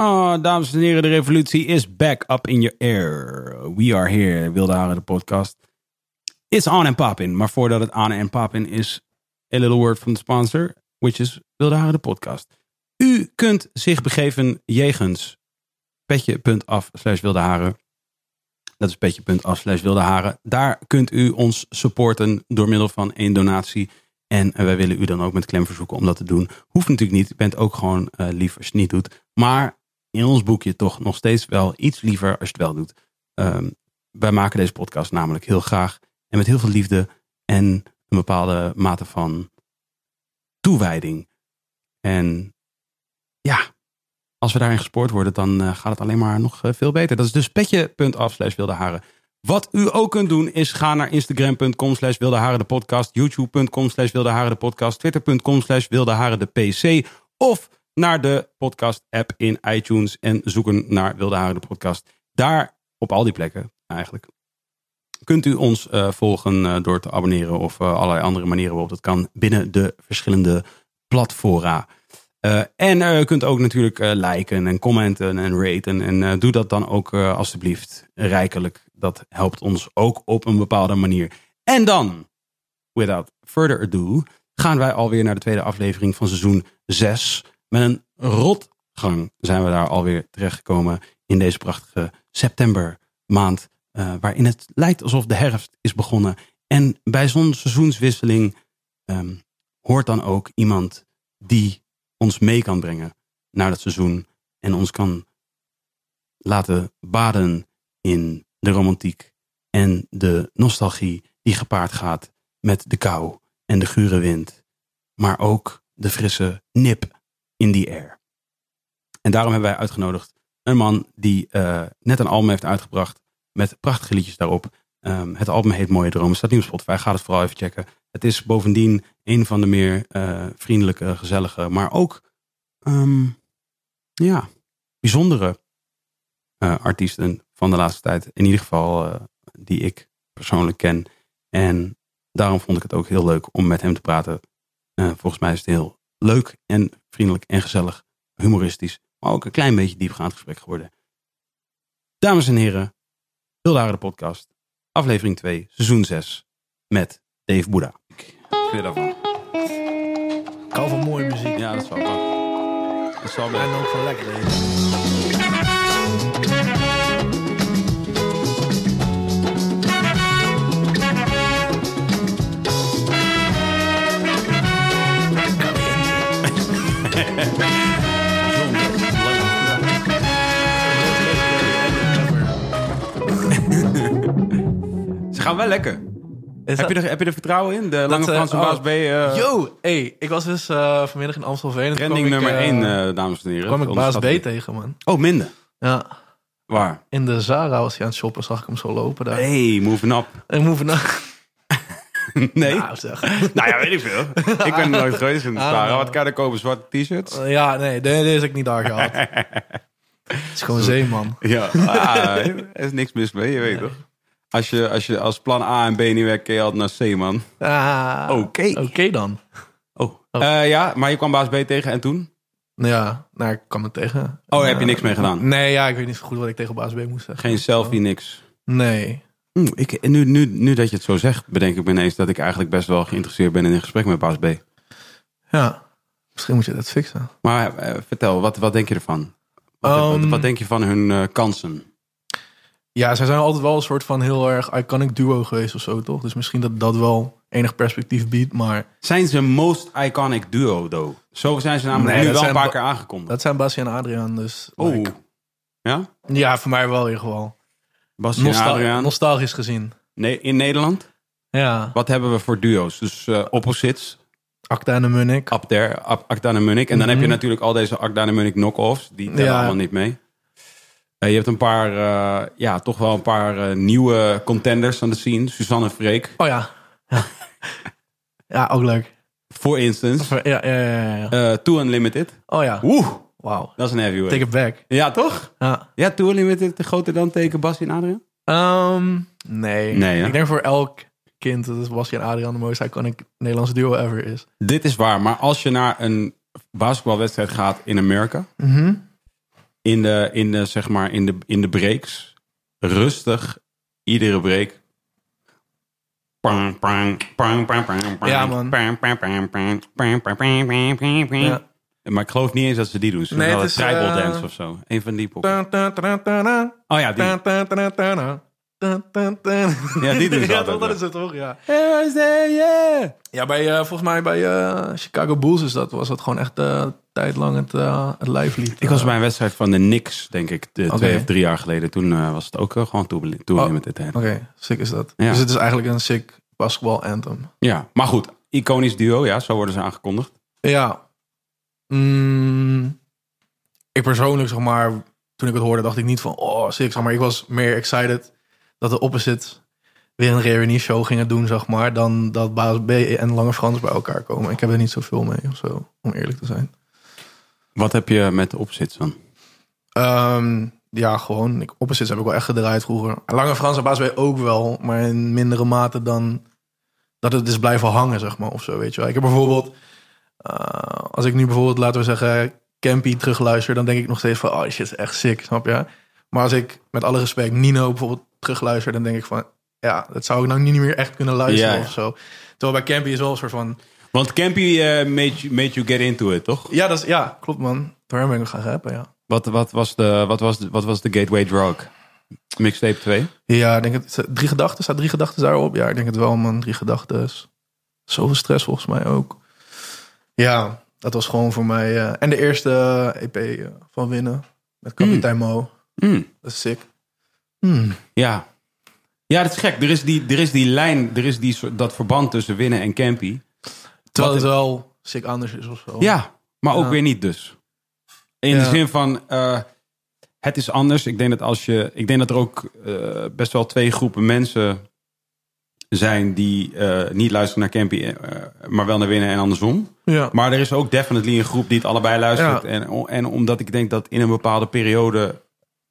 Oh, dames en heren, de revolutie is back up in your air. We are here, Wilde Haren, de podcast. It's on and popping. Maar voordat het on and popping is, a little word from the sponsor, which is Wilde Haren, de podcast. U kunt zich begeven jegens petje.af slash wilde haren. Dat is petje.af slash wilde haren. Daar kunt u ons supporten door middel van één donatie. En wij willen u dan ook met klem verzoeken om dat te doen. Hoeft natuurlijk niet. Je bent ook gewoon uh, niet doet. Maar in ons boekje toch nog steeds wel iets liever als je het wel doet. Um, wij maken deze podcast namelijk heel graag. En met heel veel liefde. En een bepaalde mate van toewijding. En ja, als we daarin gespoord worden, dan uh, gaat het alleen maar nog uh, veel beter. Dat is dus petje.af slash wilde haren. Wat u ook kunt doen is ga naar instagram.com slash wilde haren de podcast, youtube.com slash wilde haren de podcast, twitter.com slash wilde haren de pc of naar de podcast app in iTunes en zoeken naar wilde haren de podcast. Daar op al die plekken eigenlijk kunt u ons uh, volgen uh, door te abonneren of uh, allerlei andere manieren waarop dat kan binnen de verschillende platforma. en u kunt ook natuurlijk liken en commenten en raten. En doe dat dan ook alstublieft rijkelijk. Dat helpt ons ook op een bepaalde manier. En dan, without further ado, gaan wij alweer naar de tweede aflevering van seizoen 6. Met een rotgang zijn we daar alweer terechtgekomen in deze prachtige septembermaand. Uh, waarin het lijkt alsof de herfst is begonnen. En bij zo'n seizoenswisseling um, hoort dan ook iemand die ons mee kan brengen naar dat seizoen. En ons kan laten baden in de romantiek en de nostalgie die gepaard gaat met de kou en de gure wind. Maar ook de frisse nip in the air. En daarom hebben wij uitgenodigd een man die uh, net een album heeft uitgebracht met prachtige liedjes daarop. Um, het album heet Mooie Dromen, staat nu op Spotify. Ga het vooral even checken. Het is bovendien een van de meer uh, vriendelijke, gezellige, maar ook um, ja, bijzondere uh, artiesten van de laatste tijd. In ieder geval die ik persoonlijk ken. En daarom vond ik het ook heel leuk om met hem te praten. volgens mij is het heel leuk en vriendelijk en gezellig, humoristisch, maar ook een klein beetje diepgaand gesprek geworden. Dames en heren, Wilde de podcast, aflevering 2, seizoen 6, met Dave Boeddha. Ik vind daarvan. Ik hou van mooie muziek. Ja, dat is wel. Dat is wel En ook van lekker gaan wel lekker. Is Heb je, er, heb je er vertrouwen in? De lange eh, Frans van oh. Baas B. eh, Yo, hey, ik was dus eh, vanmiddag in Amstelveen. trending ik, nummer eh, 1, dames en heren. kwam ik baas B tegen, man. Oh, minder. Ja, Waar? in de Zara was hij aan het shoppen, zag ik hem zo lopen daar. Hey, moving up. En move naar... nee? Nou, zeg. Nou ja, weet ik veel. ik ben nooit geweest in de Ah, Zara. Wat kan er kopen? Zwarte t-shirts? Ja, nee, deze is ik niet daar gehad. Het is gewoon zeeman. Ja, ah, er is niks mis mee, je weet toch? Als je, als je als plan A en B niet werkt, kun je altijd naar C, man. Ah, Oké. Oké dan. Oh. Eh, ja, maar je kwam baas B tegen en toen? Nou Ja, nou, ik kwam er tegen. Oh, daar heb je Eh, niks mee gedaan? Nee, ja, ik weet niet zo goed wat ik tegen baas B moest zeggen. Geen selfie, niks. Nee. Oeh, ik, nu, nu, nu dat je het zo zegt, bedenk ik me ineens dat ik eigenlijk best wel geïnteresseerd ben in een gesprek met baas B. Ja, misschien moet je dat fixen. Maar eh, vertel, wat, wat denk je ervan? Wat, wat, Um, wat denk je van hun eh, kansen? Ja, zij zijn altijd wel een soort van heel erg iconic duo geweest of zo, toch? Dus misschien dat dat wel enig perspectief biedt, maar Zijn ze most iconic duo, though? Zo zijn ze namelijk Nee, nu wel een paar keer aangekondigd. dat zijn Basje en Adriaan, dus... Oh, like, ja? ja, voor mij wel in ieder geval. Bas en Adriaan? nostalgisch gezien. Nee, in Nederland? Ja, Wat hebben we voor duo's? Dus eh, opposites, Acta en de Munnik. Abder, Ab- Akda en Munnik. En dan heb je Mhm. natuurlijk al deze Akda en Munnik knock-offs. Die tellen Ja. allemaal niet mee. Eh, je hebt een paar, eh, ja, toch wel een paar eh, nieuwe contenders aan de scene. Suzanne Freek, Oh ja. Ja, ja ook leuk. voor instance. Ja, ja, ja, ja. Too Unlimited. Oh ja, Oeh, wauw. dat is een heavyweight. Take it back. Ja, toch? Ja. Ja, Too Unlimited groter dan tegen Bas en Adriaan? Ehm, nee. Nee? Ik denk voor elk kind dat Basje en Adriaan de most iconic Nederlandse duo ever is. Dit is waar, maar als je naar een basketbalwedstrijd gaat in Amerika... Mhm in de, in de, zeg maar, in de, in de breaks. Rustig. Iedere break. Ja, man. Maar ik geloof niet eens dat ze die doen. Ze nee, wel een is, tribal dance of zo. Een van die poppen. Oh ja, die. Ja, die doen ze Ja, altijd toch, dat is het toch, ja. Yeah. Ja, bij, eh, volgens mij bij eh, Chicago Bulls is dat, was dat gewoon echt eh, een tijd lang het, eh het lijflied. Ik was Eh, bij een wedstrijd van de Knicks, denk ik, de twee of drie jaar geleden. Toen eh, was het ook eh, gewoon Tour Oh. Limited. Oké, sick is dat. Ja. Dus het is eigenlijk een sick basketball anthem. Ja, maar goed. Iconisch duo, ja, zo worden ze aangekondigd. Ja. Mm, ik persoonlijk, zeg maar, toen ik het hoorde, dacht ik niet van, oh, sick, zeg maar. Ik was meer excited dat de opposites weer een reunie show gingen doen, zeg maar, dan dat Baas B en Lange Frans bij elkaar komen. Ik heb er niet zoveel mee, of zo, om eerlijk te zijn. Wat heb je met de opzits dan? Ehm, ja, gewoon. Ik, opposites heb ik wel echt gedraaid vroeger. Lange Frans en Baas B ook wel, maar in mindere mate dan dat het is blijven hangen, zeg maar, of zo, weet je wel. Ik heb bijvoorbeeld, eh, als ik nu bijvoorbeeld, laten we zeggen, Campy terugluister, dan denk ik nog steeds van, oh, shit, is echt sick, snap je? Maar als ik, met alle respect, Nino bijvoorbeeld terugluister, dan denk ik van, ja, dat zou ik nou niet meer echt kunnen luisteren Ja, of zo. Terwijl bij Campy is wel een soort van, Want Campy eh, made, you, made you get into it, toch? ja, dat is, ja, klopt man. Door hem ben ik nog gaan rappen, ja. Wat, wat, was de, wat, was de, wat was de gateway drug? Mixtape 2? Ja, ik denk het. Drie gedachten, staat drie gedachten daarop? Ja, ik denk het wel, man. Drie gedachten. Zoveel stress volgens mij ook. Ja, dat was gewoon voor mij. eh, en de eerste EP eh, van Winnen. Met kapitein Mo. Mm, Dat is sick. Hmm. ja. Ja, dat is gek. Er is die, er is die lijn, er is die, soort- dat verband tussen winnen en Campy. Terwijl Wat- het wel sick anders is of zo. Ja, maar ook Ja. weer niet dus. In Ja. de zin van, eh, het is anders. Ik denk dat als je, ik denk dat er ook eh, best wel twee groepen mensen zijn die eh, niet luisteren naar Campy, eh, maar wel naar winnen en andersom. Ja. Maar er is ook definitely een groep die het allebei luistert. Ja. En, en omdat ik denk dat in een bepaalde periode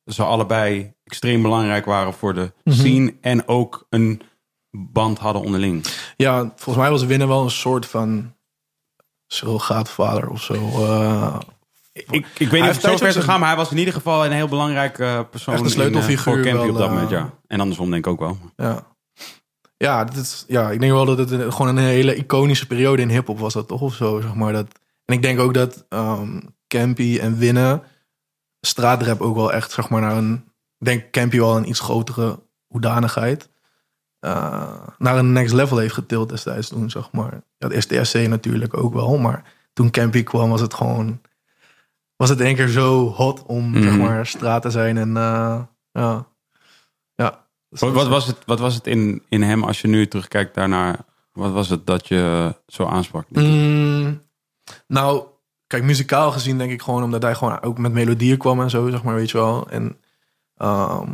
ze allebei extreem belangrijk waren voor de Mhm. scene en ook een band hadden onderling. ja, volgens mij was Winnen wel een soort van surrogaatvader of zo. eh, Ik, ik weet niet of het zo ver zou gaan, maar hij was in ieder geval een heel belangrijk eh, persoon. Echt een in, eh, sleutelfiguur voor Campy wel, op dat eh, moment, ja. En andersom denk ik ook wel. Ja. Ja, dit is, ja, ik denk wel dat het een- gewoon een hele iconische periode in hip-hop was dat toch of zo, zeg maar. Dat, en ik denk ook dat ehm Campy en Winnen straatrap ook wel echt, zeg maar, naar een, denk Campy wel een iets grotere hoedanigheid, eh, naar een next level heeft getild destijds toen, zeg maar. Ja, eerst DSC natuurlijk ook wel, maar toen Campy kwam was het gewoon, was het in één keer zo hot om, zeg Mhm. maar, straat te zijn en, eh, ja. Ja. Dus wat was het, wat was het in, in hem, als je nu terugkijkt daarnaar, wat was het dat je zo aansprak? Mm, nou, kijk, muzikaal gezien denk ik gewoon omdat hij gewoon ook met melodieën kwam en zo, zeg maar, weet je wel. En ehm,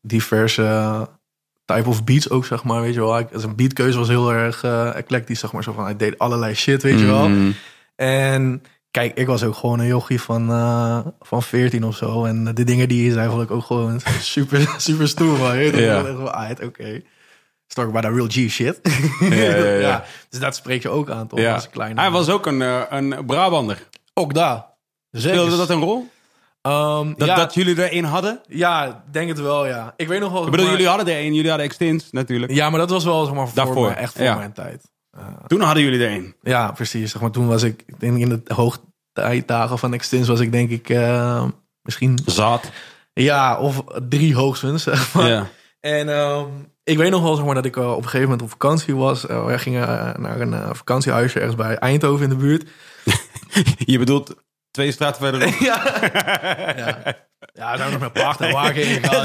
diverse type of beats ook, zeg maar, weet je wel. Zijn beatkeuze was heel erg eh eclectisch, zeg maar. Zo van, hij deed allerlei shit, weet je wel. Mm, En kijk, ik was ook gewoon een jochie van, eh, van 14 of zo. En de dingen die hij zei, vond ik ook gewoon super, super stoer, man. Toch? Ja. Ik dacht van, ah, het, oké. Talk about that real G shit. Ja, ja, ja. Dus dat spreek je ook aan, toch? ja. Als kleine Hij was ook een, eh, een Brabander. Ook daar. Zeker. Speelde dat een rol? Ehm, Dat, ja, dat jullie er een hadden? ja, denk het wel, ja. Ik weet nog wel... Ik bedoel, maar- jullie hadden er een, jullie hadden Extins natuurlijk. Ja, maar dat was wel zeg maar, voor Daarvoor, echt voor ja. mijn tijd. Toen hadden jullie er een. Ja, precies. Zeg maar, toen was ik, denk in de hoogtijdagen van Extins was ik denk ik eh, misschien... Zat. Ja, of drie hoogstens, zeg maar. Ja. En ehm, ik weet nog wel zeg maar, dat ik eh, op een gegeven moment op vakantie was. Wij gingen eh, naar een eh, vakantiehuisje ergens bij Eindhoven in de buurt. Je bedoelt twee straten verderop? ja. ja. Ja, zijn we nog met paard en wagen ingegaan.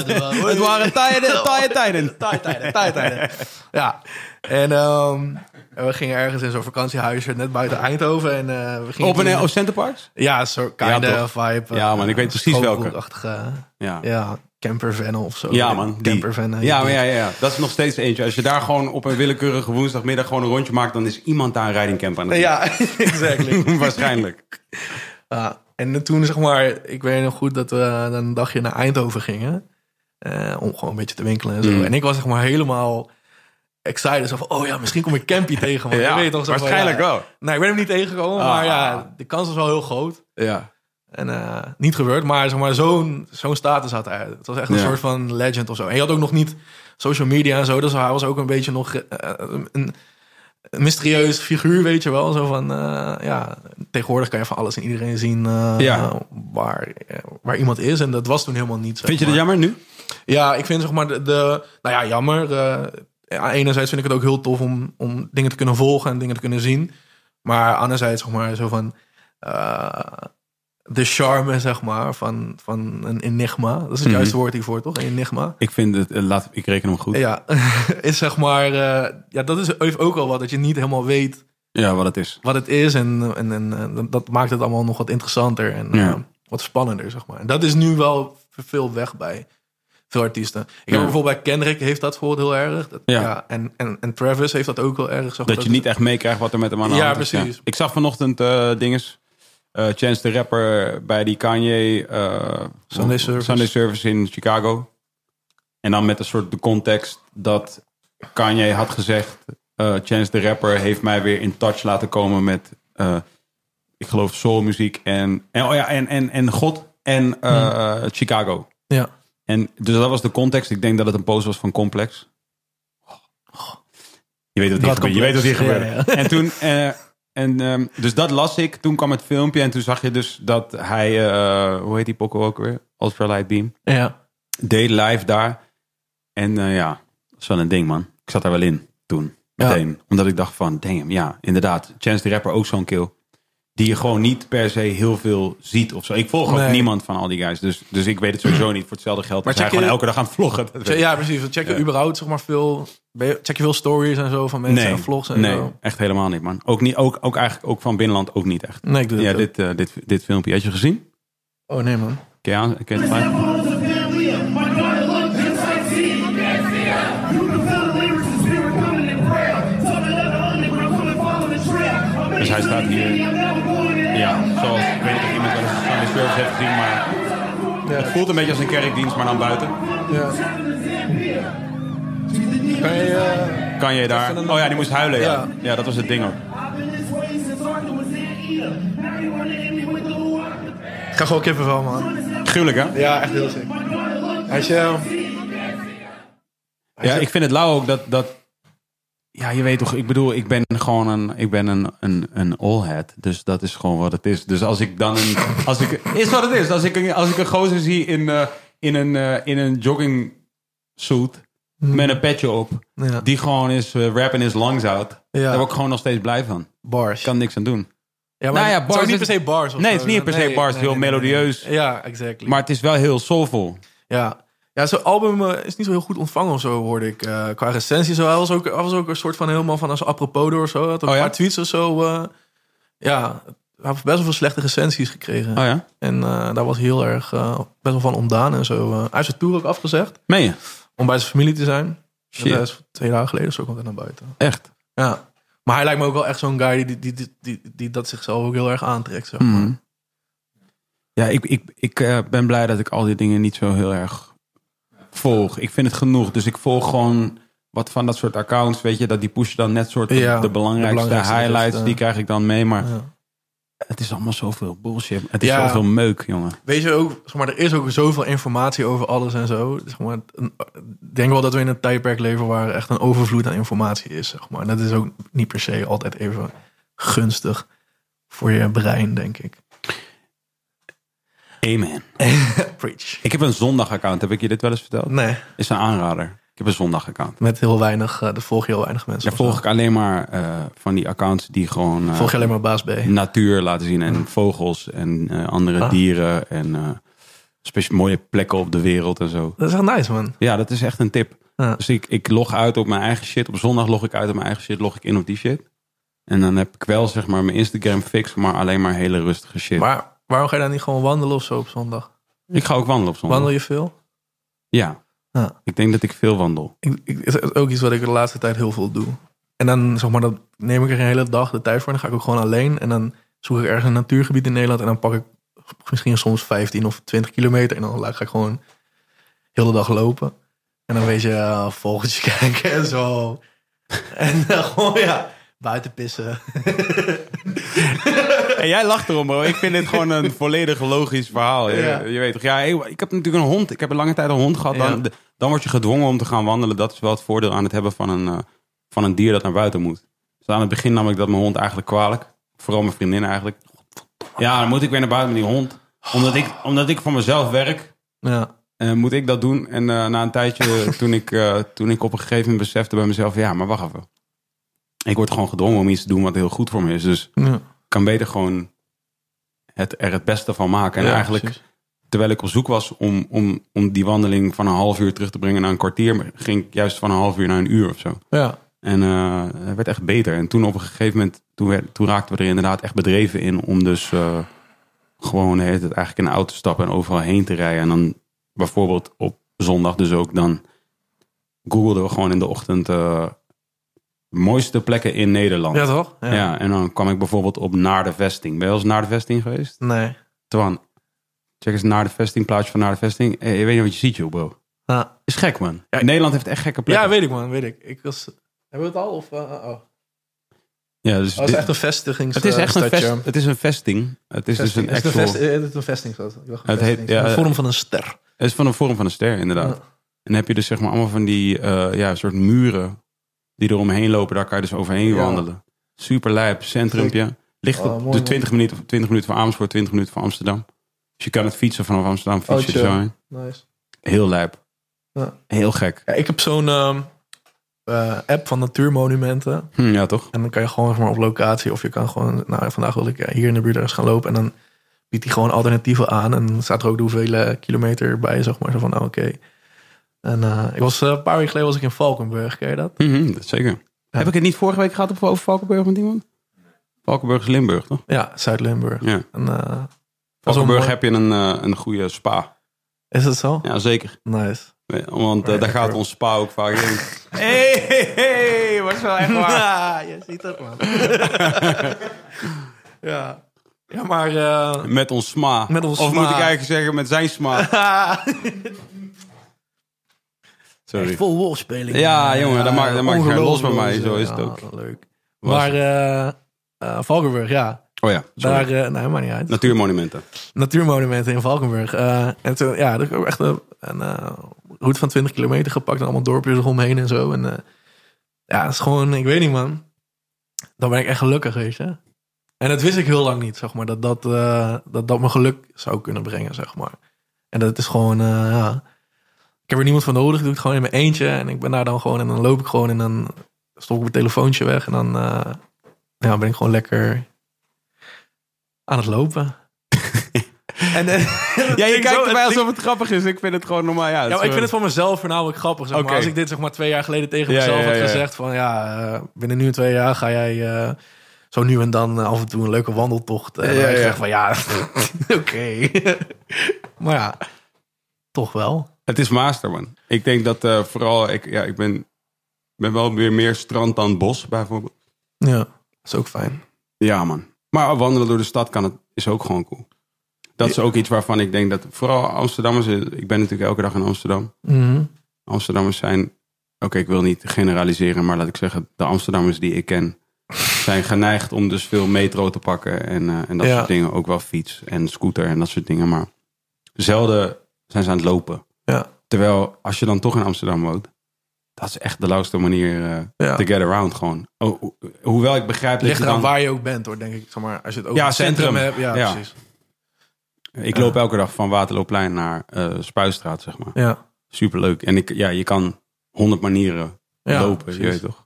Het waren tijden, tijden, tijden. Tijden, tijden. Ja. En ehm, we gingen ergens in zo'n vakantiehuisje net buiten Eindhoven. En, eh, we gingen Op een eh, op Centerparks? Ja, zo Ja, kind toch? vibe. Ja, man, ik weet precies welke. welke. Ja. Ja, campervan of zo. Ja, man. die. Campervan. eh, Ja, maar ja, ja, dat is nog steeds eentje. Als je daar gewoon op een willekeurige woensdagmiddag gewoon een rondje maakt, dan is iemand daar een riding camp aan het Ja, exactly. Waarschijnlijk. Ja, en toen zeg maar, ik weet nog goed dat we dan een dagje naar Eindhoven gingen. eh, om gewoon een beetje te winkelen en zo. Mm. En ik was zeg maar helemaal excited. Zo van, oh ja, misschien kom ik Campy tegen. Ja, weet toch, van, waarschijnlijk ja. wel. Nou, ik ben hem niet tegengekomen, Ah. maar ja, de kans was wel heel groot. Ja. En eh, niet gebeurd, maar zeg maar, zo'n zo'n status had hij. Het was echt een Ja. soort van legend of zo. En je had ook nog niet social media en zo. Dus hij was ook een beetje nog eh, een, een mysterieus figuur, weet je wel. Zo van, eh, ja, tegenwoordig kan je van alles en iedereen zien Ja. waar, waar iemand is. En dat was toen helemaal niet zo. Vind je dat jammer nu? Ja, ik vind zeg maar de, de nou ja, jammer. ja, enerzijds vind ik het ook heel tof om, om dingen te kunnen volgen en dingen te kunnen zien. Maar anderzijds zeg maar zo van de charme zeg maar van, van een enigma. Dat is het Mhm. juiste woord hiervoor, toch? Een enigma. Ik vind het, eh, laat, ik reken hem goed. Ja, is zeg maar, eh, ja, dat is heeft ook wel wat dat je niet helemaal weet Ja, wat het is. wat het is en, en, en dat maakt het allemaal nog wat interessanter en Ja. eh, wat spannender, zeg maar. En dat is nu wel veel weg bij veel artiesten. Ik Ja. heb bijvoorbeeld bij Kendrick heeft dat bijvoorbeeld heel erg. Dat, Ja. ja. en, en, en Travis heeft dat ook wel erg. Zeg maar, Dat je niet echt meekrijgt wat er met hem aan de Ja, hand is. precies. Ik zag vanochtend eh dinges. Eh, Chance de rapper bij die Kanye eh, Sunday Service. Sunday Service in Chicago. En dan met een soort de context dat Kanye had gezegd... eh, Chance de rapper heeft mij weer in touch laten komen met... ik geloof soulmuziek en, en, oh ja, en, en, en God en eh, Chicago. Ja. En dus dat was de context. Ik denk dat het een post was van Complex. Je weet wat hier God gebeurt. Je weet wat hier gebeurde. Ja, ja. En toen, en, ehm, dus dat las ik. Toen kwam het filmpje en toen zag je dus dat hij, eh, hoe heet die pokkel ook weer? Ultralight Beam. Ja. Deed live daar. En eh, ja, dat is wel een ding man. Ik zat daar wel in toen. Ja. Meteen. Omdat ik dacht van, damn, ja, inderdaad. Chance the Rapper ook zo'n kill. Die je gewoon niet per se heel veel ziet of zo. Ik volg ook Nee. niemand van al die guys. Dus, dus ik weet het sowieso niet. Voor hetzelfde geld. Maar Maar zij check je- gewoon elke dag aan het vloggen. Ik. Ja, precies. Check je Ja. überhaupt zeg maar veel... Check je veel stories en zo van mensen Nee, en vlogs en nee, zo? echt helemaal niet, man. Ook, niet, ook, ook eigenlijk ook van binnenland ook niet echt. Nee, ik doe Ja, dit, eh, dit, dit filmpje. Had je gezien? Oh nee man. Ken je, aan, ken je het heeft gezien, maar het Ja. voelt een beetje als een kerkdienst, maar dan buiten. ja. Kan je... eh, Kan je daar? Oh ja, die moest huilen. Ja, Ja. ja dat was het ding ook. ik ga gewoon kippenvel man. Gruwelijk, hè? Ja, echt heel sick. Als je... Ja, ik vind het lauw ook dat, dat. Ja, je weet toch, ik bedoel, ik ben gewoon een, ik ben een, een, een allhead. Dus dat is gewoon wat het is. Dus als ik dan een. Als ik, is wat het is. Als ik een, als ik een gozer zie in, eh, in, een, eh, in een jogging suit. Met een petje op. Ja. Die gewoon is uh, rapping his lungs out. Ja. Daar word ik gewoon nog steeds blij van. Bars. Ik kan niks aan doen. Ja, Nou ja, het is bars niet is- per se bars. of Nee, het is niet per se bars, heel melodieus. Ja, exactly. Maar het is wel heel soulful. ja, ja zo'n album eh, is niet zo heel goed ontvangen of zo, hoorde ik. eh, qua recensie zo. Hij was ook, hij was ook een soort van helemaal van als apropos door of zo. Hij had ook Oh ja? een paar tweets of zo. eh, ja, hij heeft best wel veel slechte recensies gekregen. Oh ja? En daar was heel erg best wel van ontdaan en zo. Hij heeft zijn tour ook afgezegd Meen je? om bij zijn familie te zijn. Is twee dagen geleden of zo komt hij naar buiten. Echt? Ja. Maar hij lijkt me ook wel echt zo'n guy die, die, die, die, die dat zichzelf ook heel erg aantrekt. Zeg maar. Mhm. Ja, ik, ik, ik ben blij dat ik al die dingen niet zo heel erg volg. Ik vind het genoeg. Dus ik volg gewoon wat van dat soort accounts. Weet je, dat die pushen dan net soort de- Ja, de, belangrijkste de belangrijkste highlights. is, die krijg ik dan mee. Maar Ja. het is allemaal zoveel bullshit. Het is Ja. zoveel meuk, jongen. Weet je ook, zeg maar, er is ook zoveel informatie over alles en zo. Zeg maar, ik denk wel dat we in een tijdperk leven waar echt een overvloed aan informatie is. Zeg maar. En dat is ook niet per se altijd even gunstig voor je brein, denk ik. Amen. Preach. Ik heb een zondag-account. Heb ik je dit wel eens verteld? Nee, Is een aanrader. Ik heb een zondag-account. met heel weinig, eh daar volg je heel weinig mensen. Daar volg ik alleen maar eh, van die accounts die gewoon... eh, Volg je alleen maar baas B. natuur laten zien. En vogels en andere Ah. dieren. En mooie plekken op de wereld en zo. Dat is echt nice, man. Ja, dat is echt een tip. Ja. Dus ik, ik log uit op mijn eigen shit. Op zondag log ik uit op mijn eigen shit. Log ik in op die shit. En dan heb ik wel zeg maar mijn Instagram fix. Maar alleen maar hele rustige shit. Maar waarom ga je dan niet gewoon wandelen of zo op zondag? ik ga ook wandelen op zondag. Wandel je veel? Ja. Ja. Ik denk dat ik veel wandel. Ik, ik, is ook iets wat ik de laatste tijd heel veel doe. En dan zeg maar, dan neem ik er een hele dag de tijd voor. En dan ga ik ook gewoon alleen. En dan zoek ik ergens een natuurgebied in Nederland. En dan pak ik misschien soms 15 of 20 kilometer. En dan ga ik gewoon heel de dag lopen. En dan weet je, uh, vogeltjes kijken en zo. En dan gewoon, ja, buiten pissen. En jij lacht erom, bro. Ik vind dit gewoon een volledig logisch verhaal. Je, Ja. je weet toch, ja, ik heb natuurlijk een hond. Ik heb een lange tijd een hond gehad. Dan, Ja. dan word je gedwongen om te gaan wandelen. Dat is wel het voordeel aan het hebben van een, eh, van een dier dat naar buiten moet. Dus aan het begin nam ik dat mijn hond eigenlijk kwalijk. Vooral mijn vriendin eigenlijk. Ja, dan moet ik weer naar buiten met die hond. Omdat ik, omdat ik voor mezelf werk, Ja. eh, moet ik dat doen. En eh, na een tijdje, toen ik, toen ik op een gegeven moment besefte bij mezelf... Ja, maar wacht even. Ik word gewoon gedwongen om iets te doen wat heel goed voor me is. Dus Ja. ik kan beter gewoon het, er het beste van maken. En Ja, eigenlijk, precies. terwijl ik op zoek was om, om, om die wandeling van een half uur terug te brengen naar een kwartier... ging ik juist van een half uur naar een uur of zo. Ja. En eh, het werd echt beter. En toen op een gegeven moment, toen, werd, toen raakten we er inderdaad echt bedreven in om dus eh, gewoon tijd eigenlijk in de auto te stappen en overal heen te rijden. En dan bijvoorbeeld op zondag dus ook dan googelden we gewoon in de ochtend eh, mooiste plekken in Nederland. Ja, toch? Ja. en dan kwam ik bijvoorbeeld op Naar de Vesting. Ben je wel eens naar de Vesting geweest? Nee. Twan, check eens Naar de Vesting, plaatje van Naar de Vesting. Hey, je weet niet wat je ziet, joh, bro. Ja. Is gek, man. Ja, Nederland heeft echt gekke plekken. ja, weet ik man, weet ik. ik was... Hebben we het al? Of, uh, oh. Ja, dus Oh, het is echt een vestigings... Het is echt een, vest, het is een vesting. Het is Vesting. dus een het een actual... vest- eh, het is een dacht een Het heet- vesting. ja, eh, vorm van een ster. Het is van een vorm van een ster, inderdaad. Ja. En dan heb je dus zeg maar allemaal van die eh, ja, soort muren die er omheen lopen. Daar kan je dus overheen Ja. wandelen. Super lijp, centrumpje. Ligt Oh, op mooi, de 20 minuten, 20 minuten van Amersfoort, 20 minuten van Amsterdam. Dus je kan het fietsen vanaf Amsterdam, fiets je er chill. zo heen. Nice. Heel lijp. Ja. Heel gek. Ja, ik heb zo'n ehm, eh, app van natuurmonumenten. Hm, ja, toch? En dan kan je gewoon zeg maar, op locatie of je kan gewoon... Nou, vandaag wil ik ja, hier in de buurt ergens gaan lopen. En dan biedt hij gewoon alternatieven aan. En dan staat er ook de hoeveel kilometer bij, zeg maar. Zo van, nou, oké. En eh, ik was, eh, een paar weken geleden was ik in Valkenburg. Ken je dat? Mhm, dat zeker. Heb ik het niet vorige week gehad over Valkenburg met iemand? Valkenburg is Limburg, toch? Ja, Zuid-Limburg. Ja. En, eh, Valkenburg mooi. heb je een, een goede spa. Is het zo? Ja, zeker. Nice. Want daar gaat ons spa ook vaak in. Hey, hey, hey, was wel echt waar. Ja, je ziet het, man. ja. Ja, maar... Met ons sma. Met ons of sma. moet ik eigenlijk zeggen met zijn sma. Sorry. Vol wolfspeling. Ja, jongen, dat maakt- dat maakt geen los bij mij. Zo is het ook. Leuk. Was maar eh eh, Valkenburg, ja. Oh ja, sorry. Daar, eh nee, maar niet uit. Natuurmonumenten. Natuurmonumenten in Valkenburg. Eh, en toen, ja, dat is echt een, een eh, route van 20 kilometer gepakt. En allemaal dorpjes eromheen en zo. En eh, ja, het is gewoon, ik weet niet, man. Dan ben ik echt gelukkig, weet je. En dat wist ik heel lang niet, zeg maar. Dat dat, eh, dat, dat me geluk zou kunnen brengen, zeg maar. En dat is gewoon, eh, ja. Ik heb er niemand voor nodig. Ik doe het gewoon in mijn eentje. En ik ben daar dan gewoon. En dan loop ik gewoon. En dan stop ik mijn telefoontje weg. En dan eh, ja, ben ik gewoon lekker aan het lopen. en, eh, Ja, je kijkt erbij alsof het grappig is. Ik vind het gewoon normaal. Ja, ik vind het voor mezelf voornamelijk grappig. Zeg maar. Als ik dit zeg maar twee jaar geleden tegen Ja, mezelf ja, had gezegd van ja, eh, binnen nu en twee jaar ga jij zo nu en dan af en toe een leuke wandeltocht. En Ja, dan ja. zeg van ja, oké. maar ja, toch wel. Het is master, man. Ik denk dat eh, vooral... Ik, ja, ik ben, ben wel weer meer strand dan bos, bijvoorbeeld. Ja, dat is ook fijn. Ja, man. Maar wandelen door de stad kan het, is ook gewoon cool. Dat is ook iets waarvan ik denk dat... Vooral Amsterdammers... Ik ben natuurlijk elke dag in Amsterdam. Mhm. Amsterdammers zijn... Oké, ik wil niet generaliseren, maar laat ik zeggen... De Amsterdammers die ik ken... zijn geneigd om dus veel metro te pakken. En, eh, en dat Ja. soort dingen. Ook wel fiets en scooter en dat soort dingen. Maar zelden zijn ze aan het lopen. Ja. Terwijl als je dan toch in Amsterdam woont... Dat is echt de lauwste manier eh Ja. to get around gewoon. Oh, ho- hoewel ik begrijp Het dat ligt je dan... waar je ook bent hoor, denk ik. Zeg maar, als je het ook Ja, in het centrum, centrum. hebt. Ja, Ja. precies. Ik loop elke dag van Waterlooplein naar eh Spuistraat, zeg maar. Ja. Superleuk. En ik, ja, je kan honderd manieren Ja, lopen, precies. je weet toch?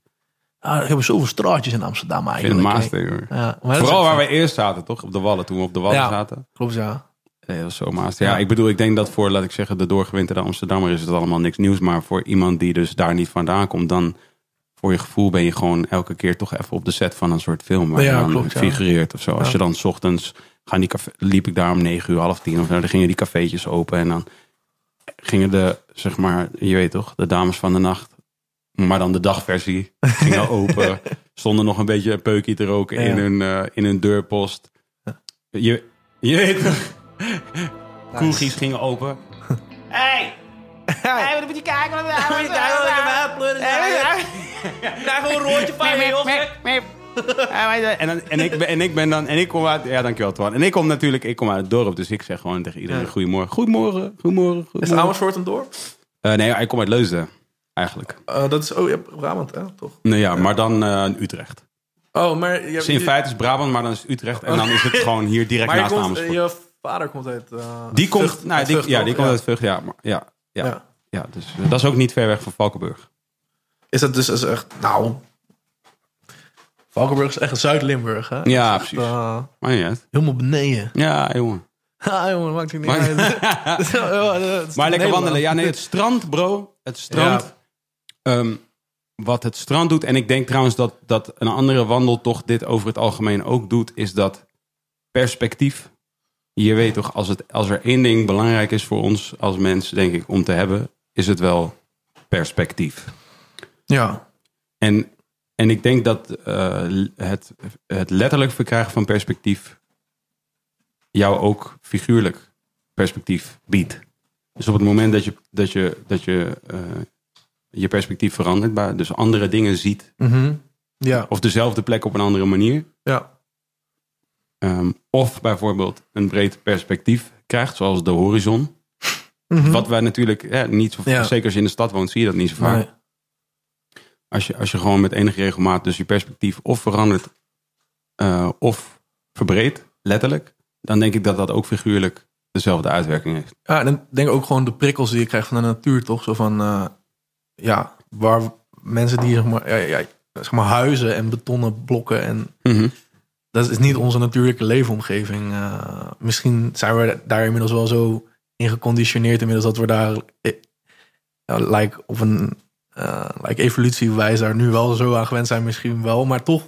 Ah, er hebben zoveel straatjes in Amsterdam eigenlijk. hè. master, hoor. Ja, Vooral waar wij eerst zaten, toch? Op de Wallen, toen we op de Wallen Ja. zaten. Klopt, ja. Nee, dat was zo master. Ja, ik bedoel, ik denk dat voor, laat ik zeggen, de doorgewinterde Amsterdammer is het allemaal niks nieuws. Maar voor iemand die dus daar niet vandaan komt, dan voor je gevoel ben je gewoon elke keer toch even op de set van een soort film. Waar Ja, je dan klopt, ja. figureert of zo. Als Ja. je dan 's ochtends, gaan die café, liep ik daar om negen uur, half tien of zo. Dan gingen die cafeetjes open en dan gingen de, zeg maar, je weet toch, de dames van de nacht. Maar dan de dagversie gingen open. Stonden nog een beetje een peukje te roken in, hun, eh, in hun deurpost. Je, je weet toch. Kroegjes gingen open. Hey! Hey, wat moet je kijken? Wat moet je kijken? Wat ik heb Krijg gewoon een rondje van je, en, dan, en, ik ben, en ik ben dan, en ik kom uit, ja dankjewel Twan. En ik kom natuurlijk, ik kom uit het dorp, dus ik zeg gewoon tegen iedereen Ja. goedemorgen. Goedemorgen, goedemorgen, Is goedemorgen. Amersfoort een dorp? Eh, nee, ik kom uit Leusden, eigenlijk. Eh, dat is, oh ja, Brabant, hè, toch? Nee, ja, maar dan eh, Utrecht. Oh, maar... Je, Dus in je- feite is Brabant, maar dan is het Utrecht. En dan is het gewoon hier direct maar je, naast Amersfoort. Vader komt uit... eh, die komt, Vught- nou, uit die, Vught, ja, toch? die komt uit Vught, ja. Maar, ja, ja, ja. Ja. dus eh, dat is ook niet ver weg van Valkenburg. Is dat dus is echt... Nou... Valkenburg is echt Zuid-Limburg, hè? Ja, Echt, precies. eh, Maar niet helemaal beneden. Ja, jongen. Ha, jongen, maakt het niet uit. Ja, Maar lekker wandelen. Ja, nee, het strand, bro. Het strand. Ehm, wat het strand doet. En ik denk trouwens dat, dat een andere wandeltocht dit over het algemeen ook doet. Is dat perspectief. Je weet toch, als, het, als er één ding belangrijk is voor ons als mens, denk ik, om te hebben, is het wel perspectief. Ja. En, en ik denk dat eh, het, het letterlijk verkrijgen van perspectief jou ook figuurlijk perspectief biedt. Dus op het moment dat je, dat je, dat je eh, je perspectief verandert, maar dus andere dingen ziet, Mhm. Ja. of dezelfde plek op een andere manier, Ja. Ehm, of bijvoorbeeld een breed perspectief krijgt, zoals de horizon. Mhm. Wat wij natuurlijk niet zo Ja. zeker als je in de stad woont, zie je dat niet zo vaak. Nee. Als je, als je gewoon met enige regelmaat dus je perspectief of verandert eh, of verbreedt, letterlijk, dan denk ik dat dat ook figuurlijk dezelfde uitwerking heeft. Ja, en ik denk ook gewoon de prikkels die je krijgt van de natuur, toch? Zo van, eh, ja, waar mensen die zeg maar, ja, ja, zeg maar huizen en betonnen blokken en dat is niet onze natuurlijke leefomgeving. Eh, misschien zijn we daar inmiddels wel zo in geconditioneerd inmiddels dat we daar ja, like op een eh like evolutiewijs daar nu wel zo aan gewend zijn, misschien wel, maar toch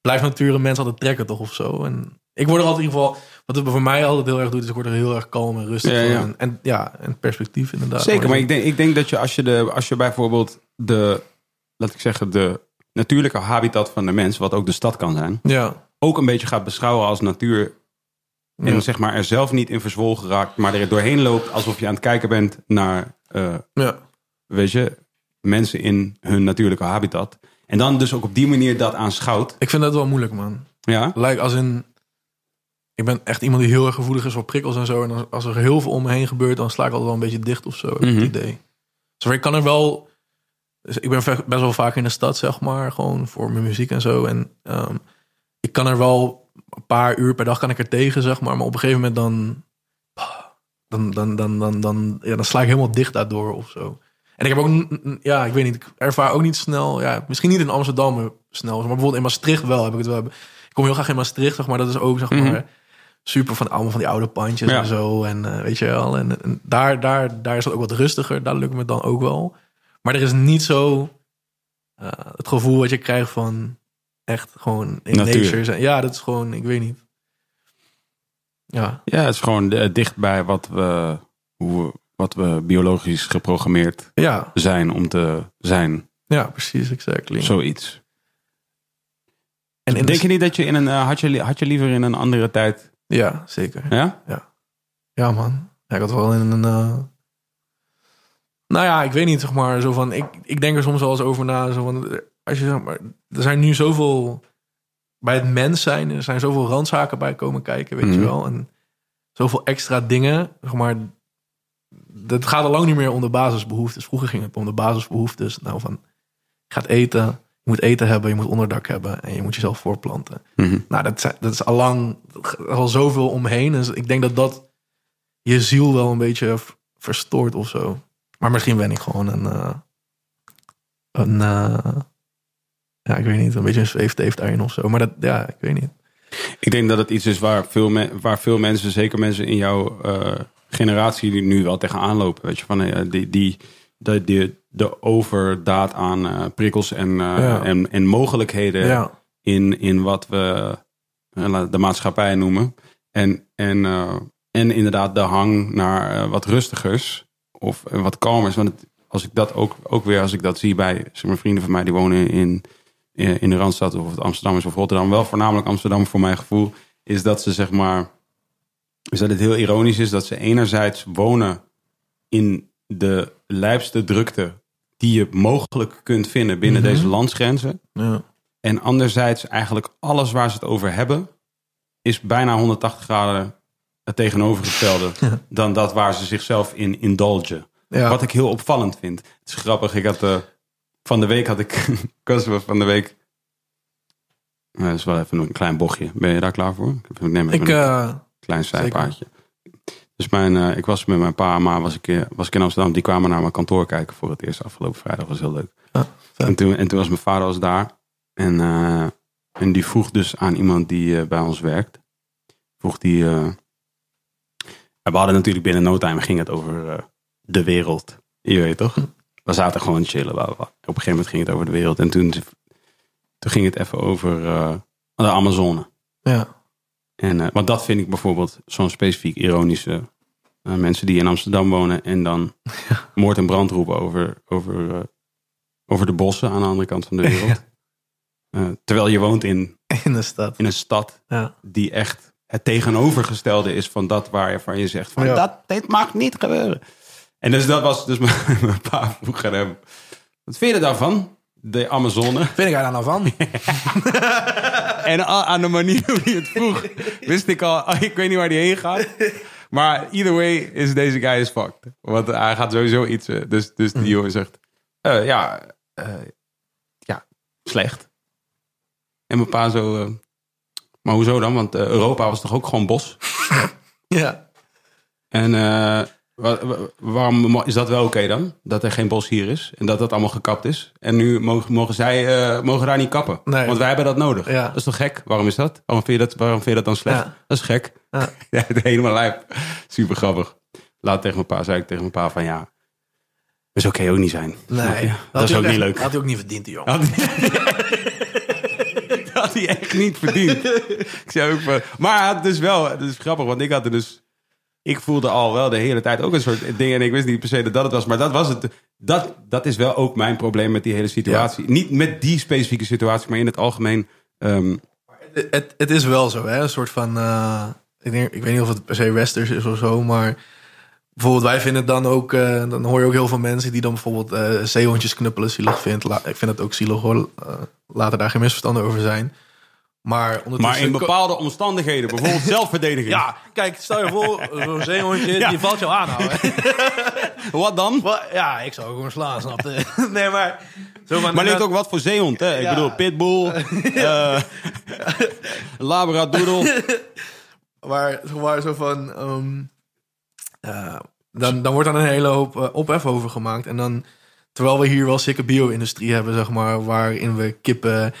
blijft natuur een mens altijd trekken, toch of zo. En ik word er altijd in ieder geval, wat het voor mij altijd heel erg doet, is ik word er heel erg kalm en rustig Ja, ja. En, en ja, en perspectief inderdaad. Zeker, maar ik denk, ik denk dat je als je, de, als je bijvoorbeeld de, laat ik zeggen, de natuurlijke habitat van de mens, wat ook de stad kan zijn, ja, ook een beetje gaat beschouwen als natuur en Ja. zeg maar er zelf niet in verzwolgen raakt, maar er doorheen loopt alsof je aan het kijken bent naar, eh, ja, weet je, mensen in hun natuurlijke habitat. En dan dus ook op die manier dat aanschouwt. ik vind dat wel moeilijk, man. Ja, Like als in, ik ben echt iemand die heel erg gevoelig is voor prikkels en zo. En als, er heel veel om me heen gebeurt, dan sla ik altijd wel een beetje dicht of zo. heb ik Mhm. Het idee. Dus ik kan er wel. Dus ik ben best wel vaak in de stad, zeg maar, gewoon voor mijn muziek en zo. En ehm, ik kan er wel een paar uur per dag kan ik er tegen, zeg maar. Maar op een gegeven moment dan. Dan, dan, dan, dan, dan, ja, dan sla ik helemaal dicht daardoor of zo. En ik heb ook, ja, ik weet niet, ik ervaar ook niet snel, ja, misschien niet in Amsterdam maar snel, maar bijvoorbeeld in Maastricht wel heb ik het wel. Ik kom heel graag in Maastricht, zeg maar, dat is ook, zeg maar, Mhm. super van allemaal van die oude pandjes Ja. en zo. En eh, weet je wel, en, en daar, daar, daar is het ook wat rustiger, daar lukt me dan ook wel. Maar er is niet zo eh, het gevoel wat je krijgt van echt gewoon in Natuur. nature zijn. Ja, dat is gewoon, ik weet niet. Ja, ja het is gewoon eh, dicht bij wat we, hoe we, wat we biologisch geprogrammeerd ja, zijn om te zijn. ja, precies, exactly. Zoiets. en de- Denk je niet dat je in een, eh, had, je, had je liever in een andere tijd, Ja, zeker. ja? Ja, man. Ja, ik had wel in een. eh, Nou ja, ik weet niet, zeg maar. Zo van, ik, ik denk er soms wel eens over na. Zo van, als je, zeg maar, er zijn nu zoveel. Bij het mens zijn, er zijn zoveel randzaken bij komen kijken, weet Mhm. je wel. En zoveel extra dingen, zeg maar. Dat gaat al lang niet meer om de basisbehoeftes. Vroeger ging het om de basisbehoeftes. Nou, van je gaat eten, je moet eten hebben, je moet onderdak hebben en je moet jezelf voorplanten. Mhm. Nou, dat, dat is al lang al zoveel omheen. Dus ik denk dat dat je ziel wel een beetje verstoort of zo. Maar misschien ben ik gewoon een. eh, een eh, ja, ik weet niet, een beetje een zweefteef daarin of zo. Maar dat, ja, ik weet niet. Ik denk dat het iets is waar veel, me- waar veel mensen, zeker mensen in jouw eh, generatie, die nu wel tegenaan lopen. Weet je, van eh, die, die, de, de, de overdaad aan eh, prikkels en, Ja. en, en mogelijkheden Ja, in, in wat we de maatschappij noemen. En, en, en inderdaad de hang naar wat rustigers of wat kalmers. Want het- als ik dat ook, ook weer, als ik dat zie bij zeg maar, vrienden van mij die wonen in, in, in de Randstad of het Amsterdam is of Rotterdam, wel voornamelijk Amsterdam voor mijn gevoel, is dat ze zeg maar, is dat het heel ironisch is dat ze enerzijds wonen in de lijpste drukte die je mogelijk kunt vinden binnen Mhm. deze landsgrenzen. ja, En anderzijds eigenlijk alles waar ze het over hebben... is bijna 180 graden het tegenovergestelde... dan dat waar ze zichzelf in indulgen. Ja. Wat ik heel opvallend vind. Het is grappig, ik had... eh, van de week had ik... ik was van de week... Nou, dat is wel even een klein bochtje. Ben je daar klaar voor? Ik neem even Ik, een eh, klein zijpaadje. Dus mijn, eh, ik was met mijn pa en ma was ik, eh, was ik in Amsterdam. Die kwamen naar mijn kantoor kijken voor het eerst afgelopen vrijdag. was heel leuk. Ah, en, toen, en toen was mijn vader was daar. En, en die vroeg dus aan iemand die bij ons werkt. Vroeg die... we hadden natuurlijk binnen no time ging het over de wereld. Je weet toch? We zaten gewoon chillen. bla, bla, bla. Op een gegeven moment ging het over de wereld. En toen, toen ging het even over eh, de Amazone. ja. En, eh, want dat vind ik bijvoorbeeld zo'n specifiek ironische eh, mensen die in Amsterdam wonen en dan moord en brand roepen over, over, over de bossen aan de andere kant van de wereld. Terwijl je woont in, in de stad. in een stad Ja. die echt het tegenovergestelde is van dat waarvan je zegt van Ja. dat dit mag niet gebeuren. En dus dat was dus mijn, mijn pa vroeg aan hem. Wat vind je daarvan? De Amazone. Vind ik daar nou van? En aan de manier hoe hij het vroeg, wist ik al, ik weet niet waar hij heen gaat. Maar either way is deze guy is fucked. Want hij gaat sowieso iets. eh, Dus, dus die jongen zegt, eh, ja, eh, ja, slecht. En mijn pa zo, maar hoezo dan? Want Europa was toch ook gewoon bos? ja. En waarom is dat wel oké dan? Dat er geen bos hier is en dat dat allemaal gekapt is. En nu mogen, mogen zij eh, mogen daar niet kappen. Nee. Want wij hebben dat nodig. Ja. Dat is toch gek? Waarom is dat? Waarom vind je dat, waarom vind je dat dan slecht? Ja. Dat is gek. Ja. Ja, helemaal lijp. Super grappig. Laat tegen mijn pa, zei ik tegen mijn pa van ja, dat is oké ook niet zijn. Nee. Dat is ook niet leuk. Had hij ook niet verdiend, die jongen. Had hij, had hij echt niet verdiend. Ik zei ook van, maar hij had dus wel, dat is grappig, want ik had er dus, ik voelde al wel de hele tijd ook een soort ding en ik wist niet per se dat dat het was, maar dat was het. Dat, dat is wel ook mijn probleem met die hele situatie. Niet met die specifieke situatie, maar in het algemeen. ehm, Het, het, het is wel zo, hè? Een soort van. eh, ik, denk, ik weet niet of het per se westers is of zo, maar. Bijvoorbeeld, wij vinden het dan ook. eh, dan hoor je ook heel veel mensen die dan bijvoorbeeld eh zeehondjes knuppelen zielig vindt. La- ik vind het ook zielig hoor. Laten daar geen misverstanden over zijn. Maar, ondertussen maar in bepaalde omstandigheden, bijvoorbeeld zelfverdediging. Ja, kijk, stel je voor, zo'n zeehondje, Ja. die valt jou aan. nou, hè. Wat dan? Wat? Ja, ik zou gewoon slaan, snap je? Nee, maar... Zo van, Maar ligt ook wat voor zeehond, hè? Ik Ja. bedoel, pitbull, eh labradoodle. Maar, maar zo van... ehm, eh, dan, dan wordt dan een hele hoop eh, ophef over gemaakt. En dan, terwijl we hier wel sikke bio-industrie hebben, zeg maar... waarin we kippen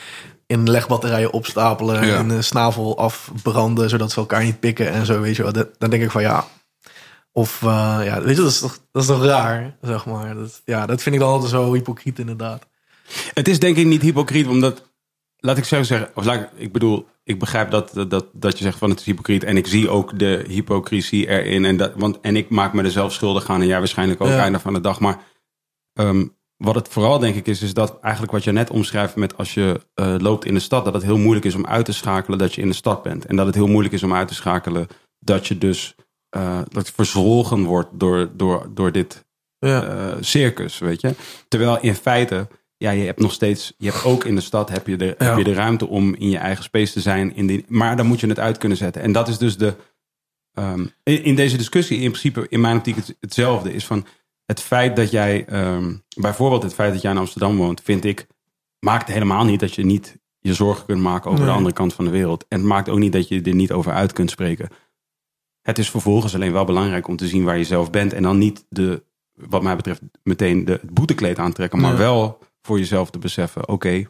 in legbatterijen opstapelen... Ja. en de snavel afbranden, zodat ze elkaar niet pikken en zo, weet je wel. Dan denk ik van, ja... Of, eh, ja, weet je, dat is toch, dat is toch raar, zeg maar. Dat, ja, dat vind ik dan altijd zo hypocriet, inderdaad. Het is denk ik niet hypocriet, omdat, laat ik zo zeggen, of laat ik, ik bedoel, ik begrijp dat, dat, dat je zegt van het is hypocriet en ik zie ook de hypocrisie erin en, dat, want, en ik maak me er zelf schuldig aan en jij waarschijnlijk ook Ja. einde van de dag, maar ehm, wat het vooral denk ik is, is dat eigenlijk wat je net omschrijft met als je eh, loopt in de stad, dat het heel moeilijk is om uit te schakelen dat je in de stad bent en dat het heel moeilijk is om uit te schakelen dat je dus eh, dat verzwolgen wordt door, door, door dit Ja, eh, circus, weet je. Terwijl in feite, ja, je hebt nog steeds, je hebt ook in de stad heb je de, Ja. heb je de ruimte om in je eigen space te zijn. In die, maar dan moet je het uit kunnen zetten. En dat is dus de, ehm, in, in deze discussie in principe in mijn optiek het, hetzelfde is van het feit dat jij, ehm, bijvoorbeeld het feit dat jij in Amsterdam woont, vind ik, maakt helemaal niet dat je niet je zorgen kunt maken over Nee. de andere kant van de wereld. En het maakt ook niet dat je er niet over uit kunt spreken. Het is vervolgens alleen wel belangrijk om te zien waar je zelf bent. En dan niet de, wat mij betreft, meteen de, het boetekleed aantrekken. Maar Ja. wel voor jezelf te beseffen, oké,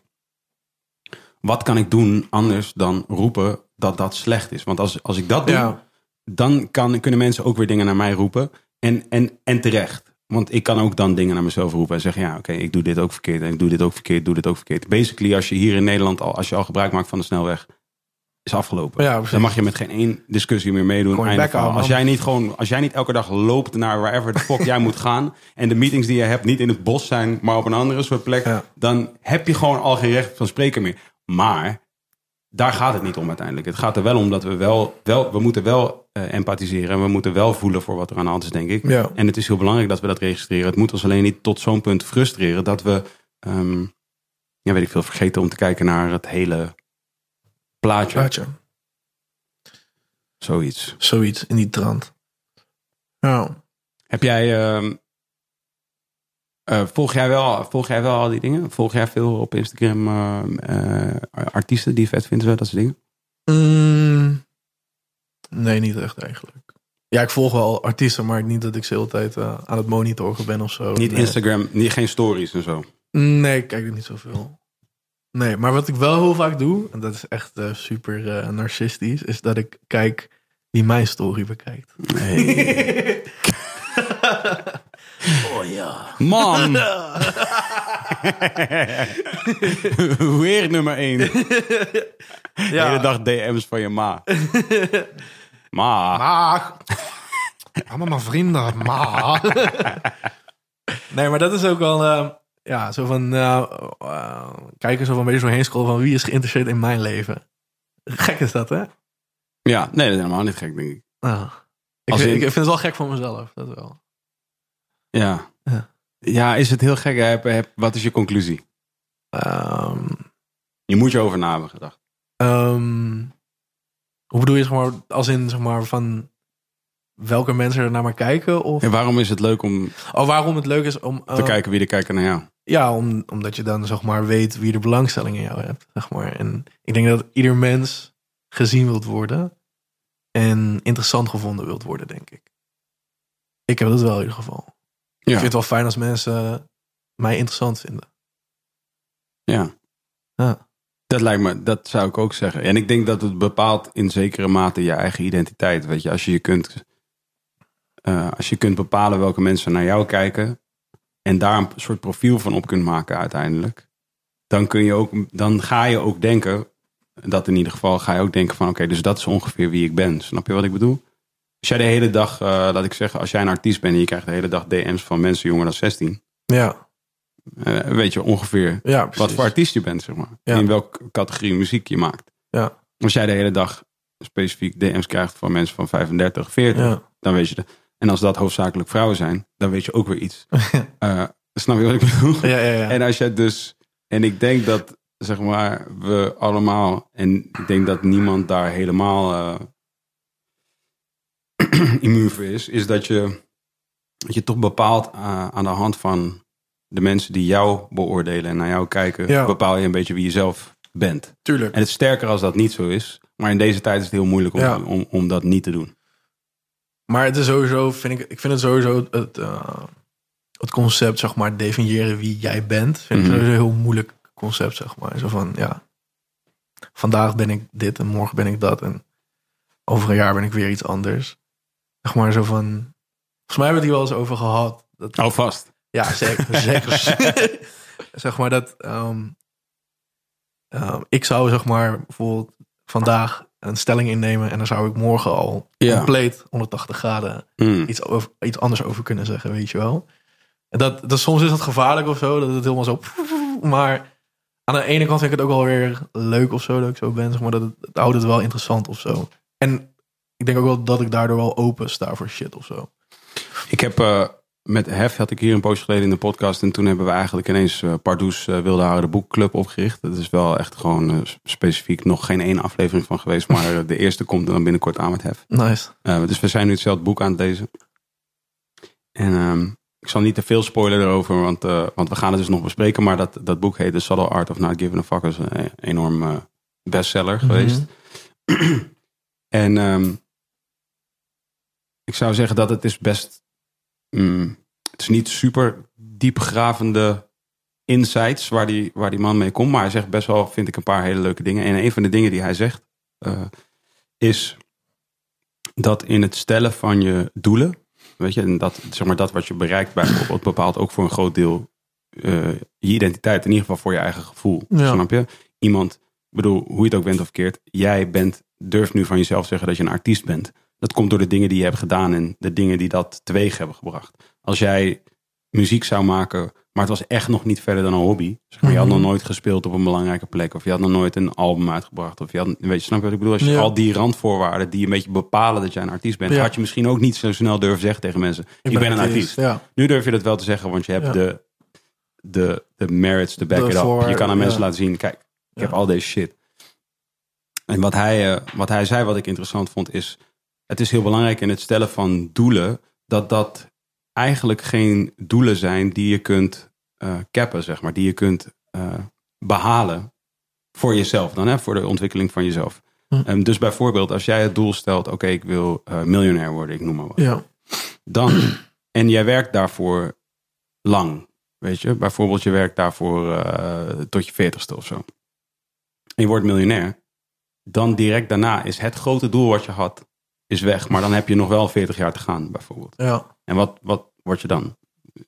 wat kan ik doen anders dan roepen dat dat slecht is? Want als, als ik dat doe, Ja. dan kan, kunnen mensen ook weer dingen naar mij roepen. En, en, en terecht. Want ik kan ook dan dingen naar mezelf roepen en zeggen: ja, oké, ik doe dit ook verkeerd. En ik doe dit ook verkeerd, doe dit ook verkeerd. Basically, als je hier in Nederland al, als je al gebruik maakt van de snelweg, is afgelopen. Ja, dan mag je met geen één discussie meer meedoen. Einde als jij niet gewoon, als jij niet elke dag loopt naar wherever de fuck jij moet gaan. En de meetings die je hebt niet in het bos zijn, maar op een andere soort plek. Ja. Dan heb je gewoon al geen recht van spreken meer. Maar daar gaat het niet om uiteindelijk. Het gaat er wel om dat we wel, wel we moeten wel eh, empathiseren. En we moeten wel voelen voor wat er aan de hand is, denk ik. Ja. En het is heel belangrijk dat we dat registreren. Het moet ons alleen niet tot zo'n punt frustreren dat we, ehm, ja, weet ik veel, vergeten om te kijken naar het hele plaatje. Plaatje. Zoiets. Zoiets in die trant. Ja. Heb jij, ehm, eh, volg, jij wel, volg jij wel al die dingen? Volg jij veel op Instagram eh, eh, artiesten die je vet vinden, zo, dat soort dingen? Mm, nee, niet echt eigenlijk. Ja, ik volg wel artiesten, maar niet dat ik ze de hele tijd aan het monitoren ben of zo. Niet nee. Instagram, niet, geen stories en zo. Nee, ik kijk er niet zoveel. Nee, maar wat ik wel heel vaak doe, en dat is echt super narcistisch, is dat ik kijk wie mijn story bekijkt. Nee. ja. Man! Weer nummer 1. De hele dag DM's van je ma. Ma. Maar. Allemaal mijn vrienden, maar. nee, maar dat is ook wel. eh, ja, zo van. eh eh, kijken zo van een beetje zo heen scrollen van wie is geïnteresseerd in mijn leven. Gek is dat, hè? Ja, nee, dat is helemaal niet gek, denk ik. Ah. Ik, in- ik vind het wel gek van mezelf, dat wel. Ja. Ja. Ja, is het heel gek? Heb, heb, wat is je conclusie? Ehm, Je moet je over na hebben gedacht. ehm, hoe bedoel je, zeg maar, als in, zeg maar, van welke mensen er naar me kijken? Of, En waarom is het leuk om oh, waarom het leuk is om... te eh, kijken wie er kijken naar jou? Ja, om, omdat je dan zeg maar weet wie de belangstelling in jou hebt. Zeg maar. En ik denk dat ieder mens gezien wilt worden en interessant gevonden wilt worden, denk ik. Ik heb dat wel in ieder geval. Ik vind het wel fijn als mensen mij interessant vinden. Ja. Ja. Dat lijkt me, dat zou ik ook zeggen. En ik denk dat het bepaalt in zekere mate je eigen identiteit. Weet je, als je je kunt, eh, als je kunt bepalen welke mensen naar jou kijken en daar een soort profiel van op kunt maken uiteindelijk, dan kun je ook, dan ga je ook denken, dat in ieder geval, ga je ook denken van oké, dus dat is ongeveer wie ik ben. Snap je wat ik bedoel? Als jij de hele dag, eh, laat ik zeggen, als jij een artiest bent en je krijgt de hele dag DM's van mensen jonger dan 16, Ja, eh, weet je ongeveer ja wat voor artiest je bent, zeg maar. Ja. In welke categorie muziek je maakt. Ja, Als jij de hele dag specifiek DM's krijgt van mensen van 35, 40, ja. dan weet je de. En als dat hoofdzakelijk vrouwen zijn, dan weet je ook weer iets. Eh, snap je wat ik bedoel? ja, ja, ja. En als je dus. En ik denk dat, zeg maar, we allemaal. En ik denk dat niemand daar helemaal immuun voor is. Is dat je. Dat je toch bepaalt eh, aan de hand van de mensen die jou beoordelen en naar jou kijken. Ja. Bepaal je een beetje wie je zelf bent. Tuurlijk. En het is sterker als dat niet zo is. Maar in deze tijd is het heel moeilijk om, Ja. om, om dat niet te doen. Maar het is sowieso, vind ik, ik vind het sowieso het, eh, het concept, zeg maar, definiëren wie jij bent. Vind ik Mhm. sowieso een heel moeilijk concept, zeg maar. Zo van, ja, vandaag ben ik dit en morgen ben ik dat. En over een jaar ben ik weer iets anders. Zeg maar zo van, volgens mij hebben we het hier wel eens over gehad. Dat, Hou vast. ja, zeker. zeker. zeg maar dat, ehm, ehm, ik zou zeg maar bijvoorbeeld vandaag een stelling innemen en dan zou ik morgen al Ja. compleet 180 graden Hmm. iets, over, iets anders over kunnen zeggen, weet je wel. En dat, dat, soms is dat gevaarlijk of zo, dat het helemaal zo... Maar aan de ene kant vind ik het ook wel weer leuk of zo, dat ik zo ben, zeg maar. Dat het, het houdt het wel interessant of zo. En ik denk ook wel dat ik daardoor wel open sta voor shit of zo. Ik heb eh, met Hef had ik hier een poosje geleden in de podcast. En toen hebben we eigenlijk ineens eh Pardoes eh, Wilde Haren de Boekclub opgericht. Dat is wel echt gewoon specifiek nog geen één aflevering van geweest. Maar de eerste komt dan binnenkort aan met Hef. Nice. Eh, dus we zijn nu hetzelfde boek aan het lezen. En ehm, ik zal niet te veel spoilen erover, want, eh, want we gaan het dus nog bespreken. Maar dat, dat boek heet The Subtle Art of Not Giving a Fuck. is een enorm bestseller geweest. en ehm, ik zou zeggen dat het is best... mm, het is niet super diepgravende insights waar die, waar die man mee komt. Maar hij zegt best wel, vind ik, een paar hele leuke dingen. En een van de dingen die hij zegt eh, is dat in het stellen van je doelen, weet je, en dat, zeg maar, dat wat je bereikt bijvoorbeeld, bepaalt ook voor een groot deel eh, je identiteit, in ieder geval voor je eigen gevoel. Ja. Snap je? Iemand, ik bedoel, hoe je het ook bent of verkeerd, jij bent, durft nu van jezelf zeggen dat je een artiest bent. Dat komt door de dingen die je hebt gedaan en de dingen die dat teweeg hebben gebracht. Als jij muziek zou maken, maar het was echt nog niet verder dan een hobby. Zeg maar, Je had Mhm. nog nooit gespeeld op een belangrijke plek. Of je had nog nooit een album uitgebracht. Of je had, weet je, snap je wat ik bedoel? Als je Ja. al die randvoorwaarden die een beetje bepalen dat jij een artiest bent, Ja. had je misschien ook niet zo snel durven zeggen tegen mensen: Ik, ben, een artiest. Ja. Nu durf je dat wel te zeggen, want je hebt de, de, de merits te back De it up. voor- je kan aan mensen laten zien, kijk, ik heb al deze shit. En wat hij, eh, wat hij zei, wat ik interessant vond, is... Het is heel belangrijk in het stellen van doelen... dat dat eigenlijk geen doelen zijn die je kunt eh cappen, zeg maar. Die je kunt eh, behalen voor jezelf dan, hè, voor de ontwikkeling van jezelf. Hm. Dus bijvoorbeeld als jij het doel stelt... oké, ik wil eh, miljonair worden, ik noem maar wat Ja. dan, en jij werkt daarvoor lang, weet je. Bijvoorbeeld je werkt daarvoor tot je veertigste of zo. En je wordt miljonair. Dan direct daarna is het grote doel wat je had, is weg. Maar dan heb je nog wel 40 jaar te gaan, bijvoorbeeld. Ja. En wat, wat word je dan?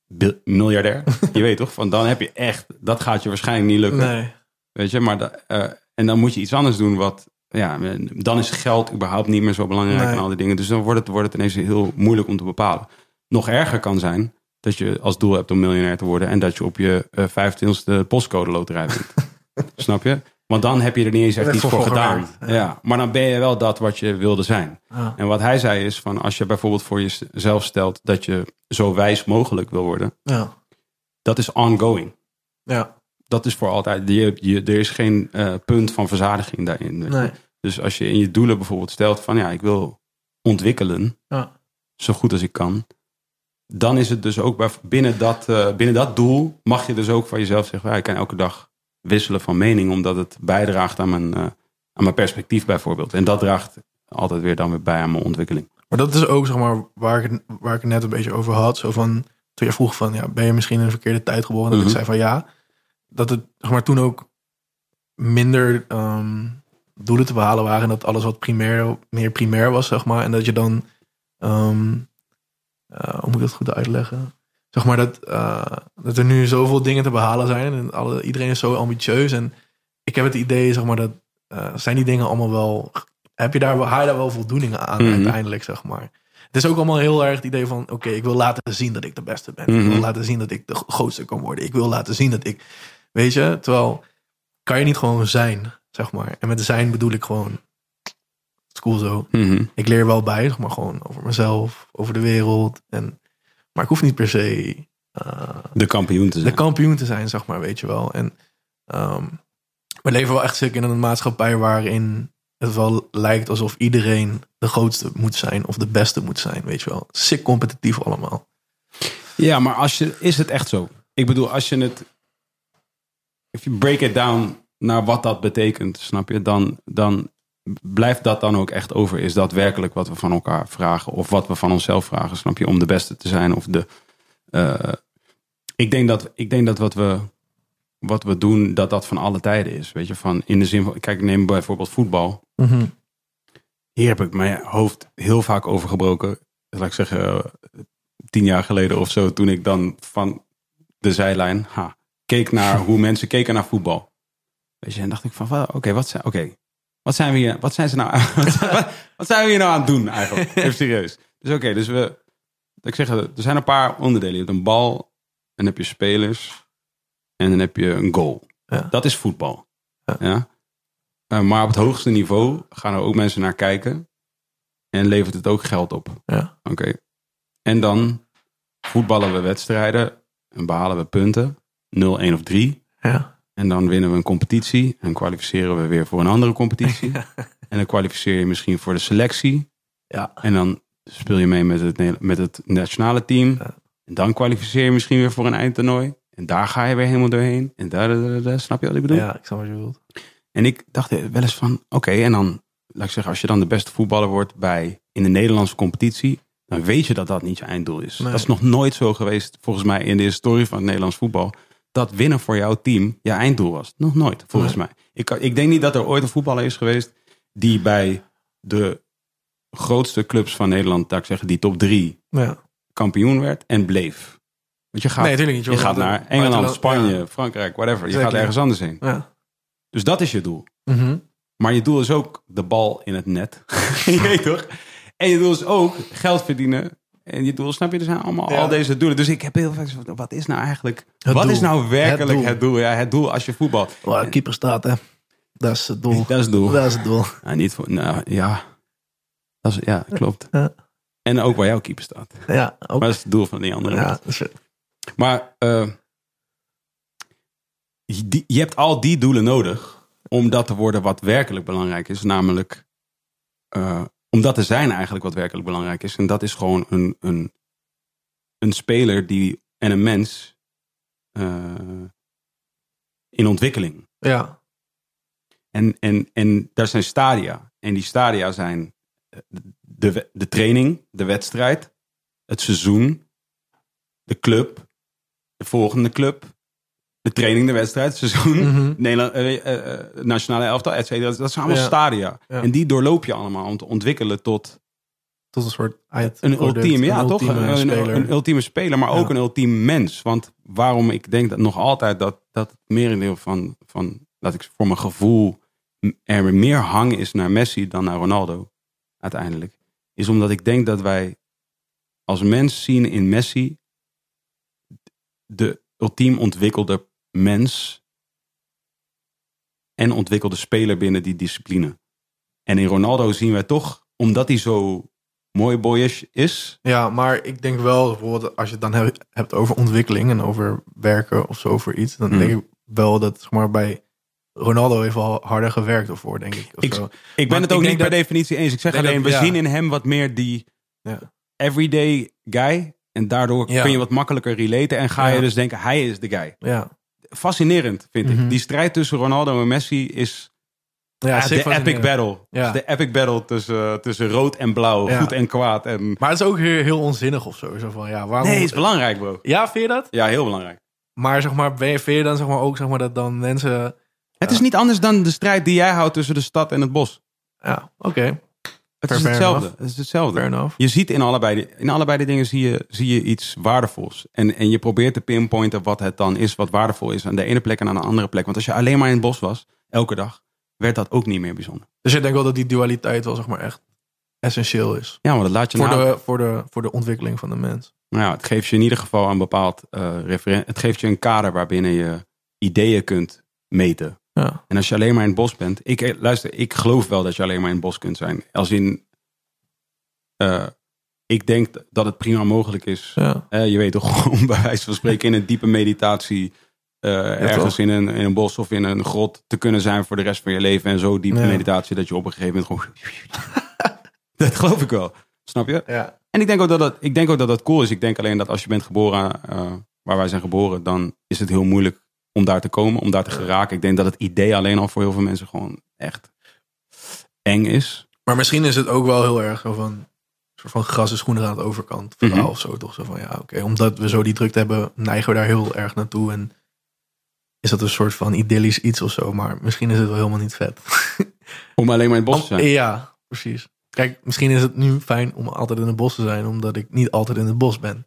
Bil- miljardair? je weet toch? Van dan heb je echt, dat gaat je waarschijnlijk niet lukken. Nee. Weet je, maar da- eh, en dan moet je iets anders doen wat, ja, dan is geld überhaupt niet meer zo belangrijk Nee. en al die dingen. Dus dan wordt het, wordt het ineens heel moeilijk om te bepalen. Nog erger kan zijn dat je als doel hebt om miljonair te worden en dat je op je eh 25e postcode loterij wint. Snap je? Want dan heb je er niet eens echt iets voor voor gedaan. gewerkt, Ja. ja. Maar dan ben je wel dat wat je wilde zijn. Ja. En wat hij zei is van als je bijvoorbeeld voor jezelf stelt dat je zo wijs mogelijk wil worden, Ja. dat is ongoing Ja. dat is voor altijd. Je, je, er is geen eh, punt van verzadiging daarin. Nee. Dus als je in je doelen bijvoorbeeld stelt van ja, ik wil ontwikkelen Ja. zo goed als ik kan. Dan is het dus ook binnen, dat, eh, binnen dat doel mag je dus ook van jezelf zeggen, ja, ik kan elke dag wisselen van mening, omdat het bijdraagt aan mijn, eh, aan mijn perspectief bijvoorbeeld. En dat draagt altijd weer dan weer bij aan mijn ontwikkeling. Maar dat is ook zeg maar waar ik, waar ik het net een beetje over had. Zo van, toen je vroeg van, ja, ben je misschien in een verkeerde tijd geboren? Dat Mhm. ik zei van ja. Dat het zeg maar toen ook minder ehm, doelen te behalen waren. En dat alles wat primair, meer primair was, zeg maar. En dat je dan, eh, hoe moet ik dat goed uitleggen? Zeg maar dat, eh, dat er nu zoveel dingen te behalen zijn. En alle, iedereen is zo ambitieus. En ik heb het idee, zeg maar, dat eh, zijn die dingen allemaal wel heb je daar, haal je daar wel voldoening aan Mhm. uiteindelijk, zeg maar. Het is ook allemaal heel erg het idee van... oké, ik wil laten zien dat ik de beste ben. Ik Mhm. wil laten zien dat ik de grootste kan worden. Ik wil laten zien dat ik... Weet je, terwijl... kan je niet gewoon zijn, zeg maar. En met zijn bedoel ik gewoon... Het is cool zo. Mhm. Ik leer wel bij, zeg maar, gewoon over mezelf, over de wereld. En, maar ik hoef niet per se eh, De kampioen te zijn. de kampioen te zijn, zeg maar, weet je wel. En ehm, we leven wel echt zeker in een maatschappij waarin het wel lijkt alsof iedereen de grootste moet zijn of de beste moet zijn, weet je wel. Sick competitief allemaal. Ja, maar als je, is het echt zo? Ik bedoel, als je het. If you break it down naar wat dat betekent, snap je? Dan, dan blijft dat dan ook echt over. Is dat werkelijk wat we van elkaar vragen? Of wat we van onszelf vragen, snap je? Om de beste te zijn. Of de. eh, ik, denk dat, ik denk dat wat we, wat we doen, dat dat van alle tijden is. Weet je, van in de zin van. Kijk, neem bijvoorbeeld voetbal. Hier heb ik mijn hoofd heel vaak over gebroken. Laat ik zeggen, eh, tien jaar geleden of zo. Toen ik dan van de zijlijn ha, keek naar hoe mensen keken naar voetbal. Weet je, en dacht ik van, oké, wat zijn, oké, wat zijn we hier, wat zijn ze nou, wat, zijn- wat, zijn we hier nou aan het doen eigenlijk? Even serieus. Dus oké, dus we, ik zeg, er zijn een paar onderdelen. Je hebt een bal, en dan heb je spelers, en dan heb je een goal. Ja. Dat is voetbal. Ja. Ja. Eh, maar op het hoogste niveau gaan er ook mensen naar kijken. En levert het ook geld op. Ja. Oké. En dan voetballen we wedstrijden en behalen we punten. 0, 1 of 3. Ja. En dan winnen we een competitie. En kwalificeren we weer voor een andere competitie. en dan kwalificeer je misschien voor de selectie. Ja. En dan speel je mee met het, met het nationale team. Ja. En dan kwalificeer je misschien weer voor een eindtoernooi. En daar ga je weer helemaal doorheen. En daar, daar, daar- daar- snap je wat ik bedoel? Ja, ik snap wat je bedoelt. En ik dacht wel eens van, oké, en dan, laat ik zeggen, als je dan de beste voetballer wordt bij, in de Nederlandse competitie, dan weet je dat dat niet je einddoel is. Nee. Dat is nog nooit zo geweest, volgens mij, in de historie van het Nederlands voetbal, dat winnen voor jouw team je einddoel was. Nog nooit, volgens mij. Ik, ik denk niet dat er ooit een voetballer is geweest die bij de grootste clubs van Nederland, laat ik zeggen, die top drie, Ja. kampioen werd en bleef. Want je gaat, Nee, niet. je gaat naar Engeland, Spanje, Ja. Frankrijk, whatever. Je Zeker. gaat ergens anders heen. Ja. Dus dat is je doel. Mhm. Maar je doel is ook de bal in het net. je weet toch? En je doel is ook geld verdienen. En je doel, snap je, er zijn allemaal Ja. al deze doelen. Dus ik heb heel vaak van, wat is nou eigenlijk... Het wat doel. is nou werkelijk Het het doel. doel? Ja, het doel als je voetbalt. Waar keeper staat, hè. Dat is het doel. Dat is het doel. Dat is het doel. Nou, niet voor, nou, ja. Dat is, ja, klopt. Ja. En ook waar jouw keeper staat. Ja, ook. Maar dat is het doel van die andere. Ja, dat is- Maar, eh, die- je hebt al die doelen nodig om dat te worden wat werkelijk belangrijk is. Namelijk, eh, om dat te zijn eigenlijk wat werkelijk belangrijk is. En dat is gewoon een, een, een speler die, en een mens eh, in ontwikkeling. Ja, En, en, en daar zijn stadia. En die stadia zijn eh, de, de training, de wedstrijd, het seizoen, de club, de volgende club, de training, de wedstrijd, het seizoen, Mhm. Nederland, eh, eh, eh, nationale elftal, et cetera. Dat zijn allemaal Ja. stadia. Ja. En die doorloop je allemaal om te ontwikkelen tot tot een soort een ultieme, ja, toch? ultieme Een, een, speler. een ultieme speler, maar ook een ultiem mens. Want waarom ik denk dat nog altijd dat, dat het merendeel van, van, dat ik voor mijn gevoel er meer hang is naar Messi dan naar Ronaldo, uiteindelijk, is omdat ik denk dat wij als mens zien in Messi de ultiem ontwikkelde mens en ontwikkelde speler binnen die discipline. En in Ronaldo zien wij toch, omdat hij zo mooi boyish is, Ja, maar ik denk wel, bijvoorbeeld als je het dan hebt- over ontwikkeling en over werken of zo voor iets, dan denk ik wel dat zeg maar bij Ronaldo heeft wel harder gewerkt ervoor, denk ik. Ik-. Ik ben het ook niet per dat- definitie eens. Ik zeg alleen, dat- we ja. zien in hem wat meer die Ja. everyday guy. En daardoor Ja. kun je wat makkelijker relaten. En ga je dus denken, hij is de guy. Ja, Fascinerend, vind Mhm. ik. Die strijd tussen Ronaldo en Messi is ja, de epic battle. Ja. Dus de epic battle tussen, tussen rood en blauw. Ja. Goed en kwaad. En... Maar het is ook heel, heel onzinnig of zo. zo van, ja, waarom... Nee, is belangrijk, bro. Ja, vind je dat? Ja, heel belangrijk. Maar zeg maar, vind je dan zeg maar ook zeg maar dat dan mensen... Het is niet anders dan de strijd die jij houdt tussen de stad en het bos. Ja, oké, Het is hetzelfde. Het is hetzelfde. Je ziet in allebei, de, in allebei de dingen zie je, zie je iets waardevols. En, en je probeert te pinpointen wat het dan is, wat waardevol is aan de ene plek en aan de andere plek. Want als je alleen maar in het bos was, elke dag, werd dat ook niet meer bijzonder. Dus je denkt wel dat die dualiteit wel zeg maar echt essentieel is. Ja, maar dat laat je Voor na- de, voor, de, voor de ontwikkeling van de mens. Nou ja, het geeft je in ieder geval een bepaald referen. Het geeft je een kader waarbinnen je ideeën kunt meten. Ja, En als je alleen maar in het bos bent. Ik, eh, luister, ik geloof wel dat je alleen maar in het bos kunt zijn. Als in. eh, ik denk dat het prima mogelijk is. ja. Eh, je weet toch gewoon bij wijze van spreken in een diepe meditatie. eh, ergens toch? in een, in een bos of in een grot te kunnen zijn voor de rest van je leven. En zo diepe Ja. meditatie dat je op een gegeven moment gewoon. dat geloof ik wel. Snap je? ja. En ik denk ook dat dat, ik denk ook dat dat cool is. Ik denk alleen dat als je bent geboren eh, waar wij zijn geboren, dan is het heel moeilijk om daar te komen, om daar te geraken. Ik denk dat het idee alleen al voor heel veel mensen gewoon echt eng is. Maar misschien is het ook wel heel erg zo van... soort van gras is groener aan de overkant verhaal Mhm. of zo. Toch zo van, ja, oké. Omdat we zo die drukte hebben, neigen we daar heel erg naartoe. En is dat een soort van idyllisch iets of zo. Maar misschien is het wel helemaal niet vet. Om alleen maar in het bos te zijn. ja, precies. Kijk, misschien is het nu fijn om altijd in het bos te zijn. Omdat ik niet altijd in het bos ben.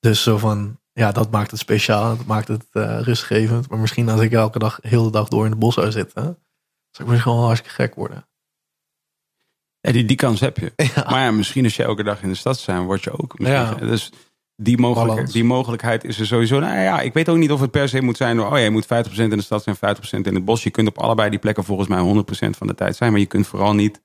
Dus zo van... Ja, dat maakt het speciaal. Dat maakt het eh, rustgevend. Maar misschien als ik elke dag, heel de dag door in het bos zou zitten... zou ik misschien wel hartstikke gek worden. Ja, die, die kans heb je. Ja. Maar ja, misschien als je elke dag in de stad zijn, word je ook. Ja. Dus die, mogelijk, die mogelijkheid is er sowieso. Nou ja, ik weet ook niet of het per se moet zijn. Oh ja, je moet 50% in de stad zijn, 50% in het bos. Je kunt op allebei die plekken volgens mij 100% van de tijd zijn. Maar je kunt vooral niet.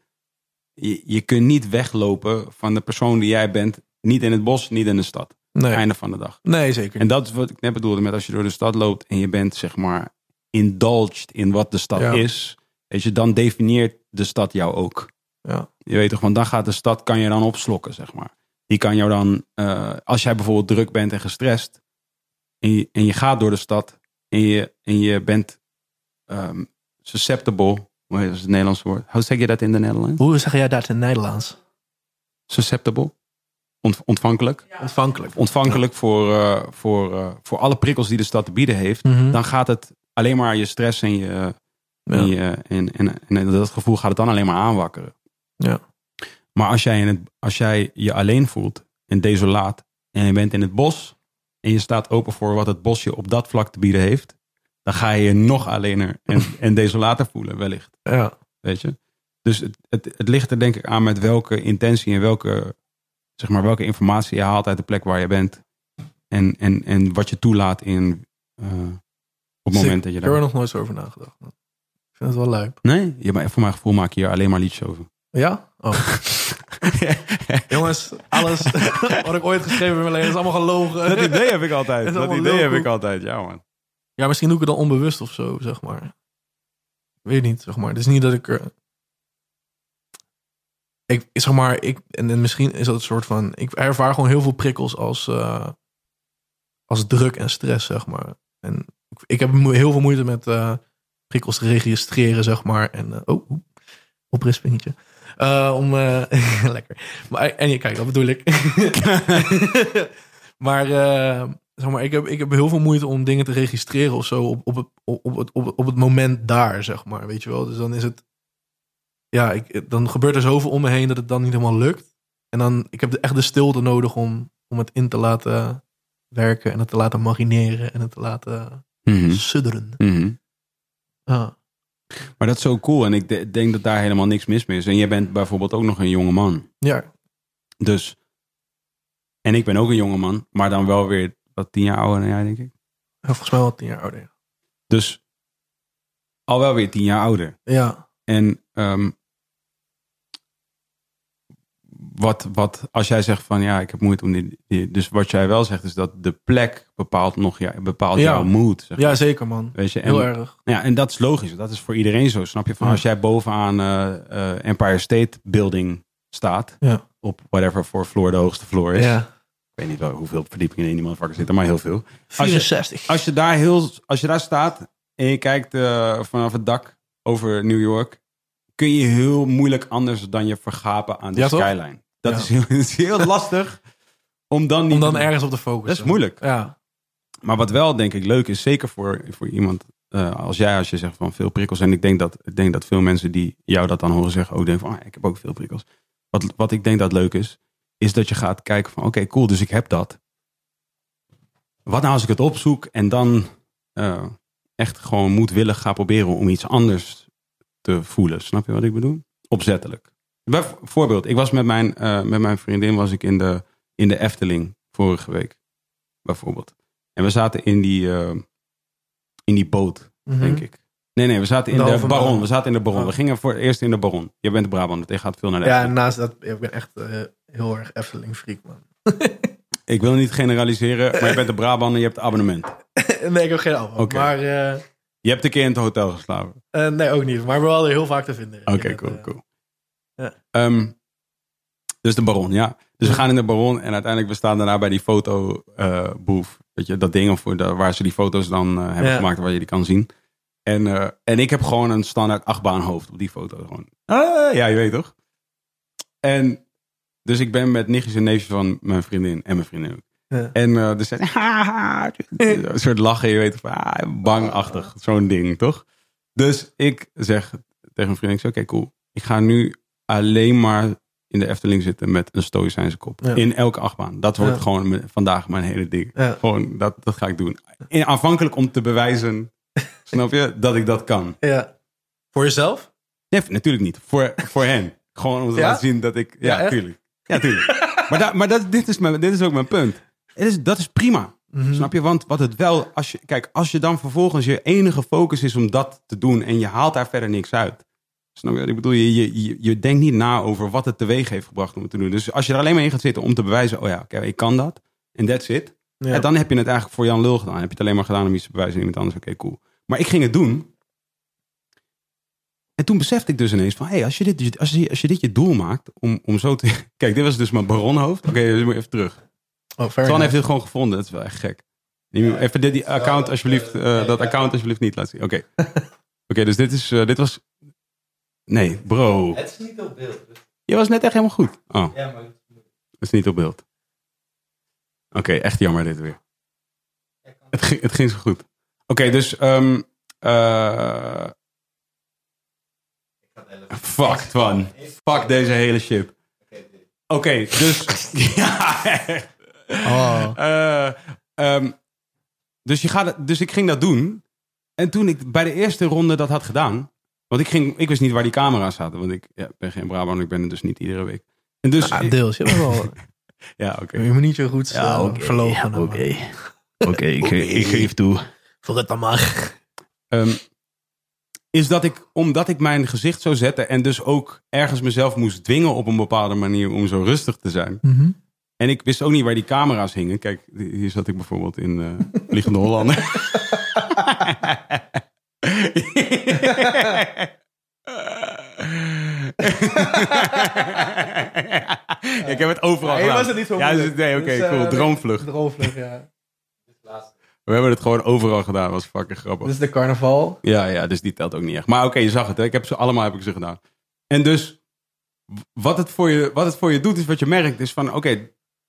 Je, je kunt niet weglopen van de persoon die jij bent. Niet in het bos, niet in de stad. Nee, Einde van de dag. nee zeker En dat is wat ik net bedoelde met als je door de stad loopt en je bent zeg maar indulged in wat de stad Ja. is. Weet je, dan definieert de stad jou ook. Ja. Je weet toch, want dan gaat de stad, kan je dan opslokken, zeg maar. Die kan jou dan, eh, als jij bijvoorbeeld druk bent en gestrest, en je, en je gaat door de stad, en je, en je bent ehm, susceptible, hoe is het Nederlands woord? Hoe zeg je dat in de Nederlands? Hoe zeg jij dat in het Nederlands? Susceptible? Ont- ontvankelijk? Ontvankelijk. Ontvankelijk voor, eh, voor, eh, voor alle prikkels die de stad te bieden heeft. Mhm. Dan gaat het alleen maar je stress en je, Ja. en, je, en, en, en dat gevoel gaat het dan alleen maar aanwakkeren. Ja. Maar als jij, in het, als jij je alleen voelt en desolaat en je bent in het bos en je staat open voor wat het bos je op dat vlak te bieden heeft, dan ga je je nog alleener en, en desolater voelen wellicht. Ja. Weet je? Dus het, het, het ligt er denk ik aan met welke intentie en welke, zeg maar, welke informatie je haalt uit de plek waar je bent. En, en, en wat je toelaat in, eh, op het moment dat je Ik heb er daar... nog nooit zo over nagedacht. Ik vind het wel lijp. Nee, maar voor mijn gevoel maak je hier alleen maar liedjes over. Ja? Oh. Jongens, alles wat ik ooit geschreven heb in mijn leven is allemaal gelogen. Dat idee heb ik altijd. Dat idee heb ik altijd, ja man. Ja, misschien doe ik het dan onbewust of zo, zeg maar. Weet niet, zeg maar. Het is niet dat ik er... Ik, zeg maar, ik, en, en misschien is dat een soort van... Ik ervaar gewoon heel veel prikkels als, eh, als druk en stress, zeg maar. En ik, heb heel veel moeite met eh, prikkels te registreren, zeg maar. En, eh, oh, oprispingetje. Om, lekker. Maar, en je kijk, dat bedoel ik. maar, zeg maar ik, heb, ik heb heel veel moeite om dingen te registreren of zo op, op, het, op, op, het, op het moment daar, zeg maar. Weet je wel? Dus dan is het. Ja, ik, dan gebeurt er zoveel om me heen dat het dan niet helemaal lukt. En dan, ik heb echt de stilte nodig om, om het in te laten werken en het te laten marineren en het te laten Mhm. sudderen. Ja. Maar dat is zo cool. En ik de- denk dat daar helemaal niks mis mee is. En jij bent bijvoorbeeld ook nog een jonge man. ja, Dus. En ik ben ook een jonge man. Maar dan wel weer wat tien jaar ouder dan jij, denk ik. volgens mij wel tien jaar ouder. ja. Dus. Al wel weer tien jaar ouder. Ja, En ehm, wat, wat, als jij zegt van ja, ik heb moeite om die, die- Dus wat jij wel zegt is dat de plek bepaalt nog ja, bepaalt Ja. jouw mood. Zeg ja zeker man. Weet je? En, Heel erg. Ja, en dat is logisch. Dat is voor iedereen zo. Snap je? Van Ja. als jij bovenaan eh, eh, Empire State Building staat. Ja. Op whatever voor floor de hoogste floor is. Ja. Ik weet niet wel hoeveel verdiepingen in die motherfucker zitten, maar heel veel. Als je- 64. Als je daar, heel, als je daar staat en je kijkt eh, vanaf het dak over New York, kun je heel moeilijk anders dan je vergapen aan de Ja, skyline. Dat Ja. is, heel, is heel lastig om dan niet Om dan ergens op te focussen. Dat is moeilijk. Ja. Maar wat wel denk ik leuk is, zeker voor, voor iemand eh, als jij, als je zegt van veel prikkels. En ik denk dat, ik denk dat veel mensen die jou dat dan horen zeggen ook denken van ah, ik heb ook veel prikkels. Wat, wat ik denk dat leuk is, is dat je gaat kijken van oké cool, dus ik heb dat. Wat nou als ik het opzoek en dan eh, echt gewoon moedwillig ga proberen om iets anders te voelen. Snap je wat ik bedoel? Opzettelijk. Bijvoorbeeld, ik was met mijn, eh, met mijn vriendin was ik in de, in de Efteling vorige week. Bijvoorbeeld. En we zaten in die, eh, in die boot, Mhm. denk ik. Nee, nee, we zaten in De Baron. We zaten in de Baron. Oh. We gingen voor het eerst in de Baron. Je bent Brabant, je gaat veel naar de Ja, Efteling. naast dat, ik ben echt eh, heel erg Efteling freak, man. Ik wil niet generaliseren, maar je bent de Brabant en je hebt abonnement. nee, ik heb geen. Oké. Maar, Je hebt een keer in het hotel geslapen. nee, ook niet. Maar wel heel vaak te vinden. Oké, cool, cool. Ehm, dus de Baron, ja. Dus we gaan in de Baron en uiteindelijk we staan daarna bij die foto eh. Weet je, dat ding voor de, waar ze die foto's dan eh, hebben Ja. gemaakt waar je die kan zien. En, eh, en ik heb gewoon een standaard achtbaan hoofd op die foto. Gewoon. Ah, ja, je weet toch? En dus ik ben met nichtjes en neefjes van mijn vriendin en mijn vriendin ook. Ja. En dus zei een soort lachen, je weet, van, ah, bangachtig, zo'n ding, toch? Dus ik zeg tegen mijn vriendin, oké, cool. Ik ga nu alleen maar in de Efteling zitten met een stoïcijnse kop. Ja. In elke achtbaan. Dat wordt Ja. gewoon vandaag mijn hele ding. Ja. Gewoon, dat, dat ga ik doen. In, aanvankelijk om te bewijzen, snap je, dat ik dat kan. Ja. Voor jezelf? Nee, natuurlijk niet. Voor, voor hen. Gewoon om te Ja? laten zien dat ik... Ja, tuurlijk. Ja, tuurlijk. maar da- maar dat, dit, is mijn, dit is ook mijn punt. Het is, dat is prima. Mhm. Snap je? Want wat het wel... Als je, kijk, als je dan vervolgens je enige focus is om dat te doen... en je haalt daar verder niks uit. Snap je? Ik bedoel, je, je, je, denkt niet na over wat het teweeg heeft gebracht om het te doen. Dus als je er alleen maar in gaat zitten om te bewijzen... oh ja, oké, ik kan dat. En that's it. Ja. Ja, dan heb je het eigenlijk voor Jan Lul gedaan. Heb je het alleen maar gedaan om iets te bewijzen aan iemand anders. Oké, cool. Maar ik ging het doen. En toen besefte ik dus ineens van... Hey, als, je dit, als, je, als je dit je doel maakt om, om zo te... Kijk, dit was dus mijn baronhoofd. Oké, dus moet even terug. Oh, Twan heeft dit gewoon gevonden. Dat is wel echt gek. Even dit, die account alsjeblieft... eh, dat account alsjeblieft niet laten zien. Oké. Oké, dus dit is... eh, dit was... Nee, bro. Het is niet op beeld. dus- Je was net echt helemaal goed. Oh, Ja, maar... dat is niet op beeld. Oké, echt jammer dit weer. Het ging, het ging zo goed. Oké, dus... ehm eh, fuck, Twan. Fuck deze hele shit. Oké, dus... ja, echt. Oh. Eh, ehm, dus, je gaat, het- dus ik ging dat doen. En toen ik bij de eerste ronde dat had gedaan... Want ik, ging, ik wist niet waar die camera's zaten. Want ik ja, ben geen Brabant, ik ben er dus niet iedere week. En dus... Ah, deels. Je, hebt wel, ja, oké. je moet niet zo goed Ja, ja, oké. verlogen. Oké. Oké, ik, ik geef toe. Voor het dan maar. Ehm, is dat ik, omdat ik mijn gezicht zo zette en dus ook ergens mezelf moest dwingen op een bepaalde manier om zo rustig te zijn. Mhm. En ik wist ook niet waar die camera's hingen. Kijk, hier zat ik bijvoorbeeld in eh Vliegende Hollander. ik heb het overal Nee, gedaan. was het niet zo ja, dus- Nee, oké, Dus, eh, cool. nee, Droomvlucht. Droomvlucht, ja. We hebben het gewoon overal gedaan. was fucking grappig. Is de carnaval. Ja, ja, dus die telt ook niet echt. Maar oké, je zag het. Hè? Ik heb ze allemaal heb ik ze gedaan. En dus, wat het voor je, wat het voor je doet, is wat je merkt, is van oké,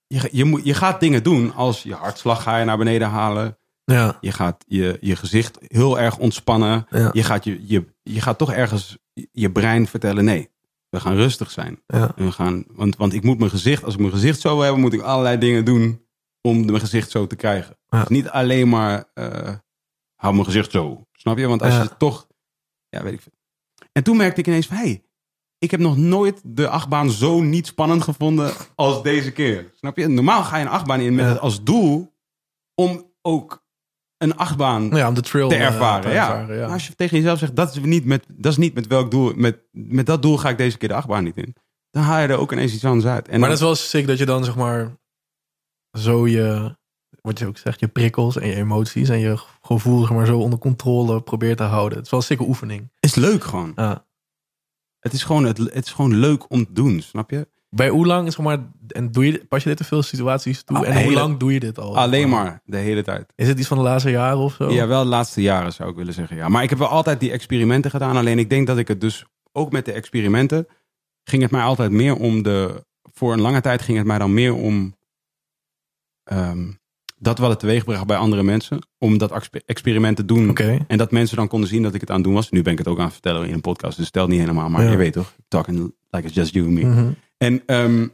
je, je, moet, je gaat dingen doen als je hartslag ga je naar beneden halen. Ja. Je gaat je, je gezicht heel erg ontspannen. Ja. Je, gaat je, je, je gaat toch ergens je brein vertellen, nee, we gaan rustig zijn. Ja. En we gaan, want, want ik moet mijn gezicht, als ik mijn gezicht zo wil hebben, moet ik allerlei dingen doen om mijn gezicht zo te krijgen. Ja. Dus niet alleen maar, eh, hou mijn gezicht zo. Snap je? Want als Ja. je toch, ja, weet ik veel. En toen merkte ik ineens van, hey, ik heb nog nooit de achtbaan zo niet spannend gevonden als deze keer. Snap je? Normaal ga je een achtbaan in met als doel om ook een achtbaan Ja, om de trail te eh, ervaren. te ja. ervaren, ja. Maar als je tegen jezelf zegt, dat is niet met, dat is niet met welk doel, met, met dat doel ga ik deze keer de achtbaan niet in. Dan haal je er ook ineens iets anders uit. En maar dan- dat is wel sick dat je dan zeg maar zo je, wat je ook zegt, je prikkels en je emoties en je gevoel zeg maar zo onder controle probeert te houden. Het is wel een sikke oefening. is leuk gewoon. Ja. Het is gewoon, het, het is gewoon leuk om te doen, snap je? Bij hoe lang zeg maar, en doe je, pas je dit te veel situaties toe? Ah, en hoe lang doe je dit al? Alleen maar de hele tijd. Is het iets van de laatste jaren of zo? Ja, wel de laatste jaren zou ik willen zeggen. Ja. Maar ik heb wel altijd die experimenten gedaan. Alleen ik denk dat ik het dus ook met de experimenten ging het mij altijd meer om de. Voor een lange tijd ging het mij dan meer om ehm, dat wat het teweegbracht bij andere mensen. Om dat exper- experiment te doen. En dat mensen dan konden zien dat ik het aan het doen was. Nu ben ik het ook aan het vertellen in een podcast. Dus stel niet helemaal. Maar Ja. je weet toch? Talking like it's just you and me. Mhm. En ehm,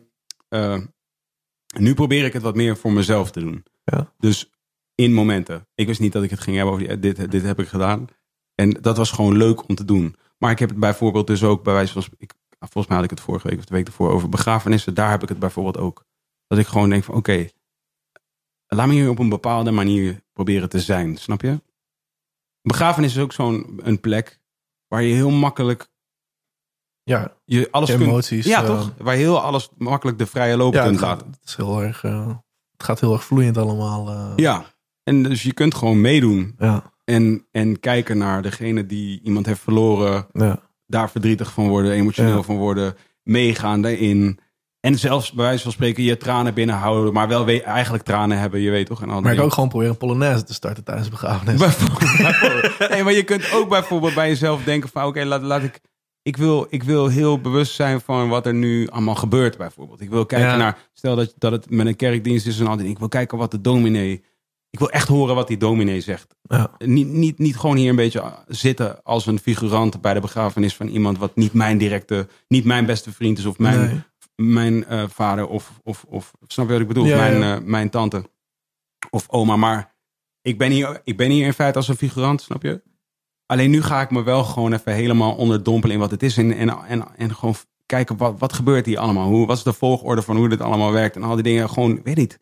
eh, nu probeer ik het wat meer voor mezelf te doen. Ja. Dus in momenten. Ik wist niet dat ik het ging hebben over die, dit, dit heb ik gedaan. En dat was gewoon leuk om te doen. Maar ik heb het bijvoorbeeld dus ook bij wijze van... Ik, volgens mij had ik het vorige week of de week ervoor over begrafenissen. Daar heb ik het bijvoorbeeld ook. Dat ik gewoon denk van oké, laat me hier op een bepaalde manier proberen te zijn. Snap je? Begrafenis is ook zo'n een plek waar je heel makkelijk Ja, je alles je kunt emoties. ja, eh, toch? Waar heel alles makkelijk de vrije loop Ja, kunt laten. gaat, het, is heel erg, eh, het gaat heel erg vloeiend allemaal. eh. Ja. En dus je kunt gewoon meedoen. Ja, En, en kijken naar degene die iemand heeft verloren. ja. Daar verdrietig van worden, emotioneel van worden. Meegaan daarin. En zelfs bij wijze van spreken je tranen binnenhouden. Maar wel we- eigenlijk tranen hebben, je weet toch? En al Maar ik ook gewoon proberen een Polonaise te starten tijdens de begrafenis. Nee, maar je kunt ook bijvoorbeeld bij jezelf denken van... Oké, laat, laat ik... Ik wil, ik wil heel bewust zijn van wat er nu allemaal gebeurt bijvoorbeeld. Ik wil kijken Ja. naar... Stel dat, dat het met een kerkdienst is en al. Ik wil kijken wat de dominee... Ik wil echt horen wat die dominee zegt. Ja. Niet, niet, niet gewoon hier een beetje zitten als een figurant bij de begrafenis van iemand wat niet mijn directe, niet mijn beste vriend is of mijn, Nee. mijn eh, vader of, of, of snap je wat ik bedoel? Ja, mijn, eh, mijn tante of oma. Maar ik ben, hier, ik ben hier in feite als een figurant, snap je? Alleen nu ga ik me wel gewoon even helemaal onderdompelen in wat het is en, en, en, en gewoon kijken wat, wat gebeurt hier allemaal? Hoe, wat is de volgorde van hoe dit allemaal werkt en al die dingen gewoon, weet niet.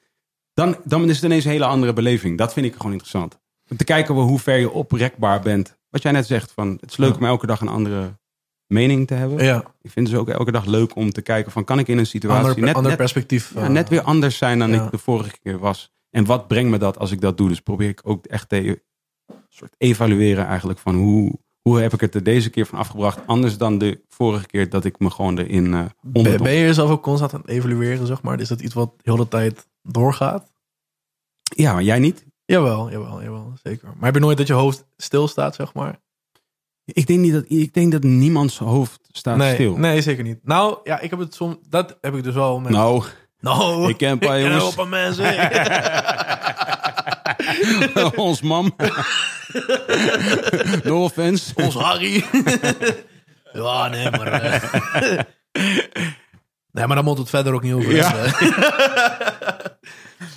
Dan, dan is het ineens een hele andere beleving. Dat vind ik gewoon interessant. Om te kijken hoe ver je oprekbaar bent. Wat jij net zegt, van, het is leuk Ja. om elke dag een andere mening te hebben. ja. Ik vind het dus ook elke dag leuk om te kijken van, kan ik in een situatie Ander, net, ander net, perspectief. ja, eh, net weer anders zijn dan ja. ik de vorige keer was. En wat brengt me dat als ik dat doe? Dus probeer ik ook echt te soort evalueren eigenlijk van hoe, hoe heb ik het er deze keer van afgebracht. Anders dan de vorige keer dat ik me gewoon erin eh Ben, onder. ben je jezelf ook constant aan het evalueren, zeg maar? Is dat iets wat heel de tijd doorgaat? Ja, maar jij niet? Jawel, jawel, jawel, zeker. Maar heb je nooit dat je hoofd stilstaat, zeg maar? Ik denk, niet dat, ik denk dat niemands hoofd staat nee, stil. nee, zeker niet. Nou, ja, ik heb het soms... Dat heb ik dus wel met... Nou, nou ik ken een paar jongens. wel een paar mensen. ons mam. no offense. Ons Harry. ja, nee, maar... eh. nee, maar daar moet het verder ook niet over Ja.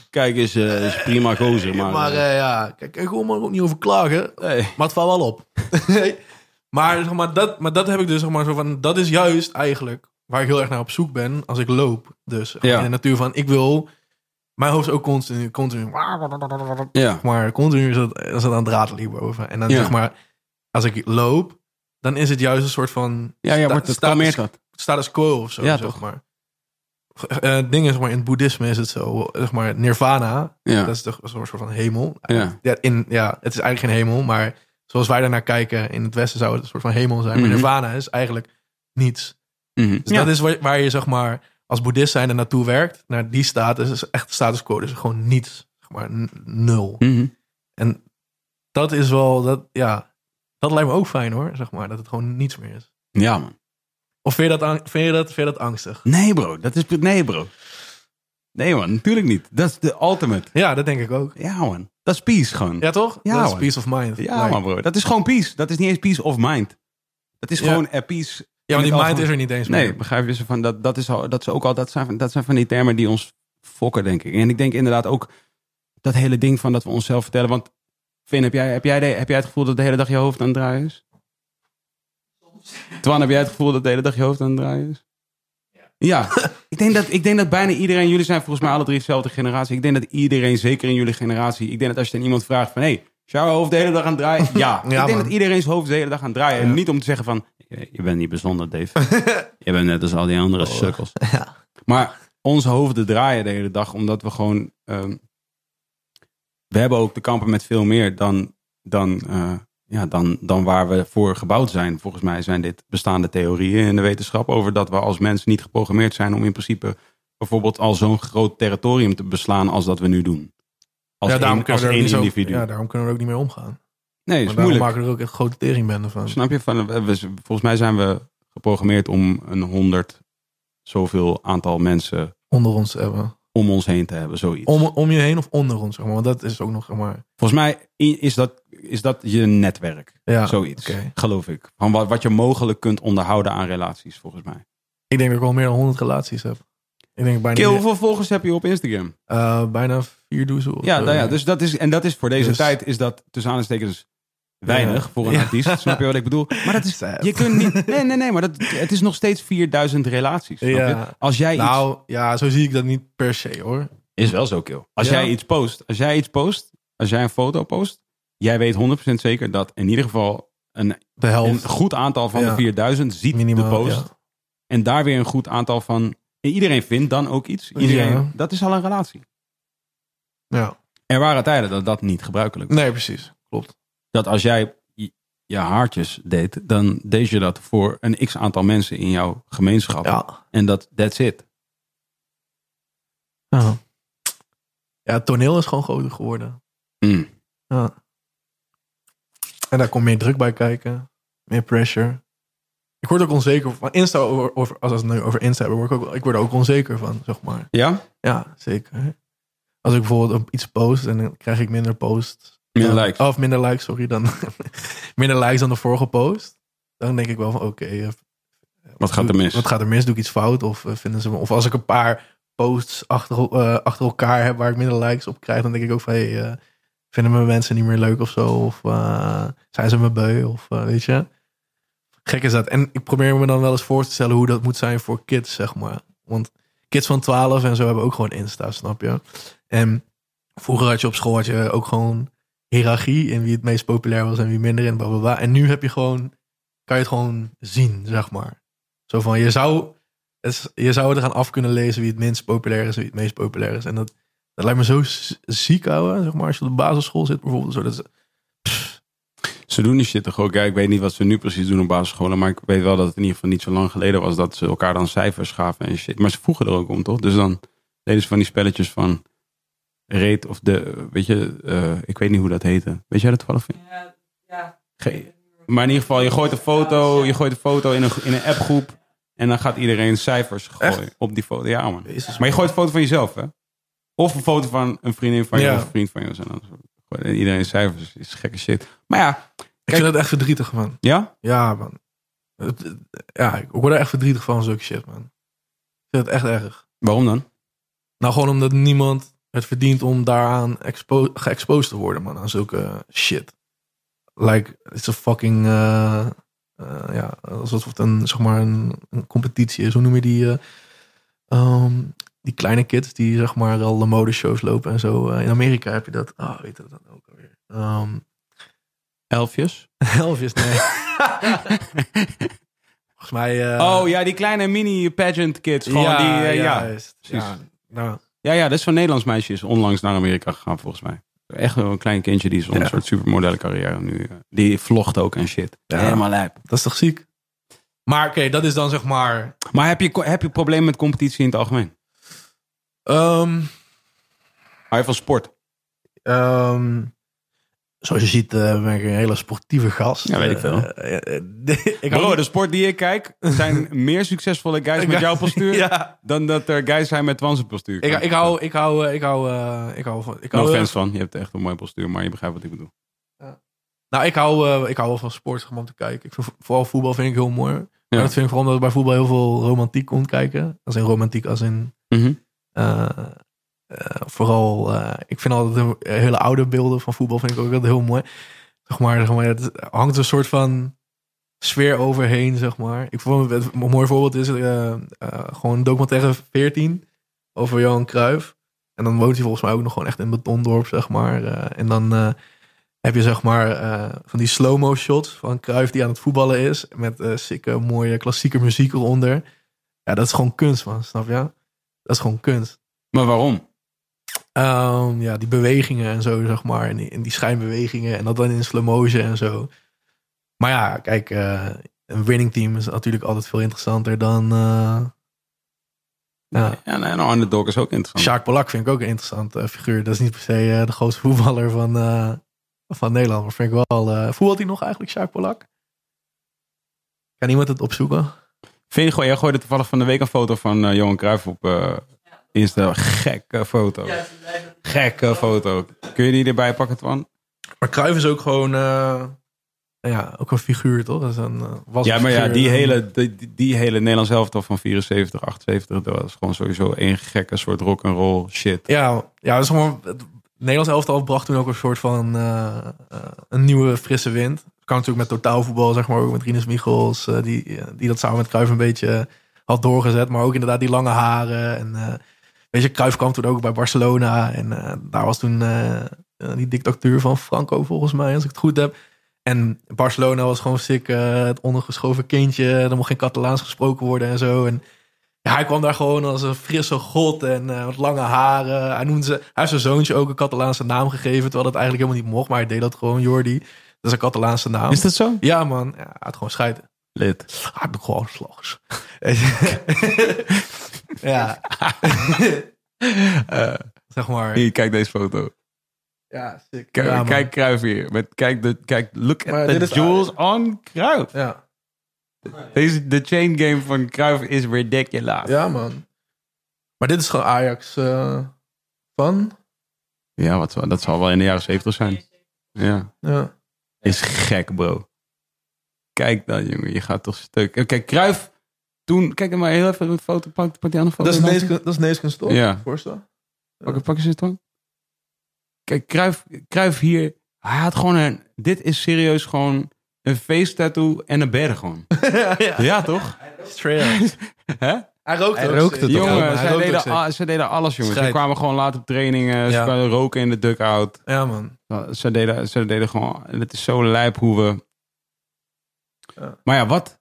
Kijk eens, eh, is prima gozer. Maar, Maar eh, ja, kijk, ik wil er ook niet over klagen. nee. Maar het valt wel op. Maar, zeg maar, dat, maar dat heb ik dus zeg maar zo van. Dat is juist eigenlijk waar ik heel erg naar op zoek ben als ik loop. Dus Ja. in de natuur van ik wil. Mijn hoofd is ook continu. continu Ja. maar continu is het, is het aan draad boven. En dan Ja. zeg maar. Als ik loop, dan is het juist een soort van. Ja, ja, wordt het status- dat. Status quo of zo. Ja, zeg toch? maar. Eh, het ding is, zeg maar, in het boeddhisme is het zo, zeg maar, nirvana, Ja. dat is toch een soort van hemel. Ja. Ja, in, ja, het is eigenlijk geen hemel, maar zoals wij daarnaar kijken, in het westen zou het een soort van hemel zijn. Maar Mhm. nirvana is eigenlijk niets. Mhm. Dus dat is waar, waar je, zeg maar, als boeddhist zijn er naartoe werkt, naar die status, is echt status quo, dus gewoon niets. Zeg maar, nul. Mhm. En dat is wel, dat, ja, dat lijkt me ook fijn hoor, zeg maar, dat het gewoon niets meer is. Ja, man. Of vind je dat, vind je dat, vind je dat angstig? Nee, bro. Dat is... Nee, bro. Nee, man. Natuurlijk niet. Dat is de ultimate. Ja, dat denk ik ook. Ja, man. Dat is peace gewoon. Ja, toch? Ja, dat is man. peace of mind. Ja, Like- man, bro. Dat is gewoon peace. Dat is niet eens peace of mind. Dat is Ja. gewoon a peace. Ja, want die mind is er niet eens Nee, meer. begrijp je? Van dat, dat, is al, dat, is ook al, dat, zijn, van- dat zijn van die termen die ons fokken, denk ik. En ik denk inderdaad ook dat hele ding van dat we onszelf vertellen. Want Finn, heb jij, heb, jij de, heb jij het gevoel dat de hele dag je hoofd aan het draaien is? Twan, heb jij het gevoel dat de hele dag je hoofd aan het draaien is? Ja, ik, denk dat, ik denk dat bijna iedereen, jullie zijn volgens mij alle drie dezelfde generatie. Ik denk dat iedereen, zeker in jullie generatie, ik denk dat als je aan iemand vraagt van, hé, hey, is jouw hoofd de hele dag aan het draaien? Ja, ik denk man. dat iedereen zijn hoofd de hele dag aan het draaien. En niet om te zeggen van, je, bent niet bijzonder, Dave. je bent net als al die andere sukkels. Ja. Maar onze hoofden draaien de hele dag, omdat we gewoon. ehm, we hebben ook te kampen met veel meer dan, dan, eh, ja, dan, dan waar we voor gebouwd zijn. Volgens mij zijn dit bestaande theorieën in de wetenschap over dat we als mensen niet geprogrammeerd zijn om in principe bijvoorbeeld al zo'n groot territorium te beslaan als dat we nu doen. Als ja, daarom één, kunnen als we er één ook niet individu. Zo, ja, daarom kunnen we er ook niet mee omgaan. Nee, is moeilijk. maken er ook echt grote teringbenden van. Snap je? Van, we- volgens mij zijn we geprogrammeerd om een honderd zoveel aantal mensen Onder ons hebben. om ons heen te hebben, zoiets. Om, om je heen of onder ons, zeg maar. Want dat is ook nog, zeg maar... Volgens mij is dat, is dat je netwerk. Ja, Zoiets, geloof ik. Van wat, wat je mogelijk kunt onderhouden aan relaties, volgens mij. Ik denk dat ik al meer dan 100 relaties heb. Ik denk bijna, Kill, hoeveel volgers heb je op Instagram? eh, bijna vier doezel. Ja, nou ja dus dat is, en dat is voor deze Dus- tijd, is dat tussen aanstekens weinig Ja. voor een Ja. artiest. Snap je wat ik bedoel? Maar dat is, Sad. je kunt niet, nee, nee, nee, maar dat, het is nog steeds 4000 relaties. Snap Ja. je? Als jij iets, Nou, ja, zo zie ik dat niet per se, hoor. is wel zo kill. Als Ja. jij iets post, als jij iets post, als jij een foto post, jij weet 100% zeker dat in ieder geval een, De een goed aantal van Ja. de 4000 ziet Minimaal, de post. ja. En daar weer een goed aantal van. en Iedereen vindt dan ook iets. Iedereen, Ja. Dat is al een relatie. Ja. Er waren tijden dat dat niet gebruikelijk was. Nee, precies. Klopt. Dat als jij je- je haartjes deed, dan deed je dat voor een x aantal mensen in jouw gemeenschap. Ja. En dat that's it. Ja. Ja, het toneel is gewoon groter geworden. Mm. Ja. En daar komt meer druk bij kijken. Meer pressure. Ik word ook onzeker van Insta, over, over, als we het nu over Insta hebben, word ik, ook, ik word er ook onzeker van, zeg maar. Ja? Ja, zeker. Als ik bijvoorbeeld iets post en dan krijg ik minder posts. Minder dan- likes. Of minder likes, sorry. Dan, minder likes dan de vorige post. Dan denk ik wel van, oké. eh, Wat gaat er mis? Wat gaat er mis? Doe ik iets fout? Of eh, vinden ze me... Of als ik een paar posts achter, eh, achter elkaar heb waar ik minder likes op krijg, dan denk ik ook van, hey, vinden me mensen niet meer leuk of zo? Of zijn ze me beu? Of weet je? Gek is dat. En ik probeer me dan wel eens voor te stellen hoe dat moet zijn voor kids, zeg maar. Want kids van 12 en zo hebben ook gewoon Insta, snap je? En vroeger had je op school had je ook gewoon hiërarchie in wie het meest populair was en wie minder en blablabla. En nu heb je gewoon, kan je het gewoon zien, zeg maar. Zo van, je zou, je zou er gaan af kunnen lezen wie het minst populair is en wie het meest populair is. En dat, dat lijkt me zo ziek, ouwe, zeg maar. Als je op de basisschool zit bijvoorbeeld. Zo, dat is, Ze doen die shit toch ook. Ja, ik weet niet wat ze nu precies doen op basisscholen. Maar ik weet wel dat het in ieder geval niet zo lang geleden was dat ze elkaar dan cijfers gaven en shit. Maar ze vroegen er ook om, toch? Dus dan deden ze van die spelletjes van reet of de, weet je, eh, ik weet niet hoe dat heette. Weet jij dat toevallig? Ja, ja. Ge- maar in ieder geval, je gooit een foto, je gooit een foto in een, in een appgroep. En dan gaat iedereen cijfers gooien Echt? op die foto. Ja, man. Jezus, Maar je gooit een foto van jezelf, hè? Of een foto van een vriendin van je Ja. of een vriend van je. En iedereen cijfers. is gekke shit. Maar ja, ik vind het echt verdrietig, man. ja? Ja, man. Ja, ik word er echt verdrietig van, zulke shit, man. Ik vind het echt erg. Waarom dan? Nou, gewoon omdat niemand het verdient om daaraan geëxposed te worden, man. Aan zulke shit. Like, it's a fucking... eh, eh, ja, alsof het een, zeg maar, een, een competitie is. Hoe noem je die... eh, ehm, die kleine kids die, zeg maar, al de modeshows lopen en zo. In Amerika heb je dat... Ah, weet je dat dan ook alweer? Ehm Elfjes? Elfjes, nee. Volgens mij... oh ja, die kleine mini pageant kids. Gewoon die, eh, ja. juist. Ja, nou, Ja, ja, dat is zo'n Nederlands meisje is onlangs naar Amerika gegaan volgens mij. Echt wel een klein kindje die is een Ja. soort supermodelle carrière nu. eh, Die vlogt ook en shit. Ja. Helemaal lijp. dat is toch ziek? Maar oké, dat is dan zeg maar... Maar heb je, heb je problemen met competitie in het algemeen? ehm, Hou je van sport? ehm, zoals je ziet eh, ben ik een hele sportieve gast. Ja, weet ik veel. Eh, eh, ik Bro, de sport die ik kijk zijn meer succesvolle guys met jouw postuur Ja. dan dat er guys zijn met Twanse postuur. Ik, ik hou, ik hou, ik hou, ik hou van. Ik No hou, offense van, je hebt echt een mooi postuur, maar je begrijpt wat ik bedoel. nou, ik hou, eh, ik hou wel van sport gewoon om te kijken. Ik vind, vooral voetbal vind ik heel mooi. Ja. Maar dat vind ik vooral omdat bij voetbal heel veel romantiek komt kijken. Als in romantiek, als in Mhm. Vooral. eh, ik vind altijd de hele oude beelden van voetbal vind ik ook altijd heel mooi. Zeg maar, zeg maar het hangt een soort van sfeer overheen, zeg maar. Ik vond een mooi voorbeeld is eh, eh, gewoon een documentaire 14 over Johan Cruijff. En dan woont hij volgens mij ook nog gewoon echt in Betondorp, zeg maar. Eh, en dan eh, heb je zeg maar eh, van die slow-mo shots van Cruijff die aan het voetballen is. Met eh sikke mooie klassieke muziek eronder. Ja, dat is gewoon kunst, man. Snap je? Dat is gewoon kunst. Maar waarom? Ehm, ja, die bewegingen en zo, zeg maar. En die, en die schijnbewegingen. En dat dan in slow motion en zo. Maar ja, kijk, eh, een winning team is natuurlijk altijd veel interessanter dan... eh ja. Ja, nee, een underdog is ook interessant. Sjaak Polak vind ik ook een interessante figuur. Dat is niet per se eh, de grootste voetballer van, eh, van Nederland. Maar vind ik wel... eh voetbalt hij nog eigenlijk, Sjaak Polak? Kan iemand het opzoeken? Vind je jij gooide toevallig van de week een foto van eh, Johan Cruijff op eh Insta. Gekke foto. Gekke foto. Kun je die erbij pakken, Twan? Maar Cruijff is ook gewoon... eh, ja, ook een figuur, toch? Dat is een, eh, was Ja, maar ja, die hele, die, die- hele Nederlands elftal van 74, 78, dat was gewoon sowieso één gekke soort rock'n'roll shit. Ja, ja dat is gewoon, het Nederlands elftal bracht toen ook een soort van eh, een nieuwe frisse wind. Kan natuurlijk met totaalvoetbal, zeg maar, ook met Rinus Michels, die, die dat samen met Cruijff een beetje had doorgezet. Maar ook inderdaad die lange haren. En eh, weet je, Cruijff kwam toen ook bij Barcelona. En eh, daar was toen eh, eh, die dictatuur van Franco, volgens mij, als ik het goed heb. En Barcelona was gewoon sick, eh, het ondergeschoven kindje. Er mocht geen Catalaans gesproken worden en zo. En ja, hij kwam daar gewoon als een frisse god en met lange haren. Hij, noemde ze, hij heeft zijn zoontje ook een Catalaanse naam gegeven, terwijl dat eigenlijk helemaal niet mocht. Maar hij deed dat gewoon, Jordi. Dat is een Catalaanse naam. Is dat zo? Ja, man. Ja, hij had gewoon scheiden. Lid. Hij had gewoon slags. ja. Eh, zeg maar. Hier, kijk deze foto. Ja, sick. Kijk, ja, man. kijk Cruijff hier. Met, kijk, de, kijk, look at the is- jewels on Cruijff. Ja. Deze, de chain game van Cruijff is ridiculous. ja, man. Maar dit is gewoon Ajax eh, van. Ja, wat, dat zal wel in de jaren 70 zijn. Ja. Ja. Is gek, bro. Kijk dan, jongen. Je gaat toch stuk. Kijk, Cruijff toen... Kijk maar heel even een foto. Pak, pak die andere foto. Dat is. Neeskens, dat is Neeskens toch? Ja. Voorstel. Pak, pak eens het dan. Kijk, Cruijff, Cruijff hier... Hij had gewoon een... Dit is serieus gewoon een face tattoo en een berg gewoon. ja, ja. Ja, toch? Straight. Hè? Hij rookt Hij ook rookte toch? Jongen, ook deden, zij deden alles, jongens. Ze kwamen gewoon laat op trainingen. Ze Ja. kwamen roken in de dugout. Ja, man. Ze deden, ze deden gewoon... Het is zo lijp hoe we... Ja. Maar ja, wat?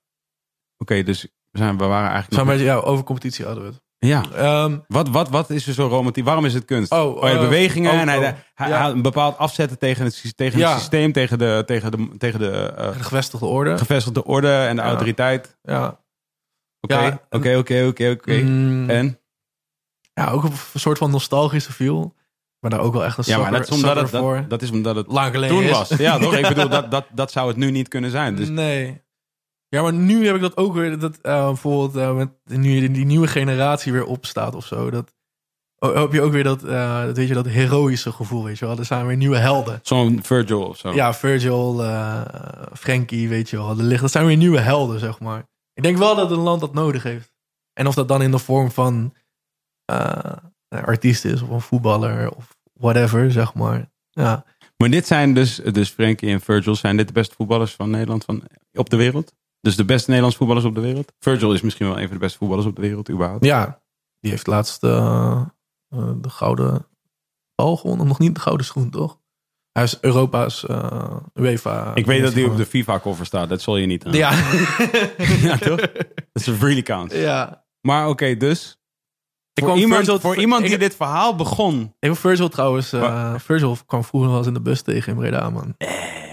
Oké, dus we, zijn, we waren eigenlijk... Nog- beetje, ja, over competitie hadden we het. Ja. Ehm, Wat, wat, wat is er zo romantisch? Waarom is het kunst? Oh, Oh, ja, de eh, bewegingen. oh, en hij, oh. hij, Ja. hij een bepaald afzetten tegen het, tegen Ja. het systeem, tegen de, tegen de, tegen de de gevestigde orde. gevestigde orde en de Ja. autoriteit. Ja. Oké, Ja, oké, oké, oké, oké. Mm, En? ja, ook een soort van nostalgische feel. Maar daar ook wel echt een Ja, maar dat is omdat het, voor. dat, dat is omdat het lang geleden toen is. was. Ja, toch? Ik bedoel, dat, dat, dat zou het nu niet kunnen zijn. Dus Nee. Ja, maar nu heb ik dat ook weer. Dat eh, bijvoorbeeld eh, met nu die nieuwe generatie weer opstaat of zo. Dat oh, heb je ook weer dat, eh, dat, weet je, dat heroïsche gevoel, weet je wel. Er zijn weer nieuwe helden. zo'n Virgil of zo. Ja, Virgil, Frankie, weet je wel. Licht. Dat zijn weer nieuwe helden, zeg maar. Ik denk wel dat een land dat nodig heeft. En of dat dan in de vorm van een artiest is of een voetballer of whatever, zeg maar. Ja, Maar dit zijn dus, dus Frankie en Virgil, zijn dit de beste voetballers van Nederland van, op de wereld? Dus de beste Nederlandse voetballers op de wereld? Virgil is misschien wel een van de beste voetballers op de wereld, überhaupt. ja die heeft laatst eh, eh, de gouden bal gewonnen. Nog niet de gouden schoen, toch? Hij is Europa's uh, UEFA. Ik weet dat hij op de FIFA-cover staat. Dat zal je niet aan. Ja. ja, toch? Dat is really counts. Ja. Maar oké, dus... Ik voor iemand, Virgil- voor iemand die ik- dit verhaal begon... Ik Virgil trouwens. eh Virgil kwam vroeger wel eens in de bus tegen in Breda, man.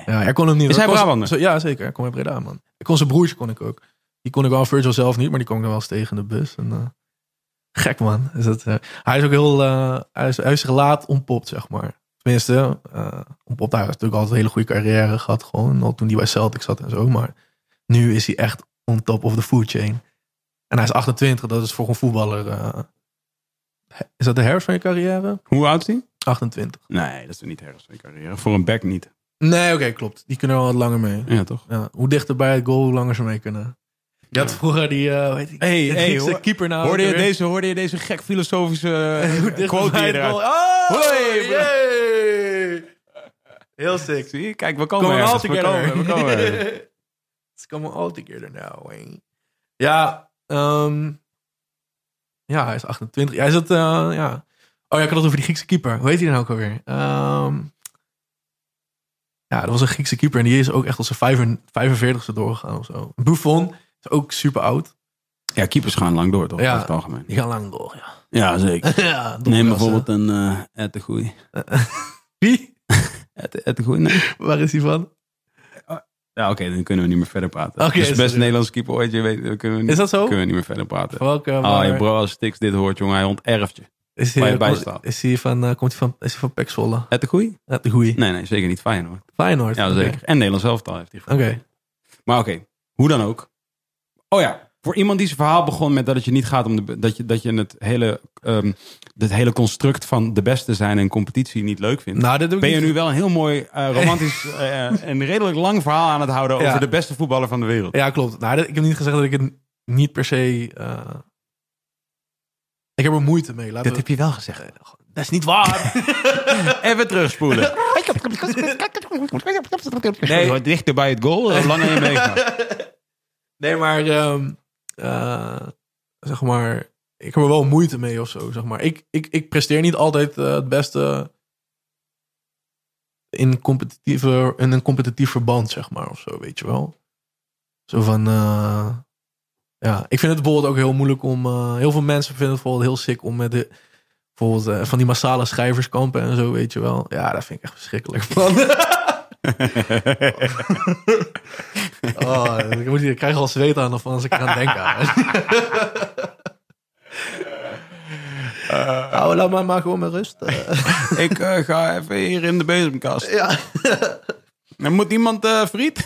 Ja, hij kon hem niet. Is hij kon- Brabander? zo- Ja, zeker. Hij kwam in Breda, man. Ik kon zijn broertje kon ik ook. Die kon ik wel, Virgil zelf niet, maar die kwam ik dan wel eens tegen in de bus. En, eh, gek, man. Is dat, eh, hij is ook heel... eh, hij, is, hij is laat ontpopt, zeg maar. Tenminste, eh ontpopt. Hij heeft natuurlijk altijd een hele goede carrière gehad. Gewoon, al toen hij bij Celtic zat en zo. Maar nu is hij echt on top of the food chain. En hij is 28, dat is voor een voetballer... is dat de herfst van je carrière? Hoe oud is hij? 28. Nee, dat is niet ergens van je carrière. Voor een back niet. Nee, oké, klopt. Die kunnen wel wat langer mee. Ja, toch? Ja, hoe dichter bij het goal, hoe langer ze mee kunnen. Je had vroeger die, eh die, Hey, de hey, hoor- keeper nou. Hoorde je, weer? deze, hoorde je deze gek filosofische eh, quote die eruit? goal. Oh, Hoi. Heel sick. Zie je? Kijk, we komen ergens. We komen, we komen. It's coming all together now. Ja, ehm, ja, hij is 28. Hij zit, eh, ja. Oh ja, ik had het over die Griekse keeper. Hoe heet hij nou ook alweer? Ehm, ja, dat was een Griekse keeper en die is ook echt als zijn 45ste doorgegaan of zo. Buffon is ook super oud. Ja, keepers gaan lang door, toch? Ja. Het algemeen. Die gaan lang door, ja. Ja, zeker. ja Neem bijvoorbeeld een uh, Ed de Goeie. Wie? Ed, Ed de Goeie, nee. Waar is hij van? Ja, oké, dan kunnen we niet meer verder praten. Oké, dus is best dat- Nederlandse keeper ooit, je weet, kunnen we niet, Is dat zo? kunnen we niet meer verder praten. Welke? Ah, waar- je bro, als Stix dit hoort, jongen, hij onterft je. is waar hij, je bij staat. Is hij van, eh, komt hij van, is hij van? Ed de Goeie? Ja, de goeie. Nee, nee, zeker niet. Feyenoord. Feyenoord. Ja, zeker. En Nederlands elftal heeft hij Oké. Maar oké, hoe dan ook. Oh ja, voor iemand die zijn verhaal begon met dat het je niet gaat om de, dat je, dat je het hele, ehm, het hele construct van de beste zijn en competitie niet leuk vindt. Nou, dat doe ik ben je niet. nu wel een heel mooi, eh, romantisch eh, en redelijk lang verhaal aan het houden Ja. over de beste voetballer van de wereld. Ja, klopt. Nou, dat- ik heb niet gezegd dat ik het niet per se... eh, ik heb er moeite mee. Laten we- je wel gezegd. Dat is niet waar. Even terugspoelen. Nee. Dichter bij het goal, langer je meegaat. nee, maar... ehm, eh, zeg maar... Ik heb er wel moeite mee of zo, zeg maar. Ik, ik, ik presteer niet altijd eh, het beste... In, competitieve, in een competitief verband, zeg maar, of zo, weet je wel. Zo van... eh, ja, ik vind het bijvoorbeeld ook heel moeilijk om... heel veel mensen vinden het bijvoorbeeld heel sick om met de... Bijvoorbeeld van die massale schrijverskampen en zo, weet je wel. Ja, dat vind ik echt verschrikkelijk. oh, ik, moet, ik krijg al zweet aan of als ik eraan denk. Aan. Nou, laat maar maar gewoon met rust. eh. Ik eh, ga even hier in de bezemkast. ja. Er moet iemand friet?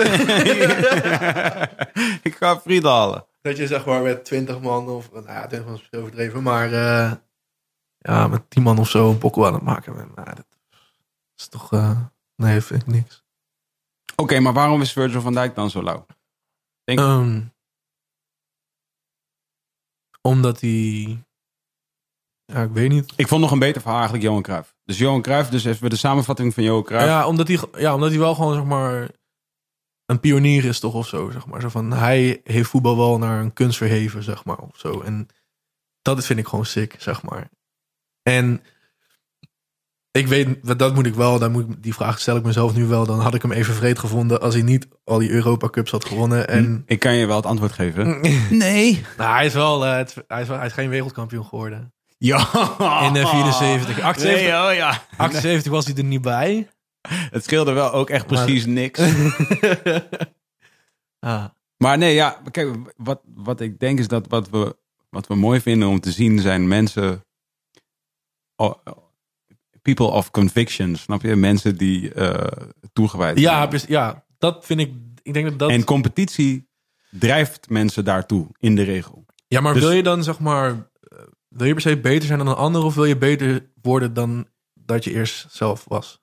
ik ga friet halen. Dat je zeg maar met 20 man of... Nou ja, 20 man is overdreven, maar... eh, ja, met 10 man of zo een pokkel aan het maken bent. Nou, dat is toch... eh, nee, vind ik niks. Oké, maar waarom is Virgil van Dijk dan zo lauw? Denk- Ehm, omdat hij... Ja, ik weet niet. Ik vond nog een beter verhaal eigenlijk Johan Cruijff. Dus Johan Cruijff, dus even de samenvatting van Johan Cruijff. Ja, omdat hij, ja, omdat hij wel gewoon, zeg maar, een pionier is toch of zo, zeg maar. Zo van, hij heeft voetbal wel naar een kunst verheven, zeg maar, of zo. En dat vind ik gewoon sick, zeg maar. En ik weet, dat moet ik wel, daar moet ik, die vraag stel ik mezelf nu wel. Dan had ik hem even vreed gevonden als hij niet al die Europa Cups had gewonnen. En Ik kan je wel het antwoord geven. nee. Nou, hij is wel, eh, het, hij, is wel hij is geen wereldkampioen geworden. Ja. In de 74. 78, Nee, oh ja. 78 was hij er niet bij. Het scheelde wel ook echt Maar- precies niks. ah. Maar nee, ja, kijk, wat, wat ik denk is dat wat we, wat we mooi vinden om te zien zijn mensen, oh, people of conviction, snap je? Mensen die eh, toegewijd Ja, zijn. ja, dat vind ik. Ik denk dat dat. En competitie drijft mensen daartoe, in de regel. ja, maar dus- wil je dan zeg maar. eh, Wil je per se beter zijn dan een ander of wil je beter worden dan dat je eerst zelf was?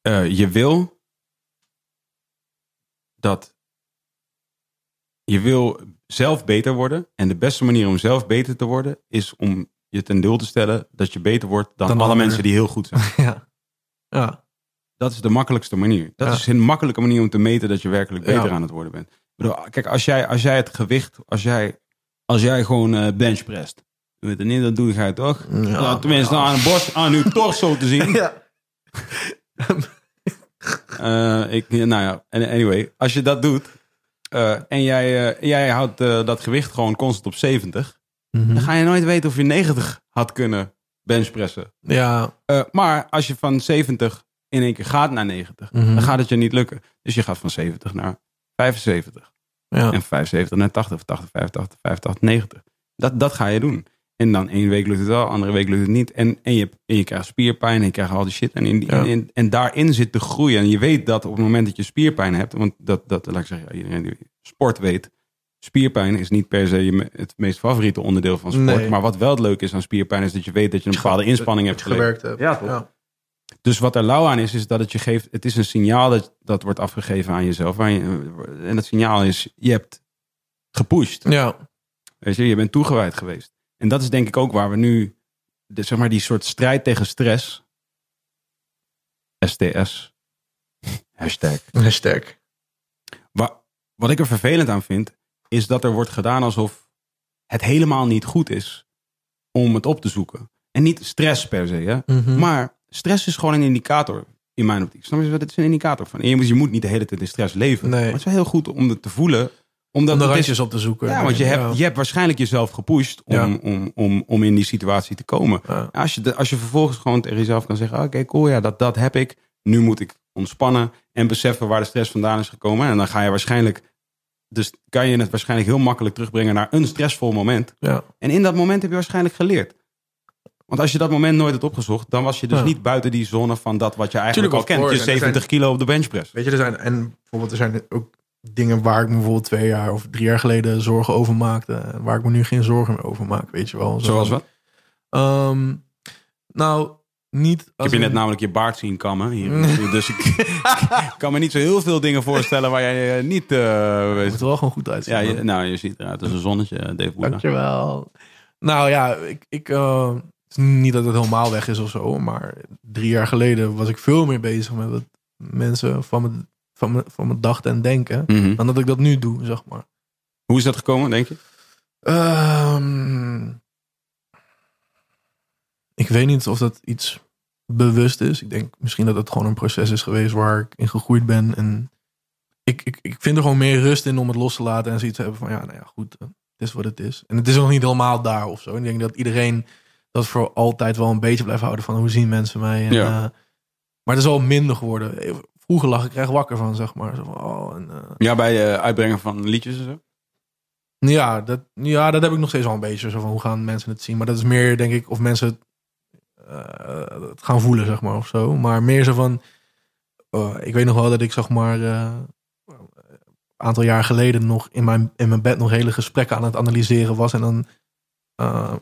Eh, je wil dat je wil zelf beter worden. En de beste manier om zelf beter te worden is om je ten deel te stellen dat je beter wordt dan, Dan alle mensen die heel goed zijn. ja. Ja. Dat is de makkelijkste manier. Dat Ja. is een makkelijke manier om te meten dat je werkelijk beter Ja. aan het worden bent. Bedoel, kijk, als jij, als jij het gewicht, als jij, als jij gewoon eh benchpresst, je weet het niet, dat doe je toch? Ja. Nou, tenminste, aan een borst, aan uw torso te zien. Ja. Eh, ik, nou ja, en- anyway, als je dat doet eh, en jij, jij houdt dat gewicht gewoon constant op 70, Mhm. dan ga je nooit weten of je 90 had kunnen benchpressen. Ja, Eh, maar als je van 70 in één keer gaat naar 90, Mhm. dan gaat het je niet lukken. Dus je gaat van 70 naar 75. ja. En 75 naar 80, of 80, 85, 85, 90. Dat, dat ga je doen. En dan één week lukt het wel, andere week lukt het niet. En, en, je, en je krijgt spierpijn en je krijgt al die shit. En, in, Ja. en, en daarin zit de groei. En je weet dat op het moment dat je spierpijn hebt, want dat, dat laat ik zeggen, iedereen die sport weet, spierpijn is niet per se je het meest favoriete onderdeel van sport. Nee. Maar wat wel het leuke is aan spierpijn, is dat je weet dat je een bepaalde inspanning hebt Dat gewerkt hebt. Ja, toch? Dus wat er lauw aan is, is dat het je geeft. Het is een signaal dat, dat wordt afgegeven aan jezelf. Waar je, en dat signaal is, je hebt gepusht. Ja, Weet je, je bent toegewijd geweest. En dat is denk ik ook waar we nu, de, zeg maar, die soort strijd tegen stress. STS. Hashtag. hashtag. Wa- wat ik er vervelend aan vind, is dat er wordt gedaan alsof het helemaal niet goed is om het op te zoeken. En niet stress per se, hè? Mhm. Maar stress is gewoon een indicator in mijn optiek. Snap je wat? Het is een indicator van. Je moet, je moet niet de hele tijd in stress leven. Nee. Maar het is wel heel goed om het te voelen. Omdat Om de het is- randjes op te zoeken. ja, want je hebt, Ja. je hebt waarschijnlijk jezelf gepusht om, Ja. om, om, om in die situatie te komen. Ja. Als, je als je vervolgens gewoon tegen jezelf kan zeggen: Oké, cool, ja, dat, dat heb ik. Nu moet ik ontspannen en beseffen waar de stress vandaan is gekomen. En dan ga je waarschijnlijk. Dus kan je het waarschijnlijk heel makkelijk terugbrengen naar een stressvol moment. Ja. En in dat moment heb je waarschijnlijk geleerd. Want als je dat moment nooit had opgezocht, dan was je dus Ja. niet buiten die zone van dat wat je eigenlijk Tuurlijk, al kent. Je course. En er 70 kilo op de benchpress. Weet je, er zijn, en bijvoorbeeld er zijn ook dingen waar ik me bijvoorbeeld twee jaar of drie jaar geleden zorgen over maakte. Waar ik me nu geen zorgen meer over maak, weet je wel. Zo Zoals wat? ehm, nou, niet... Ik heb je net namelijk je baard zien kammen. Hier. Dus ik, kan me niet zo heel veel dingen voorstellen waar jij eh, niet... eh, Het moet er wel gewoon goed uitzien. ja, je, nou, je ziet eruit als een zonnetje, eh, Dave Boeddha. Dankjewel. Nou ja, ik, ik, is niet dat het helemaal weg is of zo, maar drie jaar geleden was ik veel meer bezig met wat mensen van me, van me, van me dachten en denken, Mhm. dan dat ik dat nu doe, zeg maar. Hoe is dat gekomen, denk je? Ehm, ik weet niet of dat iets bewust is. Ik denk misschien dat het gewoon een proces is geweest waar ik in gegroeid ben. En ik, ik, ik vind er gewoon meer rust in om het los te laten en zoiets te hebben van ja, nou ja, goed, eh, het is wat het is. En het is nog niet helemaal daar of zo. Ik denk dat iedereen dat voor altijd wel een beetje blijft houden van hoe zien mensen mij. En, Ja. eh, maar het is al minder geworden. Vroeger lag ik echt wakker van, zeg maar. Zo van, oh, en, eh, Ja, bij uh, uitbrengen van liedjes en zo? Ja dat, ja, dat heb ik nog steeds wel een beetje. Zo van hoe gaan mensen het zien? Maar dat is meer, denk ik, of mensen het, eh, het gaan voelen, zeg maar, of zo. Maar meer zo van. oh, ik weet nog wel dat ik, zeg maar. eh, een aantal jaar geleden nog in mijn, in mijn bed nog hele gesprekken aan het analyseren was. En dan eh,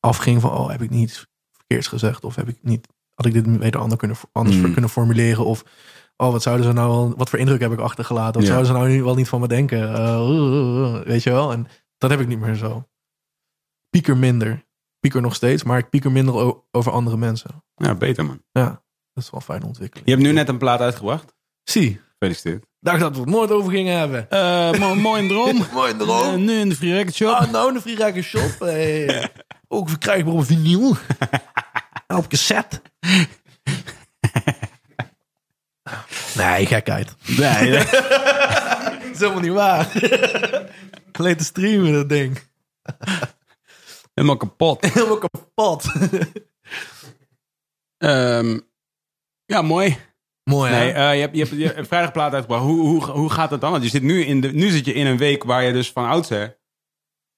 afging van: oh, heb ik niet verkeerds gezegd? Of heb ik niet. Had ik dit beter ander kunnen, anders Mm. kunnen formuleren? Of. Oh, wat zouden ze nou wel, wat voor indruk heb ik achtergelaten? Wat Ja. zouden ze nou nu wel niet van me denken? Eh, weet je wel? En dat heb ik niet meer zo. Pieker minder. Pieker nog steeds, maar ik pieker minder over andere mensen. Ja, beter man. Ja, dat is wel een fijne ontwikkeling. Je hebt nu net een plaat uitgebracht. Zie, Gefeliciteerd. dacht dat we het nooit over gingen hebben. Eh, mo- mooi droom. Mooi droom. Eh, nu in de Free Record Shop. Oh, nou, de Free Shop. Hey. Ook verkrijgbaar op vinyl. En op cassette. Nee, gekheid. Nee, nee. Dat is helemaal niet waar. Alleen te streamen, dat ding. Helemaal kapot. Helemaal kapot. Ehm, ja, mooi. Mooi? Nee, eh, je, hebt, je, hebt, je hebt vrijdag plaat uitgebracht. Hoe, hoe, hoe gaat het dan? Want je zit nu, in de, nu zit je in een week waar je dus van oudsher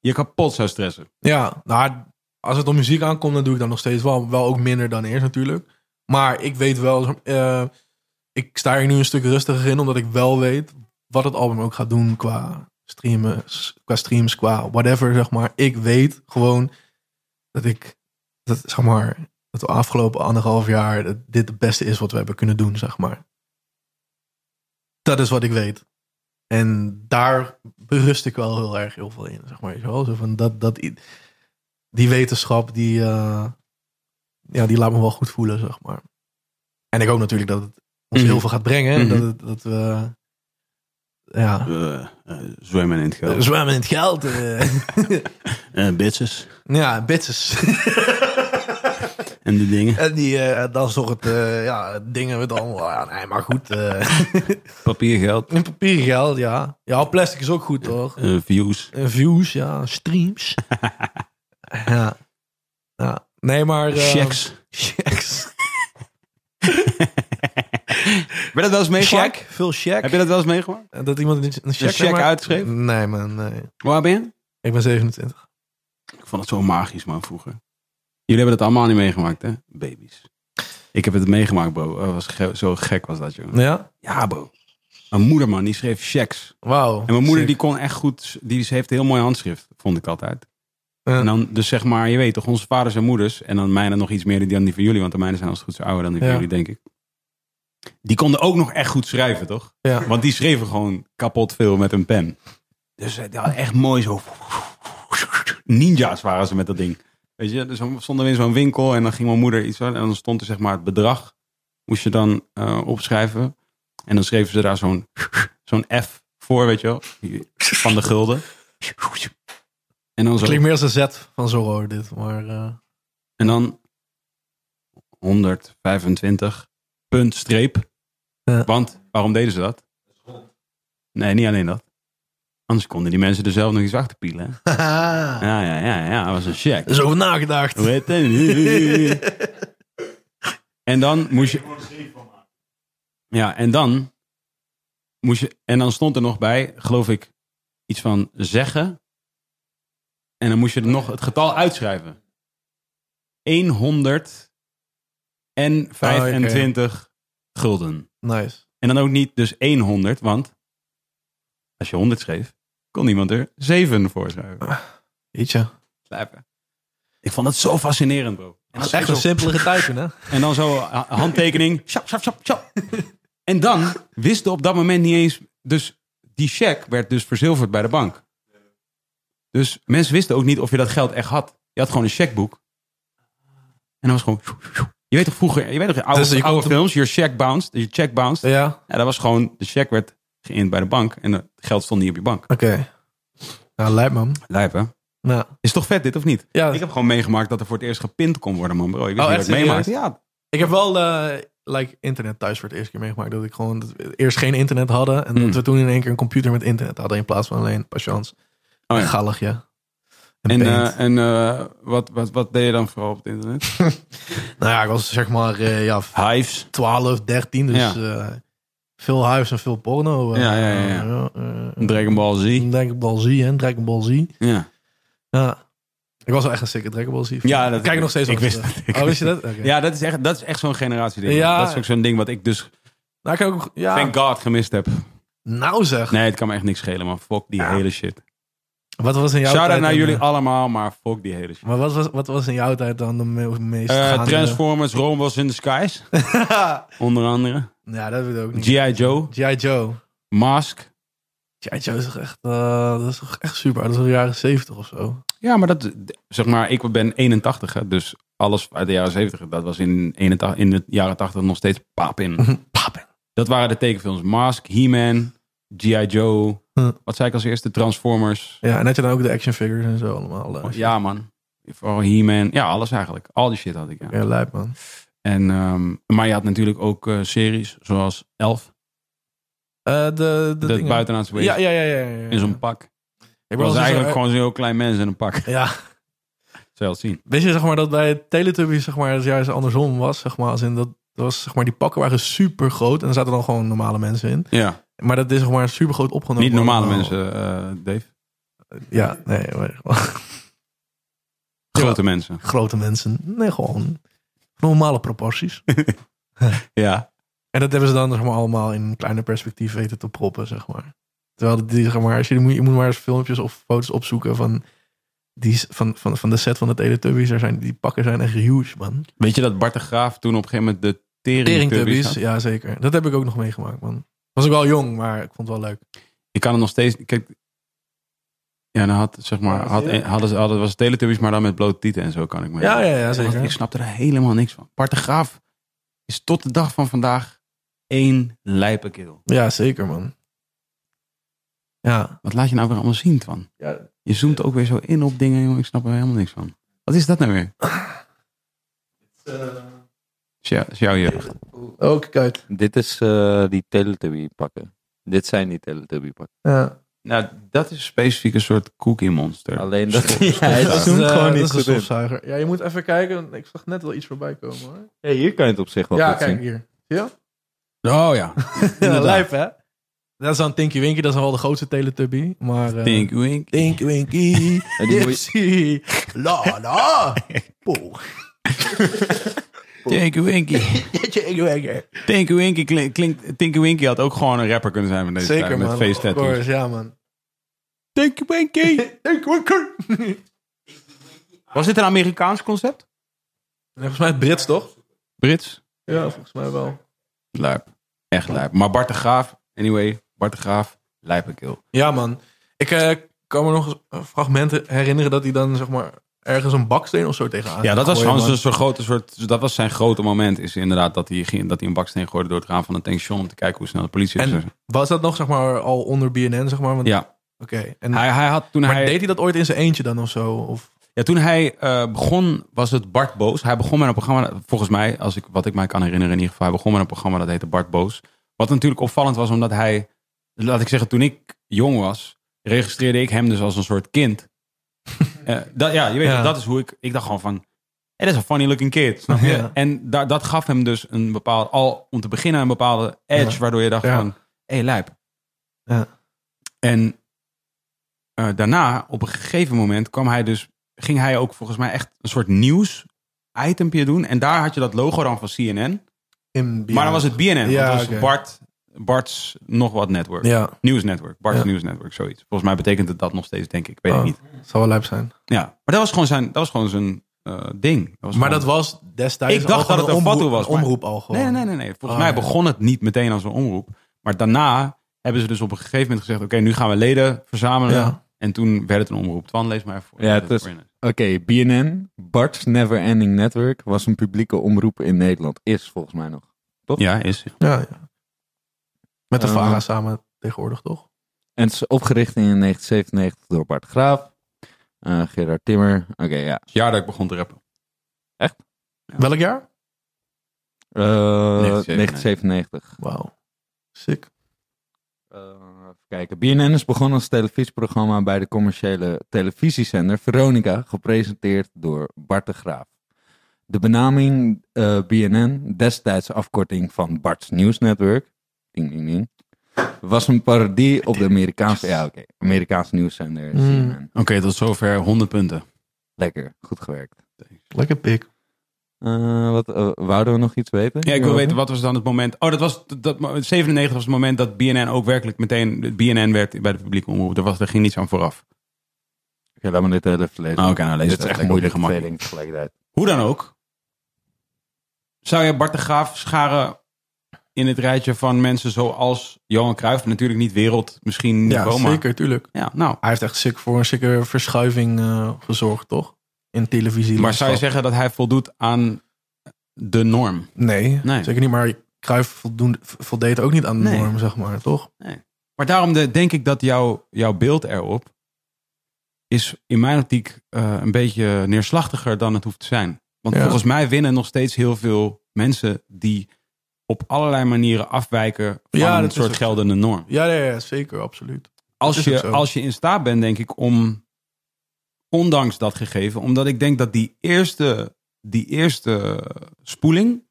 je kapot zou stressen. Ja, nou, als het om muziek aankomt, dan doe ik dat nog steeds wel. Wel ook minder dan eerst natuurlijk. Maar ik weet wel, eh, ik sta hier nu een stuk rustiger in, omdat ik wel weet wat het album ook gaat doen qua streamen, qua streams, qua whatever, zeg maar. Ik weet gewoon dat ik, dat, zeg maar, dat de afgelopen anderhalf jaar dat dit het beste is wat we hebben kunnen doen, zeg maar. Dat is wat ik weet. En daar berust ik wel heel erg heel veel in, zeg maar. Zo van dat, dat, die wetenschap, die, eh, ja, die laat me wel goed voelen, zeg maar. En ik hoop natuurlijk dat het ons Mhm. heel veel gaat brengen. en Mhm. Dat, het, dat we, ja, Eh, eh, zwemmen in het geld. zwemmen in het geld. eh. Eh, bitches. ja, bitches. En de dingen. En die, eh, dat eh, ja, dingen allemaal, ja, nee, maar goed. eh Papiergeld. in papier geld, ja. Ja, plastic is ook goed, toch? eh, views. Views, ja, streams. ja. ja. Nee, maar... eh, Checks. Checks. Heb je dat wel eens meegemaakt? Check, veel check. Heb je dat wel eens meegemaakt? Dat iemand een, een check, uitschreef? Nee, man, nee. Hoe oud ben je? Ik ben 27. Ik vond het zo magisch, man, vroeger. Jullie hebben het allemaal niet meegemaakt, hè? Baby's. Ik heb het meegemaakt, bro. Dat was ge- zo gek was dat, joh. Ja? Ja, bro. Mijn moeder, man, die schreef checks. Wauw. En mijn moeder, Sick. die kon echt goed... Die ze heeft een heel mooi handschrift, vond ik altijd. Ja. En dan, dus zeg maar, je weet toch, onze vaders en moeders... En dan mijne nog iets meer dan die van jullie. Want de mijne zijn als het goed zo ouder dan die van Ja. jullie, denk ik. Die konden ook nog echt goed schrijven, toch? Ja. Want die schreven gewoon kapot veel met een pen. Dus eh, ja, echt mooi zo. Ninja's waren ze met dat ding. Weet je, dus dan stonden we in zo'n winkel en dan ging mijn moeder iets aan. En dan stond er zeg maar het bedrag. Moest je dan eh, opschrijven. En dan schreven ze daar zo'n zo'n F voor, weet je wel. Van de gulden. En dan zo. Klinkt meer als een Z van Zorro, dit. Maar eh, En dan 125 punt streep. Ja. Want waarom deden ze dat? Nee, niet alleen dat. Anders konden die mensen er zelf nog iets achter pielen. Ja, ja, ja, ja. Dat was een check. Er is over nagedacht. En dan moest je. Ja, en dan moest je. En dan stond er nog bij, geloof ik, iets van zeggen. En dan moest je er nog het getal uitschrijven. 125 gulden. Nice. En dan ook niet dus 100, want als je 100 schreef, kon iemand er 7 voor schrijven. Weet je. Slijpen. Ik vond het zo fascinerend, bro. En Dat is dan echt een zo- simpele getuigen, hè? En dan zo ha- handtekening. Sjap, sjap, sjap, sjap. En dan wisten op dat moment niet eens. Dus die cheque werd dus verzilverd bij de bank. Dus mensen wisten ook niet of je dat geld echt had. Je had gewoon een checkboek. En dat was gewoon. Je weet toch vroeger, je weet toch, oude, Dus je oude films, je check bounced, je check bounced. Ja. Ja, dat was gewoon, de cheque werd geïnd bij de bank en het geld stond niet op je bank. Oké. Nou, lijp man. Lijp, hè? Nou, Is toch vet dit, of niet? ja. Ik heb gewoon meegemaakt dat er voor het eerst gepind kon worden, man, bro. Ik wist Oh, niet dat echt ik meemaakte. Ja, Ik heb wel eh, like, internet thuis voor het eerste keer meegemaakt. Dat ik gewoon dat eerst geen internet hadden. En Mm. dat we toen in één keer een computer met internet hadden. In plaats van alleen patiënt. Oh, ja. Galligje. En, En, eh, en eh, wat, wat, wat deed je dan vooral op het internet? nou ja, ik was zeg maar eh, ja, Hives. 12, 13. Dus Ja. veel huis en veel porno. Ja, ja, ja, ja. Dragon Ball Z. Dragon Ball Z, hè? Dragon Ball Z. Ja, Ja. Ik was wel echt een sikke Dragon Ball Z. Ja, dat- Kijk ik nog steeds ik wist. Ik Oh, wist je dat? Ja dat is echt, dat is echt zo'n generatie ding. Ja. Dat is ook zo'n ding wat ik dus, Nou, ik ook, ja. thank God, gemist heb. Nou zeg. Nee, het kan me echt niks schelen, man. Fuck die hele shit. Wat was in jouw Shout-out tijd naar jullie eh, allemaal, maar fuck die hele shit. Maar wat was, wat was in jouw tijd dan de me- meest Eh, Transformers, Rome was in the skies. onder andere. ja, dat weet ik ook niet. G.I. Joe, G.I. Joe. Mask. G.I. Joe is toch echt, eh, dat is toch echt super. Dat is al de jaren 70 of zo. Ja, maar dat, zeg maar, ik ben 81, hè, dus alles uit de jaren 70, dat was in, 81, in de jaren 80 nog steeds pap in. Papen. Dat waren de tekenfilms. Mask, He-Man, G.I. Joe. Hm. Wat zei ik als eerste? Transformers. Ja, en had je dan ook de action figures en zo allemaal. eh. Ja, man. Vooral He-Man. Ja, alles eigenlijk. Al die shit had ik, ja. Ja, lijp man. En, ehm, maar je had natuurlijk ook eh, series zoals Elf. Eh, de, de, De, buitenaardse wezen. Ja, ja, ja, ja. ja. In zo'n pak. Ik was dus eigenlijk zo- gewoon zo'n heel klein mens in een pak. Ja, Zou je zien. Weet je, zeg maar, dat bij Teletubbies, zeg maar, het juist andersom was, zeg maar, als in dat, dat was, zeg maar, die pakken waren super groot en er zaten dan gewoon normale mensen in. Ja, Maar dat is, zeg maar, super groot opgenomen. niet normale allemaal. mensen, eh, Dave. Ja, nee, maar, Grote mensen. grote mensen. Nee, gewoon normale proporties. Ja. En dat hebben ze dan, zeg maar, allemaal in een kleiner perspectief weten te proppen, zeg maar. Terwijl die, zeg maar, als je, je moet maar eens filmpjes of foto's opzoeken van, die, van, van, van de set van de Teletubbies. Er zijn, die pakken zijn echt huge, man. Weet je dat Bart de Graaf toen op een gegeven moment de teringtubbies ja zeker. Dat heb ik ook nog meegemaakt, man. Was ik wel jong, maar ik vond het wel leuk. Ik kan het nog steeds... Kijk, ja, dan had, zeg maar, had, hadden ze, hadden, was het Teletubbies, maar dan met blote tieten en zo kan ik me Ja, ja, ja, zeker. Ik snapte er helemaal niks van. Bart de Graaf is tot de dag van vandaag één lijpe keel. Ja, zeker, man. Ja. Wat laat je nou weer allemaal zien van? ja. Je zoomt ook weer zo in op dingen, jongen. Ik snap er helemaal niks van. Wat is dat nou weer? Is, jou- is jouw jeugd. Oh, kijk uit. Dit is eh, die Teletubby pakken. Dit zijn die Teletubby pakken. Ja. Nou, dat is specifiek een soort cookie monster. Alleen dat... ja, het zoomt eh, gewoon dat niet is een goed in. Ja, je moet even kijken. Ik zag net wel iets voorbij komen hoor. Hey, hier kan je het op zich wel Ja, goed kijk zien. hier. Ja? Oh ja. Ja, lijp hè? Dat is dan Tinky Winky, dat is wel de grootste Teletubby. Maar, wink. Tinky Winky, moet Dipsy, la la, poeh. Tinky Winky. Tinky Winky. Tinky Winky klink- klinkt... Tinky Winky had ook gewoon een rapper kunnen zijn met deze Zeker tijd, man, Met face ja man. Tinky Winky. Tinky Winky. Was dit een Amerikaans concept? Volgens mij Brits toch? Brits? Ja, volgens mij wel. Lijp. Echt lijp. Maar Bart de Graaf, anyway, Bart de Graaf. Ja man. Ik eh, kan me nog fragmenten herinneren dat hij dan zeg maar ergens een baksteen of zo tegenaan Ja, dat was gooide, gewoon man. zo'n grote soort. Dat was zijn grote moment. Is inderdaad dat hij, ging, dat hij een baksteen gooide door het raam van een tankstation om te kijken hoe snel de politie is. En was dat nog zeg maar al onder BNN zeg maar? Want, Ja, Oké. En hij, hij had toen maar hij. deed hij dat ooit in zijn eentje dan of zo? Of Ja, toen hij eh, begon, was het Bart Boos. Hij begon met een programma, volgens mij, als ik, wat ik mij kan herinneren in ieder geval, hij begon met een programma dat heette Bart Boos. Wat natuurlijk opvallend was, omdat hij, laat ik zeggen, toen ik jong was, registreerde ik hem dus als een soort kind. Eh, dat, ja, je weet, Ja. dat is hoe ik, ik dacht gewoon van, hey, dat is een funny looking kid, snap je? Ja. En da, dat gaf hem dus een bepaald, al om te beginnen een bepaalde edge, Ja. waardoor je dacht van, hé, hey, lijp. Ja. En eh, daarna, op een gegeven moment, kwam hij dus, ging hij ook volgens mij echt een soort nieuws itempje doen. En daar had je dat logo dan van CNN. in? Maar dan was het BNN. Ja, het was. Bart, Bart's nog wat network. Ja, Nieuwsnetwork. Bart's Ja. Nieuwsnetwork, zoiets. Volgens mij betekent het dat nog steeds, denk ik. Ik weet Oh, het niet. zou wel lijp zijn. Ja, maar dat was gewoon zijn, dat was gewoon zijn eh, ding. Dat was Maar gewoon- dat was destijds Ik dacht al dat het een omroep, was, maar- omroep al gewoon. Nee, nee, nee, nee. Volgens Oh, mij ja. begon het niet meteen als een omroep. Maar daarna hebben ze dus op een gegeven moment gezegd... oké, nu gaan we leden verzamelen. Ja. En toen werd het een omroep. Twan, lees maar even voor. Ja, het is- Oké, BNN, Bart's Never Ending Network, was een publieke omroep in Nederland. Is volgens mij nog. Ja, is. Ja, ja. Met de Eh. VARA samen tegenwoordig, toch? En het is opgericht in 1997 door Bart Graaf, eh, Gerard Timmer. Oké, ja. Het jaar dat ik begon te rappen. Welk jaar? Eh, 1997. Wauw. Sick. Eh, even kijken. BNN is begonnen als televisieprogramma bij de commerciële televisiezender Veronica, gepresenteerd door Bart de Graaf. De benaming eh, BNN, destijds afkorting van Bart's News Network, ding, ding, ding, was een parodie op de Amerikaanse, ja, oké, Amerikaanse nieuwszender Mm. CNN. Oké, tot zover 100 punten. Lekker, goed gewerkt. Lekker pik. Eh, wat, eh, wouden we nog iets weten? Ja, ik wil weten, wat was dan het moment... Oh, dat was... Dat, dat- 97 was het moment dat BNN ook werkelijk meteen... BNN werd bij de publieke omroep. Er, was, er ging niets aan vooraf. Oké, laat me dit eh, even lezen. Ah, Oké, nou lees dit het is echt moeilijk op je twee gemak. dingen tegelijkertijd. Hoe dan ook. Zou je Bart de Graaf scharen in het rijtje van mensen zoals Johan Cruijff? Natuurlijk niet wereld, misschien Ja, niveau, maar... zeker, tuurlijk. Ja, nou. Hij heeft echt sick voor een sikke verschuiving eh, gezorgd, toch? In televisie. Maar zou je zeggen dat hij voldoet aan de norm? Nee, Nee. zeker niet. Maar Cruijff voldeed ook niet aan de Nee. norm, zeg maar, toch? Maar daarom de, denk ik dat jouw jouw beeld erop is in mijn optiek eh, een beetje neerslachtiger dan het hoeft te zijn. Want Ja. volgens mij winnen nog steeds heel veel mensen die op allerlei manieren afwijken van Ja, een soort geldende norm. Ja, ja, ja zeker, absoluut. Als je, als je in staat bent, denk ik, om ondanks dat gegeven, omdat ik denk dat die eerste, die eerste spoeling,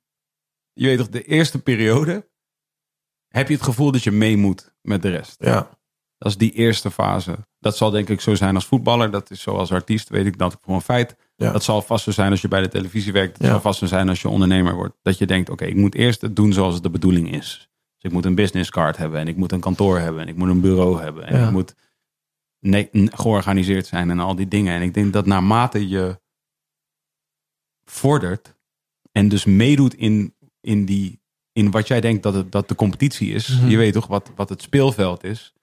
je weet toch, de eerste periode, heb je het gevoel dat je mee moet met de rest. Ja, Dat is die eerste fase. Dat zal denk ik zo zijn als voetballer. Dat is zo als artiest, weet ik dat voor een feit. Ja. Dat zal vast zo zijn als je bij de televisie werkt. Dat Ja. zal vast zo zijn als je ondernemer wordt. Dat je denkt, oké, ik moet eerst het doen zoals het de bedoeling is. Dus ik moet een business card hebben. En ik moet een kantoor hebben. En ik moet een bureau hebben. En Ja. ik moet georganiseerd zijn en al die dingen. En ik denk dat naarmate je vordert en dus meedoet in, in, die, in wat jij denkt dat, het, dat de competitie is. Mhm. Je weet toch wat, wat het speelveld is.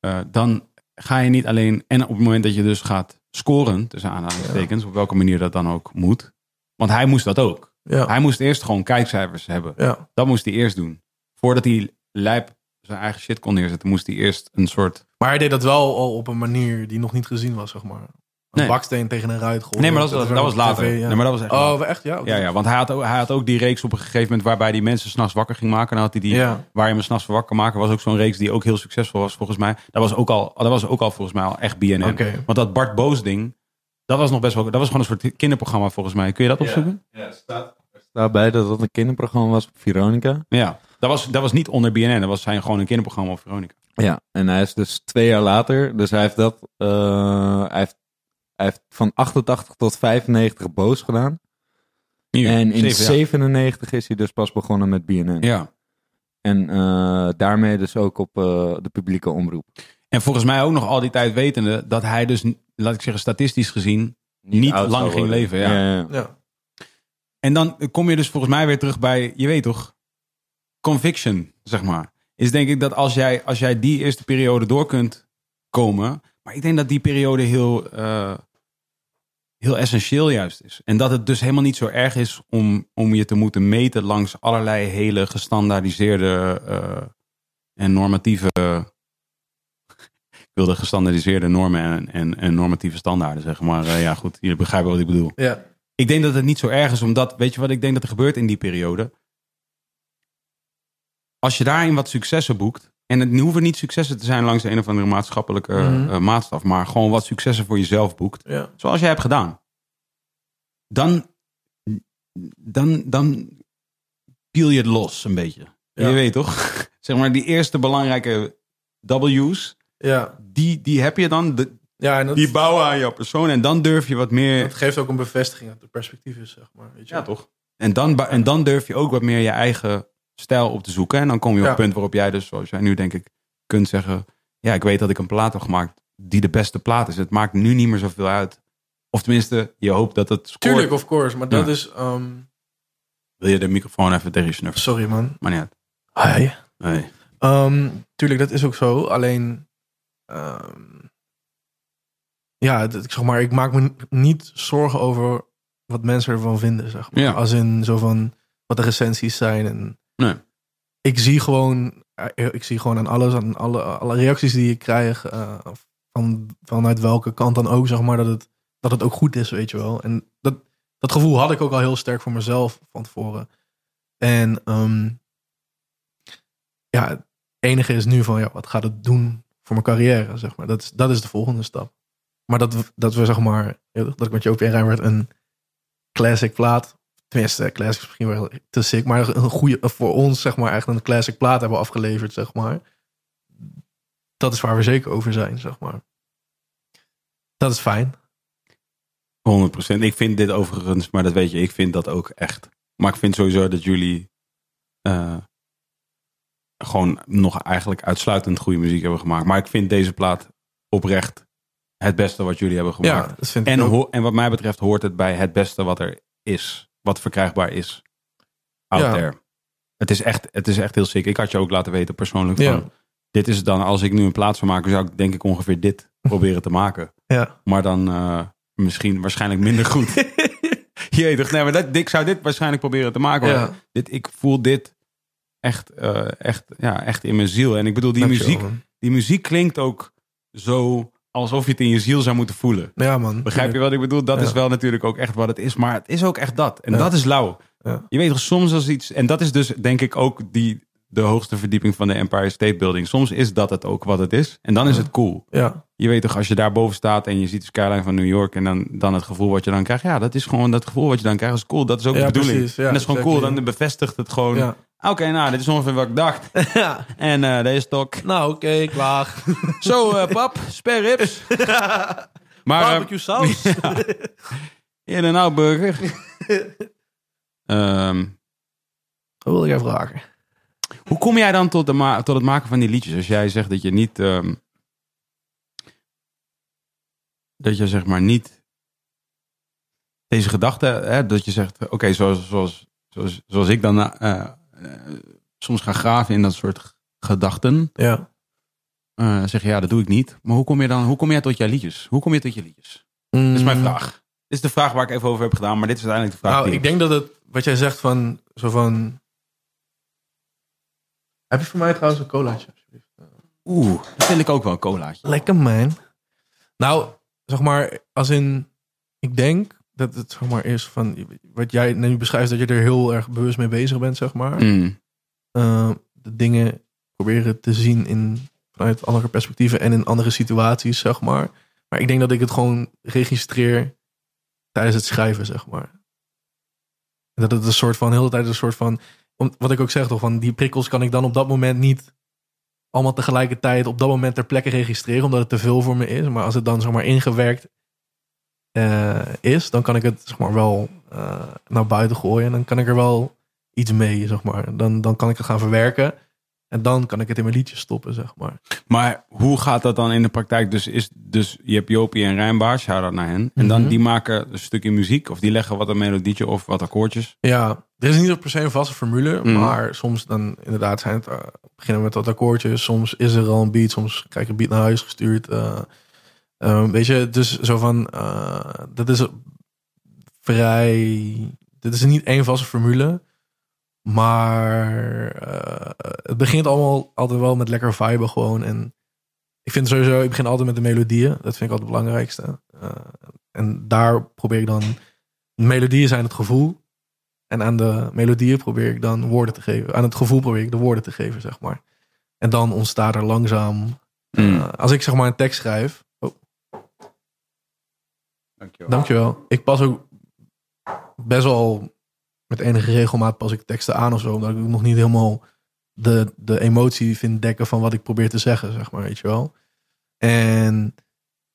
eh, dan ga je niet alleen... En op het moment dat je dus gaat scoren, tussen aanhalingstekens, op welke manier dat dan ook moet. Want hij moest dat ook. ja, Hij moest eerst gewoon kijkcijfers hebben. ja. Dat moest hij eerst doen. Voordat hij lijp zijn eigen shit kon neerzetten, moest hij eerst een soort... Maar hij deed dat wel al op een manier die nog niet gezien was, zeg maar. Een Nee. baksteen tegen een ruit gooien. Nee, maar dat was, dat was later. tv, ja. Nee, maar dat was echt Oh, echt? Ja, Ja, ja, want hij had, ook, hij had ook die reeks op een gegeven moment waarbij die mensen s'nachts wakker ging maken. Dan had hij die Ja. waar je me s'nachts voor wakker maken. was ook zo'n reeks die ook heel succesvol was volgens mij. Dat was ook al, dat was ook al volgens mij al echt BNN. Oké. Want dat Bart Boos ding, dat was nog best wel, dat was gewoon een soort kinderprogramma volgens mij. Kun je dat opzoeken? Ja, er staat, staat bij dat dat een kinderprogramma was op Veronica. Ja. Dat was, dat was niet onder BNN, dat was zijn gewoon een kinderprogramma op Veronica. Ja, en hij is dus twee jaar later, dus hij heeft dat, eh, hij, heeft, hij heeft van 88 tot 95 boos gedaan. Hier, en in zeven jaar. 97 is hij dus pas begonnen met BNN. Ja. En eh, daarmee dus ook op eh, de publieke omroep. En volgens mij ook nog al die tijd wetende dat hij dus, laat ik zeggen, statistisch gezien niet, lang ging worden. leven. Ja. Ja, ja. Ja. En dan kom je dus volgens mij weer terug bij, je weet toch, conviction, zeg maar. Is denk ik dat als jij, als jij die eerste periode door kunt komen. Maar ik denk dat die periode heel, eh, heel essentieel juist is. En dat het dus helemaal niet zo erg is om, om je te moeten meten langs allerlei hele gestandaardiseerde eh, en normatieve. ik wilde gestandaardiseerde normen en, en, en normatieve standaarden zeggen. Maar eh, ja, goed, jullie begrijpen wat ik bedoel. Ja. Ik denk dat het niet zo erg is, omdat, weet je wat ik denk dat er gebeurt in die periode? Als je daarin wat successen boekt, en het hoeven niet successen te zijn langs een of andere maatschappelijke Mhm. eh, maatstaf, maar gewoon wat successen voor jezelf boekt, Ja. zoals jij hebt gedaan, dan, dan, dan piel je het los een beetje. Ja. Je weet toch? zeg maar, die eerste belangrijke W's, Ja. die, die heb je dan, de- Ja, en dat, die bouwen aan jouw persoon en dan durf je wat meer... dat geeft ook een bevestiging dat het perspectief is, zeg maar. Weet je? Ja, toch? En dan, en dan durf je ook wat meer je eigen stijl op te zoeken. En dan kom je op Ja. het punt waarop jij dus, zoals jij nu denk ik, kunt zeggen... Ja, ik weet dat ik een plaat heb gemaakt die de beste plaat is. Het maakt nu niet meer zoveel uit. Of tenminste, je hoopt dat het scoort. Tuurlijk, of course. Maar dat Ja. is... ehm, Wil je de microfoon even tegen je sorry, man. Maar niet uit. Hi. Nee. Ehm, tuurlijk, dat is ook zo. Alleen... ehm, ja, dat- ik zeg maar, ik maak me niet zorgen over wat mensen ervan vinden, zeg maar. Ja. Als in zo van wat de recensies zijn. En Nee. ik zie gewoon, eh, ik zie gewoon aan alles, aan alle, alle reacties die ik krijg, eh, van, vanuit welke kant dan ook, zeg maar, dat het, dat het ook goed is, weet je wel. En dat, dat gevoel had ik ook al heel sterk voor mezelf van tevoren. En ehm, ja, het enige is nu van, ja, wat gaat het doen voor mijn carrière, zeg maar. Dat is, dat is de volgende stap. Maar dat, dat we, zeg maar, dat ik met Joopie en Rijnwaard een classic plaat, tenminste, classic is misschien wel te sick, maar een goede, voor ons, zeg maar, echt een classic plaat hebben afgeleverd, zeg maar. Dat is waar we zeker over zijn, zeg maar. Dat is fijn. 100%. Ik vind dit overigens, maar dat weet je, ik vind dat ook echt. Maar ik vind sowieso dat jullie eh, gewoon nog eigenlijk uitsluitend goede muziek hebben gemaakt. Maar ik vind deze plaat oprecht het beste wat jullie hebben gemaakt. Ja, dat vind ik en wat mij betreft hoort het bij het beste wat er is. Wat verkrijgbaar is. Out Ja. there. Het is, echt, het is echt heel sick. Ik had je ook laten weten persoonlijk Ja. van... Dit is dan, als ik nu een plaat zou maken... zou ik denk ik ongeveer dit proberen te maken. Ja. Maar dan eh, misschien waarschijnlijk minder goed. Jee, toch? Nee, maar dat, ik zou dit waarschijnlijk proberen te maken. Ja. Dit, ik voel dit echt, eh, echt, ja, echt in mijn ziel. En ik bedoel, die muziek, die muziek klinkt ook zo alsof je het in je ziel zou moeten voelen. Ja, man. Begrijp je wat ik bedoel? Dat Ja. is wel natuurlijk ook echt wat het is. Maar het is ook echt dat. En Ja. dat is lauw. Ja. Je weet toch, soms als iets... En dat is dus denk ik ook die, de hoogste verdieping van de Empire State Building. Soms is dat het ook wat het is. En dan is het cool. Ja. Je weet toch, als je daar boven staat en je ziet de skyline van New York... en dan, dan het gevoel wat je dan krijgt. Ja, dat is gewoon dat gevoel wat je dan krijgt. is cool. Dat is ook Ja, de bedoeling. precies. Ja, en dat is gewoon exactly. cool. Dan bevestigt het gewoon... Ja. Oké, nou, dit is ongeveer wat ik dacht. ja. En eh deze stok. Nou, oké, klaar. Zo, eh, pap, spare ribs. maar, eh, Barbecue saus. in en out burger. Ehm, Wat wil jij vragen? hoe kom jij dan tot, de ma- tot het maken van die liedjes? Als jij zegt dat je niet... ehm, dat je zeg maar niet... Deze gedachte, hè, dat je zegt... Oké, zoals, zoals, zoals, zoals ik dan eh, eh, soms ga graven in dat soort gedachten... Ja. eh, zeg je, ja, dat doe ik niet. Maar hoe kom je dan... Hoe kom jij tot je liedjes? Hoe kom je tot je liedjes? Dat is mijn vraag. Dit is de vraag waar ik even over heb gedaan, maar dit is uiteindelijk de vraag. Nou, ik denk dat het, wat jij zegt van, zo van... Heb je voor mij trouwens een colaatje? Oeh, dat wil ik ook wel, een colaatje. Lekker man. Nou, zeg maar, als in, ik denk dat het zeg maar is van, wat jij nu beschrijft, dat je er heel erg bewust mee bezig bent, zeg maar. Mm. Eh, de dingen proberen te zien in, vanuit andere perspectieven en in andere situaties, zeg maar. Maar ik denk dat ik het gewoon registreer tijdens het schrijven, zeg maar. En dat het een soort van, heel de tijd een soort van, om- wat ik ook zeg toch, van die prikkels kan ik dan op dat moment niet allemaal tegelijkertijd op dat moment ter plekke registreren, omdat het te veel voor me is. Maar als het dan zeg maar ingewerkt eh, is, dan kan ik het zeg maar wel eh, naar buiten gooien en dan kan ik er wel iets mee, zeg maar. Dan, dan kan ik het gaan verwerken en dan kan ik het in mijn liedje stoppen, zeg maar. Maar hoe gaat dat dan in de praktijk? Dus, is, dus je hebt Jopie en Rijnbaar, shout-out naar hen. En dan Mhm. die maken een stukje muziek of die leggen wat een melodietje of wat akkoordjes. Ja, er is niet per se een vaste formule, Mhm. maar soms dan inderdaad zijn het, eh, beginnen we met wat akkoordjes, soms is er al een beat, soms krijg ik een beat naar huis gestuurd. eh, weet je, dus zo van, eh, dat is vrij, dit is niet één vaste formule, maar het begint allemaal altijd wel met lekker viben gewoon en ik vind sowieso, ik begin altijd met de melodieën, dat vind ik altijd het belangrijkste. En daar probeer ik dan, melodieën zijn het gevoel, en aan de melodieën probeer ik dan woorden te geven. Aan het gevoel probeer ik de woorden te geven, zeg maar. En dan ontstaat er langzaam. Mm. eh, als ik zeg maar een tekst schrijf. Oh, Dankjewel. dankjewel. Ik pas ook best wel met enige regelmaat pas ik teksten aan of zo. Omdat ik nog niet helemaal de, de emotie vind dekken van wat ik probeer te zeggen, zeg maar, weet je wel. En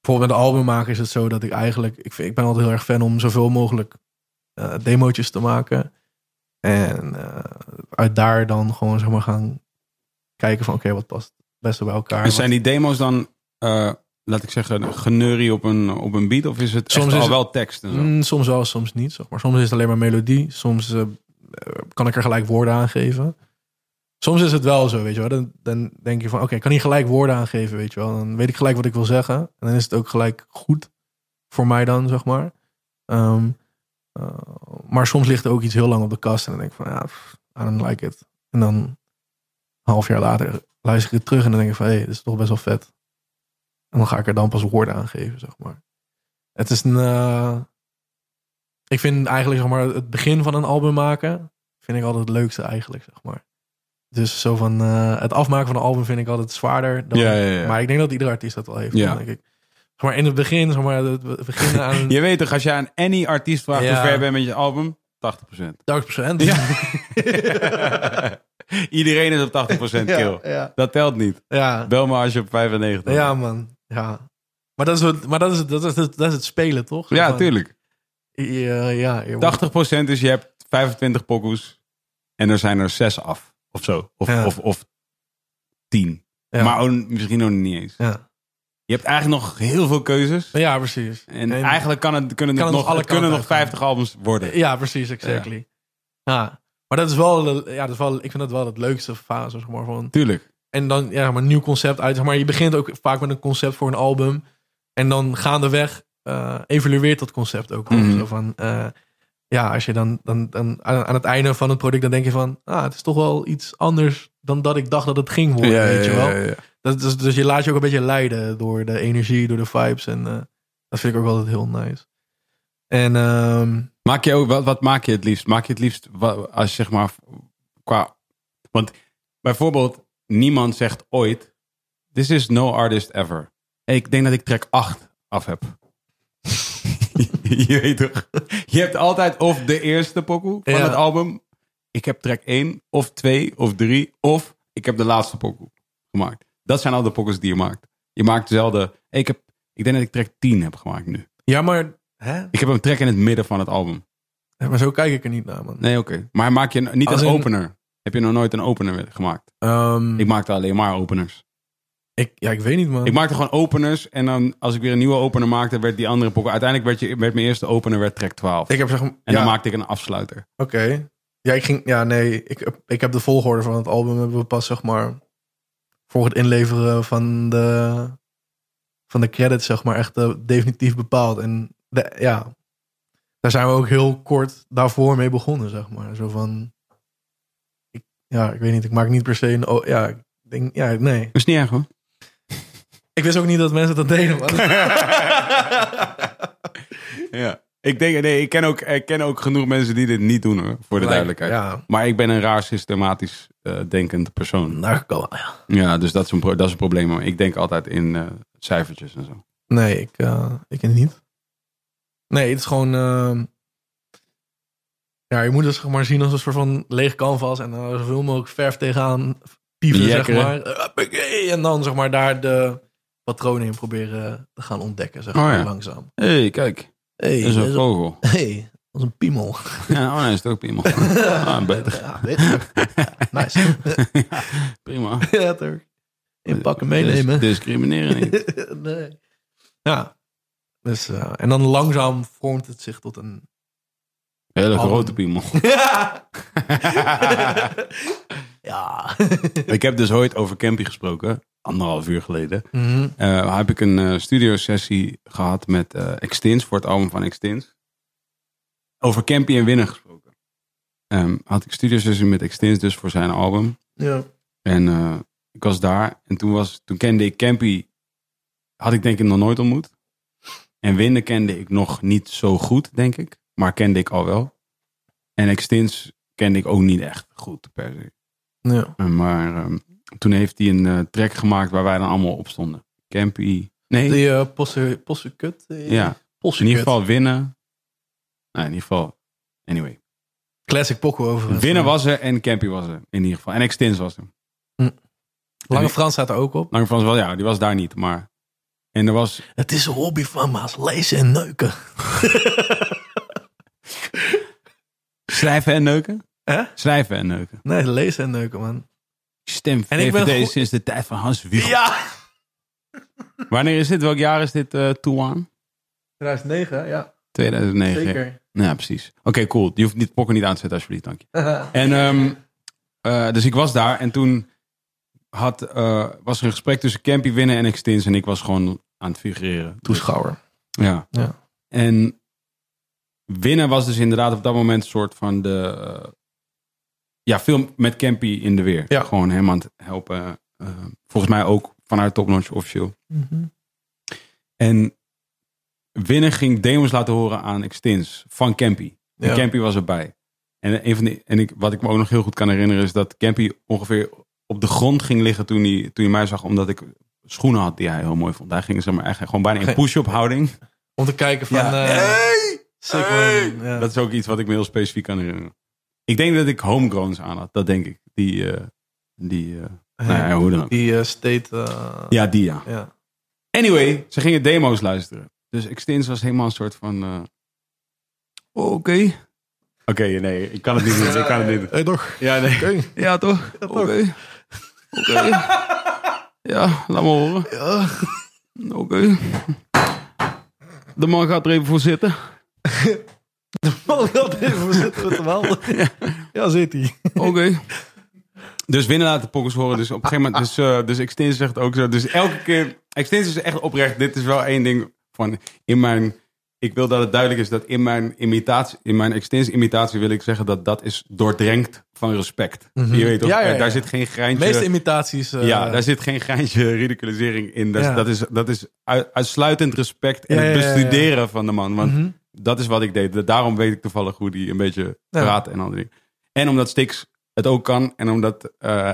bijvoorbeeld met de album maken is het zo dat ik eigenlijk... Ik, vind, ik ben altijd heel erg fan om zoveel mogelijk eh demootjes te maken. En eh, uit daar dan gewoon zeg maar gaan kijken van oké, wat past het beste bij elkaar. En zijn die demo's dan, eh, laat ik zeggen, geneurie op een, op een beat? Of is het Soms is al het- wel tekst en zo? Mm, soms wel, soms niet. Zeg maar. Soms is het alleen maar melodie. Soms kan ik er gelijk woorden aan geven. Soms is het wel zo, weet je wel. Dan, dan denk je van, oké, ik kan hier gelijk woorden aan geven, weet je wel. Dan weet ik gelijk wat ik wil zeggen. En dan is het ook gelijk goed voor mij dan, zeg maar. Ehm, eh, maar soms ligt er ook iets heel lang op de kast. En dan denk ik van, ja, pff, I don't like it. En dan een half jaar later luister ik het terug. En dan denk ik van, hé, hey, dit is toch best wel vet. En dan ga ik er dan pas woorden aan geven, zeg maar. Het is een... eh, ik vind eigenlijk zeg maar, het begin van een album maken vind ik altijd het leukste eigenlijk, zeg maar. Dus zo van eh, het afmaken van een album vind ik altijd zwaarder. Dan, Ja, ja, ja. Maar ik denk dat iedere artiest dat wel heeft. Ja. Denk ik. Zeg maar in het begin, zeg maar, het beginnen aan Je weet toch, als je aan any artiest vraagt Ja. hoe ver je bent met je album, 80%. 80%. Ja. Iedereen is op 80% kill. Ja, ja, Dat telt niet. ja. Bel maar als je op 95 bent. Ja, man. Ja. Maar dat is, wat, maar dat is, het- dat, is, het- dat is het spelen, toch? Ja, van, tuurlijk. Ja, ja, je wordt- 80% is je hebt 25 pokoes en er zijn er 6 af. Of zo. Of, Ja. of, of 10. ja. Maar ook, misschien ook niet eens. ja. Je hebt eigenlijk nog heel veel keuzes. ja, precies. En, eigenlijk kan het, kunnen, Kan het nog, alle het kunnen nog kanten 50 albums worden. Ja, precies, exactly. Ja. Maar dat is wel, ja, dat is wel, ik vind dat wel het leukste fase, zeg maar, van Tuurlijk. En dan ja, maar een nieuw concept uit. Zeg maar je begint ook vaak met een concept voor een album. En dan gaandeweg eh evalueert dat concept ook. Mhm. Zo van, eh, ja, als je dan, dan, dan aan, aan het einde van het product, dan denk je van, ah, het is toch wel iets anders dan dat ik dacht dat het ging worden, weet je wel. Dat is, dus je laat je ook een beetje leiden door de energie, door de vibes. En eh, dat vind ik ook altijd heel nice. En ehm, Maak je ook, wat, wat maak je het liefst? Maak je het liefst als je zeg maar qua. Want bijvoorbeeld, niemand zegt ooit: This is no artist ever. Ik denk dat ik track 8 af heb. je weet toch? Je hebt altijd of de eerste pokoe van Ja. het album. Ik heb track 1 of 2 of 3 of ik heb de laatste pokoe gemaakt. Dat zijn al de pokoes die je maakt. Je maakt dezelfde. Ik, heb, ik denk dat ik track 10 heb gemaakt nu. ja, maar, hè? Ik heb een track in het midden van het album. Ja, maar zo kijk ik er niet naar, man. Nee, oké. Maar maak je niet Als in- opener? Heb je nog nooit een opener gemaakt? Ehm, Ik maakte alleen maar openers. ik, ja, ik weet niet, man. Ik maakte gewoon openers. En dan als ik weer een nieuwe opener maakte, werd die andere pokken. Uiteindelijk werd, je, werd mijn eerste opener werd track 12. Ik heb zeg en ja, dan maakte ik een afsluiter. Oké. Ja, ik ging. Ja, nee. Ik, heb- ik heb de volgorde van het album hebben we pas zeg maar voor het inleveren van de van de credits zeg maar echt eh, definitief bepaald. En de, ja, daar zijn we ook heel kort daarvoor mee begonnen zeg maar. Zo van. Ik, ja, ik weet niet. Ik maak niet per se een. Oh, ja, ik denk. Ja, nee. Dat is niet erg hoor. Ik wist ook niet dat mensen dat deden, man. Ja. Ik denk, nee, ik ken ook, ik ken ook genoeg mensen die dit niet doen hoor, voor de duidelijkheid. Ja, Maar ik ben een raar systematisch eh, denkend persoon. wel, ja. Ja, dus dat is een, pro- dat is een probleem. Maar ik denk altijd in eh, cijfertjes en zo. Nee, ik, eh ik ken het niet. Nee, het is gewoon... ehm, ja, je moet het zeg maar zien als een soort van leeg canvas. En dan zoveel mogelijk verf tegenaan pieven, zeg maar. En dan zeg maar daar de patronen in proberen te gaan ontdekken, zeg Oh, maar, ja. langzaam. Hé, hey, kijk. Hey, Dat is een vogel. hey, dat is een piemel. Ja, oh nee, is het ook prima. Ah, beter. Ja, beter. Ja, nice. Prima. ja, toch. Inpakken, meenemen. Dis- discrimineren niet. nee. Ja. Dus, eh, en dan langzaam vormt het zich tot een... Hele Album. grote piemel. Ja. ja. ik heb dus ooit over Campy gesproken. Anderhalf uur geleden. Mhm. Eh, heb ik een eh, studio sessie gehad met Extins voor het album van Extins. Over Campy en Winnen gesproken. Ehm, had ik studio sessie met Extins dus voor zijn album. ja. En ik was daar. En toen, was, toen kende ik Campy. Had ik denk ik nog nooit ontmoet. En Winnen kende ik nog niet zo goed, denk ik. Maar kende ik al wel. En Extins kende ik ook niet echt goed per se. Ja. Maar ehm, toen heeft hij een eh, track gemaakt waar wij dan allemaal op stonden. Campy. Nee, Die uh, posse, posse kut. eh, ja. Posse In ieder geval winnen. Nou, in ieder geval. Anyway. Classic pokken over. Winnen was er en Campy was er. In ieder geval. En Extins was er. Lange en- Frans staat er ook op. Lange Frans wel, ja, die was daar niet. Maar. En er was. Het is een hobby van Maas. Lezen en neuken. Schrijven en neuken? Hè? Schrijven en neuken. Nee, lezen en neuken, man. Stem En ik ben VVD sinds de tijd van Hans Wiegel. Ja! Wanneer is dit? Welk jaar is dit uh, Toean? 2009, ja. 2009. Zeker. Ja, precies. Oké, cool. Je hoeft niet pokken niet aan te zetten, alsjeblieft. Dank je. En ehm, eh, dus ik was daar en toen had, eh, was er een gesprek tussen Campy Winnen en Extins. En ik was gewoon aan het figureren. Toeschouwer. Ja. Ja. En Winnen was dus inderdaad op dat moment een soort van de... ja, veel met Campy in de weer. Ja. Gewoon hem aan het helpen. eh, volgens mij ook vanuit Top Notch officieel. En Winnen ging demos laten horen aan Extins van Campy. En Ja. Campy was erbij. En, een van de, en ik, wat ik me ook nog heel goed kan herinneren is dat Campy ongeveer op de grond ging liggen toen hij, toen hij mij zag. Omdat ik schoenen had die hij heel mooi vond. Hij ging zeg maar, echt gewoon bijna in push-up houding. Om te kijken van... Ja. eh, Hey! sick, Hey! man. Ja. Dat is ook iets wat ik me heel specifiek kan herinneren. Ik denk dat ik homegrowns aan had. Dat denk ik. Die, eh, die eh, nou ja, hoe dan ook. Die eh, state... Ja, die ja. ja. Anyway, ze gingen demo's luisteren. Dus Extins was helemaal een soort van... oh, Oké. Oké, nee, ik kan het niet doen. Ik kan het niet doen. Hey, toch? Ja, nee. Oké. Ja, toch? Oké. Oké. Ja, laat me horen. Ja. Oké. De man gaat er even voor zitten. Man, dat even, we zitten met de wal. Ja, zit hij. Oké. Dus winnen laten pokkers horen. Dus op een gegeven moment... Dus, eh dus Extins zegt ook zo. Dus elke keer... Extins is echt oprecht. Dit is wel één ding van... In mijn... Ik wil dat het duidelijk is dat in mijn imitatie... In mijn Extins imitatie wil ik zeggen dat dat is doordrenkt van respect. Je weet toch? Ja, ja, ja. Daar zit geen De greintje... meeste imitaties... eh, ja, daar zit geen geintje ridiculisering in. Dat, is- Ja. dat, is, dat is ui- uitsluitend respect en Ja, het ja, ja, ja. bestuderen van de man. Want Mhm. Dat is wat ik deed. Daarom weet ik toevallig hoe die een beetje Ja. praat en al die dingen. En omdat Stix het ook kan. En omdat eh,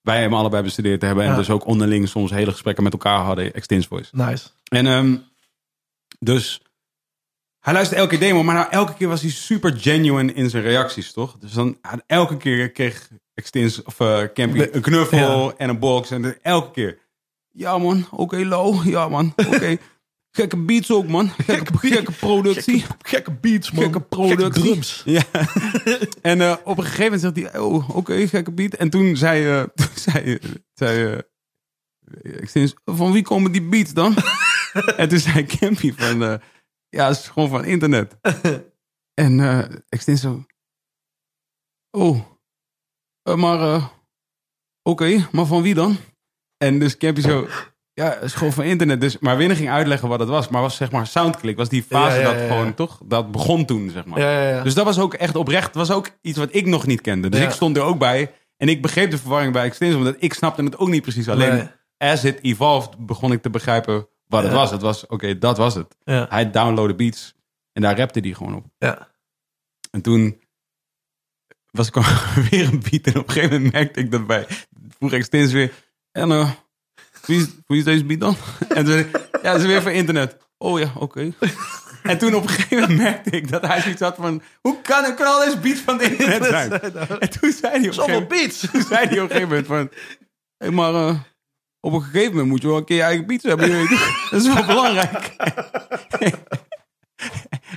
wij hem allebei bestudeerd hebben. En Ja. dus ook onderling soms hele gesprekken met elkaar hadden. Extins voice. Nice. En ehm, dus hij luisterde elke demo, maar nou, elke keer was hij super genuine in zijn reacties, toch? Dus dan elke keer kreeg Extins of eh Campy een knuffel ja. en een box en elke keer. Ja man, oké low, ja man, oké. Gekke beats ook man, gekke, gekke productie. Gekke, gekke beats, man. Gekke productie. drums. Ja. en eh, op een gegeven moment zegt hij, oh, oké, gekke beat. En toen zei, toen zei, zei eh, Extins, van wie komen die beats dan? en toen zei Campy van, ja, het is gewoon van internet. en eh Extins zo, oh, maar, oké, maar van wie dan? En dus Campy zo, ja, gewoon van internet. Dus, maar Winner ging uitleggen wat het was. Maar was zeg maar Soundclick, was die fase Ja, ja, ja, dat gewoon, toch? Dat begon toen, zeg maar. Ja, ja, ja. Dus dat was ook echt oprecht. was ook iets wat ik nog niet kende. Dus ik stond er ook bij. En ik begreep de verwarring bij Extins. Omdat ik snapte het ook niet precies alleen. Nee. as it evolved, begon ik te begrijpen wat het was. Het was, oké, dat was het. Hij downloadde beats en daar rapte hij gewoon op. Ja. En toen was ik weer een beat en op een gegeven moment merkte ik dat bij, vroeg ik steeds weer, en wie, is, wie is deze beat dan? En toen ja, dat is weer van internet. Oh ja, oké. En toen op een gegeven moment merkte ik dat hij zoiets had van, hoe kan, kan al deze beats van het internet zijn? En toen zei hij op een gegeven moment, beats. toen zei hij op een gegeven moment van... Hé, maar eh, op een gegeven moment moet je wel een keer je eigen pizza hebben. Dat is wel belangrijk.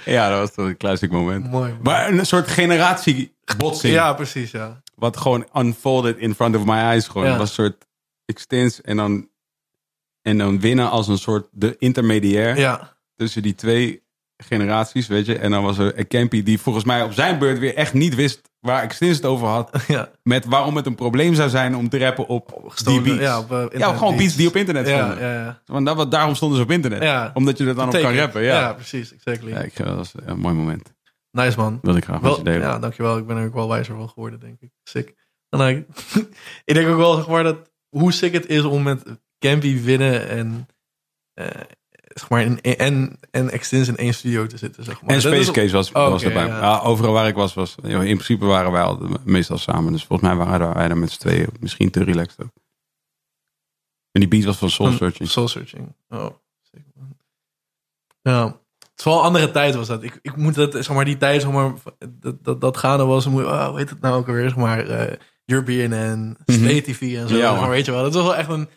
ja, dat was toch een classic moment. Mooi. man. Maar een soort generatiebotsing. Ja, precies, ja. Wat gewoon unfolded in front of my eyes. Gewoon. Ja. Was een soort extens en dan, en dan winnen als een soort de intermediair Ja, tussen die twee generaties, weet je. En dan was er Campy die volgens mij op zijn beurt weer echt niet wist waar Extins het over had. ja. Met waarom het een probleem zou zijn om te rappen op die Gestolen- beats. Ja, op, eh, Ja, gewoon beats die op internet Ja, stonden. ja, ja. Want dat, daarom stonden ze op internet. Omdat je er dan op kan rappen. Ja, precies, exactly. ik, dat was een mooi moment. Nice man. Wil ik graag met Wel, je delen. ja, dankjewel. Ik ben er ook wel wijzer van geworden, denk ik. Sick. En ik denk ook wel, zeg maar, dat hoe sick het is om met Campy winnen en, eh, zeg maar, in, en, en Extins in één studio te zitten, zeg maar. En Space Case was, Oh, was erbij. ja. Overal waar ik was, was in principe waren wij al meestal samen. Dus volgens mij waren wij er met z'n tweeën misschien te relaxed ook. En die beat was van Soul Searching. Soul Searching. Oh, man. Ja. Het is wel een andere tijd was dat. Ik, ik moet dat, zeg maar, die tijd, zeg maar, dat, dat, dat gaande was, moet, oh, hoe heet het nou ook alweer, zeg maar, eh European en State TV en zo. Mhm. Ja, zeg maar, weet je wel. Dat was wel echt een,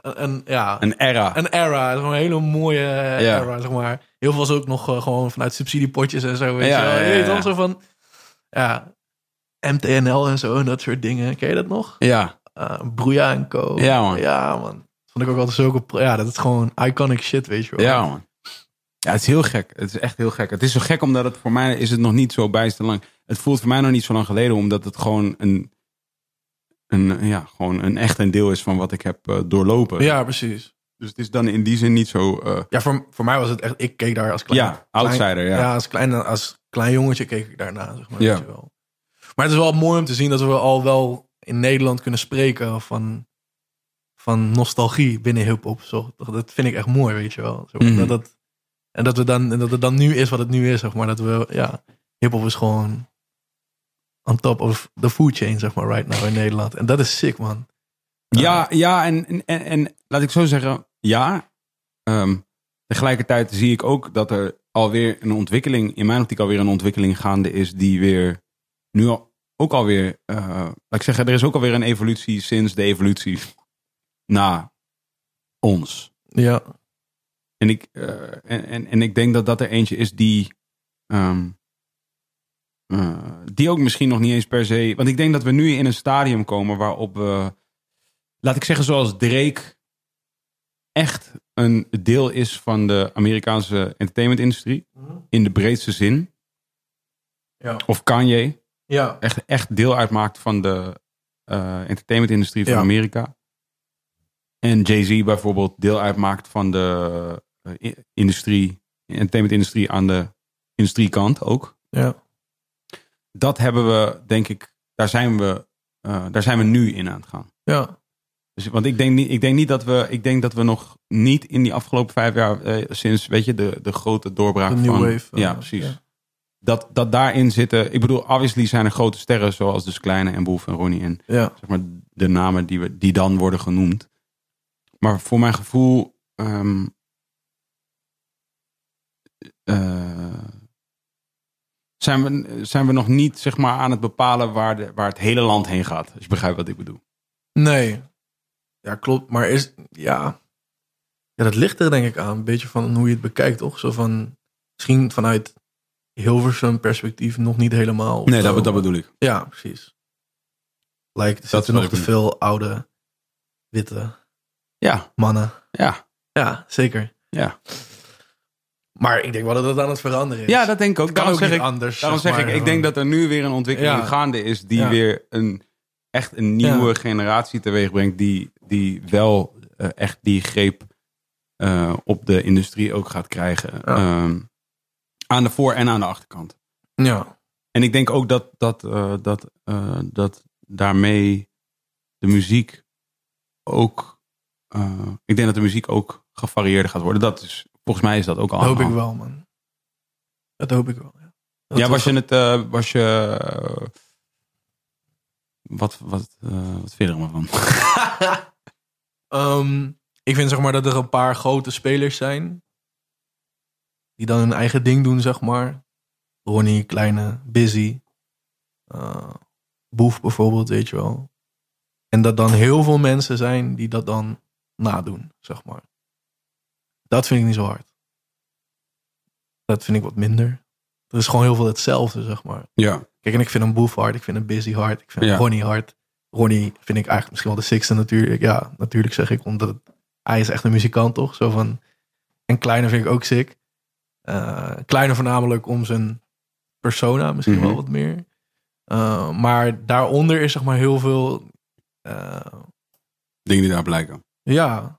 een, ja, Een era. een era. Een hele mooie eh, Ja. era, zeg maar. Heel veel was ook nog eh, gewoon vanuit subsidiepotjes en zo, weet Ja, je wel. weet wel, zo van, ja, MTNL en zo en dat soort dingen. Ken je dat nog? ja. Uh, Broeia en Co. Ja, man. Ja, man. Dat vond ik ook altijd zulke... pro- Ja, dat is gewoon iconic shit, weet je wel. Ja, man. Ja, het is heel gek. Het is echt heel gek. Het is zo gek omdat het voor mij is het nog niet zo bijster lang. Het voelt voor mij nog niet zo lang geleden, omdat het gewoon een, een, ja, gewoon een echt een deel is van wat ik heb eh, doorlopen. Ja, precies. Dus het is dan in die zin niet zo. eh, Ja, voor, voor mij was het echt... Ik keek daar als klein... ja, outsider. Ja. Ja, als, klein, als klein jongetje keek ik daarna, zeg maar. Ja. Weet je wel. Maar het is wel mooi om te zien dat we al wel in Nederland kunnen spreken van, van nostalgie binnen hip-hop. Dat vind ik echt mooi, weet je wel. Zo, Mhm. dat, dat, en dat, we dan, en dat het dan nu is wat het nu is, zeg maar. Dat we, ja, hip-hop is gewoon on top of the food chain, zeg maar, right now in Nederland. En dat is sick, man. Ja, ja en, en, en, en laat ik zo zeggen, ja. Ehm, tegelijkertijd zie ik ook dat er alweer een ontwikkeling, in mijn optiek alweer een ontwikkeling gaande is, die weer nu al, ook alweer, eh laat ik zeggen, er is ook alweer een evolutie sinds de evolutie na ons. Ja, En ik, eh, en, en, en ik denk dat dat er eentje is die. ehm, eh, die ook misschien nog niet eens per se. Want ik denk dat we nu in een stadium komen waarop we. Laat ik zeggen, zoals Drake. echt een deel is van de Amerikaanse entertainmentindustrie. In de breedste zin. Ja. Of Kanye. ja, Echt, echt deel uitmaakt van de eh, entertainmentindustrie van Ja. Amerika. En Jay-Z bijvoorbeeld deel uitmaakt van de i- industrie, entertainmentindustrie aan de industriekant ook. ja. Dat hebben we, denk ik, daar zijn we, eh, daar zijn we nu in aan het gaan. ja. Dus, want ik denk, niet, ik denk niet dat we, ik denk dat we nog niet in die afgelopen vijf jaar, eh, sinds, weet je, de, de grote doorbraak De van. wave. eh, ja, precies. Dat, dat daarin zitten, ik bedoel, obviously zijn er grote sterren zoals dus Kleine en Boef en Ronnie en Ja, zeg maar, de namen die, we, die dan worden genoemd. Maar voor mijn gevoel. ehm, eh, zijn, we, zijn we nog niet zeg maar, aan het bepalen waar, de, waar het hele land heen gaat. Als je begrijpt wat ik bedoel. Nee. Ja, klopt. Maar is, ja. Ja, dat ligt er denk ik aan. Een beetje van hoe je het bekijkt, toch? Zo van, misschien vanuit Hilversum perspectief nog niet helemaal. Nee, dat, dat bedoel ik. Ja, precies. Like, er Dat zitten nog te veel oude, witte Ja, mannen. ja, Ja, zeker. ja. Maar ik denk wel dat het aan het veranderen is. Ja, dat denk ik ook. Daarom ook zeg ik, anders. daarom zeg maar, ik, ik denk dat er nu weer een ontwikkeling Ja. gaande is die Ja. weer een echt een nieuwe Ja. generatie teweeg brengt, die, die wel eh, echt die greep eh, op de industrie ook gaat krijgen. Ehm, aan de voor- en aan de achterkant. Ja, En ik denk ook dat, dat, eh, dat, dat daarmee de muziek ook ik denk dat de muziek ook gevarieerder gaat worden. Dat is, volgens mij is dat ook al. Dat hoop ik wel, man. Dat hoop ik wel, ja. Ja, is- was je het, eh, was je, eh, wat, wat, eh, wat vind je er allemaal van? Ehm, ik vind zeg maar dat er een paar grote spelers zijn. Die dan hun eigen ding doen, zeg maar. Ronnie, Kleine, Busy. eh, Boef bijvoorbeeld, weet je wel. En dat dan heel veel mensen zijn die dat dan nadoen, zeg maar. Dat vind ik niet zo hard. Dat vind ik wat minder. Er is gewoon heel veel hetzelfde, zeg maar. Ja, Kijk, en ik vind een Boef hard, ik vind een Busy hard, ik vind Ja. Ronnie hard. Ronnie vind ik eigenlijk misschien wel de sixte natuurlijk. Ja, natuurlijk zeg ik, omdat het- hij is echt een muzikant, toch? Zo van, en Kleine vind ik ook sick. Eh Kleine voornamelijk om zijn persona, misschien Mhm. wel wat meer. Eh, maar daaronder is zeg maar heel veel, eh, dingen die daar blijken. ja.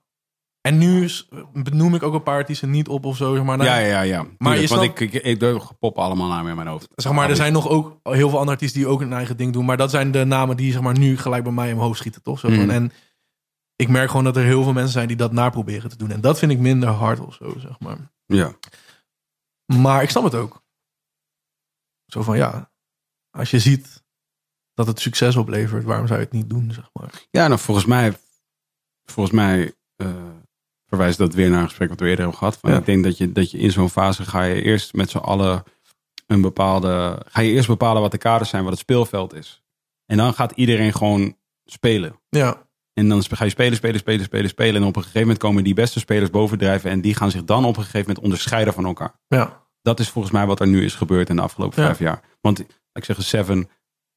En nu benoem ik ook een paar artiesten niet op of zo, zeg maar. Nou, ja, ja, ja. Maar je Tuurlijk, want snapt- ik, ik, ik, allemaal namen in mijn hoofd. Zeg maar, er zijn nog ook heel veel andere artiesten die ook een eigen ding doen. Maar dat zijn de namen die zeg maar, nu gelijk bij mij omhoog schieten, toch? Zo van, Mhm. En ik merk gewoon dat er heel veel mensen zijn die dat naproberen te doen. En dat vind ik minder hard of zo, zeg maar. Ja, Maar ik snap het ook. Zo van, ja, als je ziet dat het succes oplevert, waarom zou je het niet doen, zeg maar. ja nou, volgens mij, volgens mij eh, verwijst dat weer naar een gesprek wat we eerder hebben gehad. Van, Ja. Ik denk dat je, dat je in zo'n fase ga je eerst met z'n allen een bepaalde... Ga je eerst bepalen wat de kaders zijn, wat het speelveld is. En dan gaat iedereen gewoon spelen. Ja, En dan ga je spelen, spelen, spelen, spelen, spelen. En op een gegeven moment komen die beste spelers bovendrijven. En die gaan zich dan op een gegeven moment onderscheiden van elkaar. ja, Dat is volgens mij wat er nu is gebeurd in de afgelopen Ja. vijf jaar. Want ik zeggen, Seven,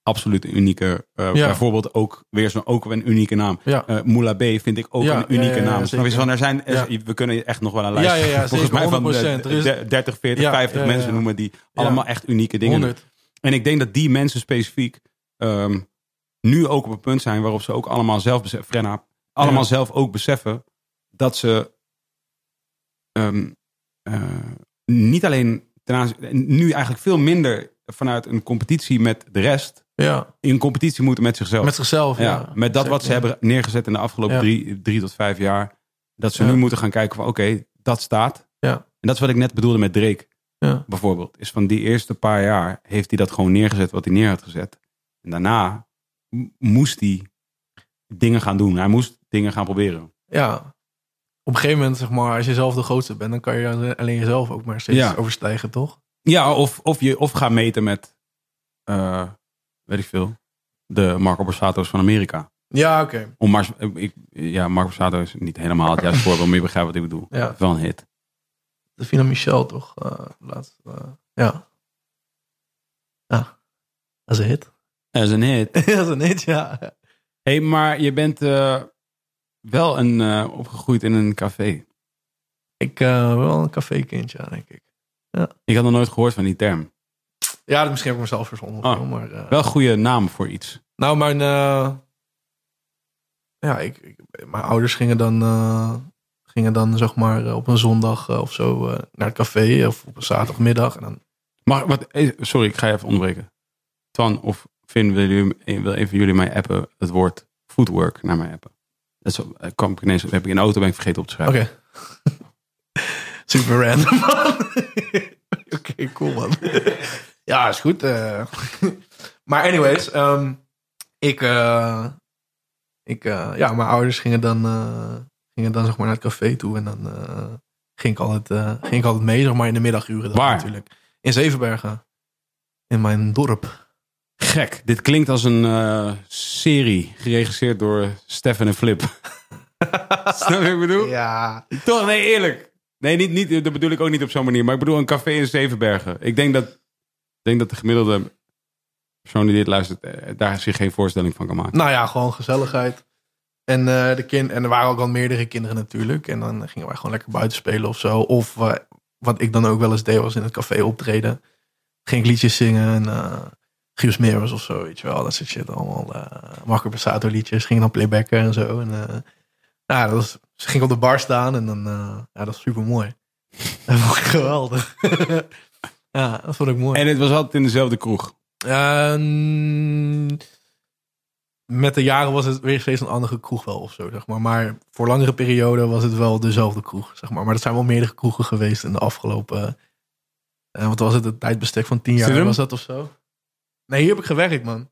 absoluut een unieke. eh, Ja. Bijvoorbeeld ook weer zo'n ook een unieke naam. ja. Eh Moula B vind ik ook Ja, een unieke naam. Van, er zijn. We kunnen echt nog wel een lijst. Ja, ja, ja, volgens mij van 100%. de, Er is- de 30, 40, Ja, 50 ja, ja, mensen noemen die allemaal echt unieke dingen. doen. 100. En ik denk dat die mensen specifiek ehm, nu ook op een punt zijn waarop ze ook allemaal zelf beseffen, Frenna, allemaal zelf ook beseffen dat ze ehm, eh, niet alleen ten aanzien, nu eigenlijk veel minder vanuit een competitie met de rest Ja, in competitie moeten met zichzelf. met zichzelf. Ja, ja, met dat wat ze hebben neergezet in de afgelopen drie, drie tot vijf jaar. Dat ze nu moeten gaan kijken van oké, dat staat. Ja. En dat is wat ik net bedoelde met Drake Ja. bijvoorbeeld. Is van die eerste paar jaar heeft hij dat gewoon neergezet wat hij neer had gezet. En daarna moest hij dingen gaan doen. Hij moest dingen gaan proberen. ja. Op een gegeven moment, zeg maar, als je zelf de grootste bent, dan kan je alleen jezelf ook maar steeds Ja. overstijgen, toch? Ja, of, of, je, of ga meten met, eh, weet ik veel, de Marco Borsato's van Amerika. Ja, oké. Om maar, ik, ja, Marco Borsato is niet helemaal het juiste voorbeeld, maar je begrijpt wat ik bedoel. Ja. Wel een hit. Davina Michel toch? eh laatst. eh, ja. Ja. Dat is een hit. Dat is een hit. dat is een hit, ja. hey, maar je bent eh, wel een, opgegroeid in een café. Ik wel een cafékindje, ja, denk ik. Ik had nog nooit gehoord van die term. Ja, misschien heb ik mezelf verzonnen. Ah. maar, eh, Wel een goede naam voor iets. Nou, mijn... eh, ja, ik, ik- mijn ouders gingen dan... eh, gingen dan, zeg maar, op een zondag of zo naar het café. Of op een zaterdagmiddag. En dan Maar wat, sorry, ik ga je even onderbreken. Twan of Finn, wil, jullie, wil even jullie mij appen het woord footwork naar mij appen? Dat is, kwam ik ineens, heb ik in de auto ben ik vergeten op te schrijven. Oké. Super random, man. Oké, cool, man. Ja, is goed. eh. maar anyways, ehm, ik, eh, ik eh, ja, mijn ouders gingen dan, gingen dan zeg maar naar het café toe en dan ging, ik altijd, ging ik altijd mee, zeg maar in de middaguren. dan Waar? Natuurlijk. In Zevenbergen. In mijn dorp. Gek, dit klinkt als een serie geregisseerd door Stefan en Flip. Snap je wat ik bedoel? Ja. Toch, nee, eerlijk. Nee, niet, niet, dat bedoel ik ook niet op zo'n manier. Maar ik bedoel een café in Zevenbergen. Ik denk dat, denk dat de gemiddelde persoon die dit luistert, eh, daar zich geen voorstelling van kan maken. Nou ja, gewoon gezelligheid. En, eh, de kind, en er waren ook al meerdere kinderen natuurlijk. En dan gingen wij gewoon lekker buiten spelen of zo. Of eh, wat ik dan ook wel eens deed, was in het café optreden. Ging ik liedjes zingen en uh, of zo, weet je wel. Dat soort shit allemaal. Uh, Marco Passato liedjes. Ging dan playbacken en zo. En ja, dat was, ze ging op de bar staan en dan, ja, dat is super mooi. Dat ik geweldig. ja, dat vond ik mooi. En het was altijd in dezelfde kroeg. Uh, met de jaren was het weer steeds een andere kroeg wel of zo, zeg maar. Maar voor langere perioden was het wel dezelfde kroeg, zeg maar. Maar er zijn wel meerdere kroegen geweest in de afgelopen... eh wat was het, een tijdbestek van tien jaar was dat of zo? Nee, hier heb ik gewerkt, man.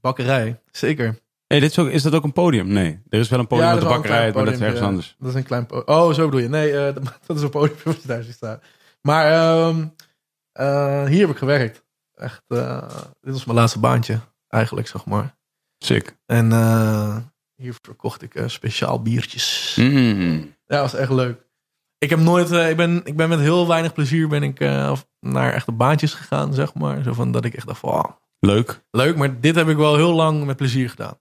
Bakkerij, zeker. Hey, dit is, ook, is dat ook een podium? Nee, er is wel een podium Ja, op de dat bakkerij, maar dat is ergens ja. anders. Dat is een klein podium. Oh, zo bedoel je. Nee, eh, dat, dat is een podium wat je daar staan. Maar ehm, eh, hier heb ik gewerkt. Echt, eh, dit was mijn laatste baantje, eigenlijk, zeg maar. Sick. En eh, hier verkocht ik eh, speciaal biertjes. Mm. Ja, was echt leuk. Ik heb nooit, eh, ik, ben, ik ben met heel weinig plezier ben ik eh, naar echte baantjes gegaan, zeg maar. Zo van dat ik echt dacht van, Leuk. leuk, maar dit heb ik wel heel lang met plezier gedaan.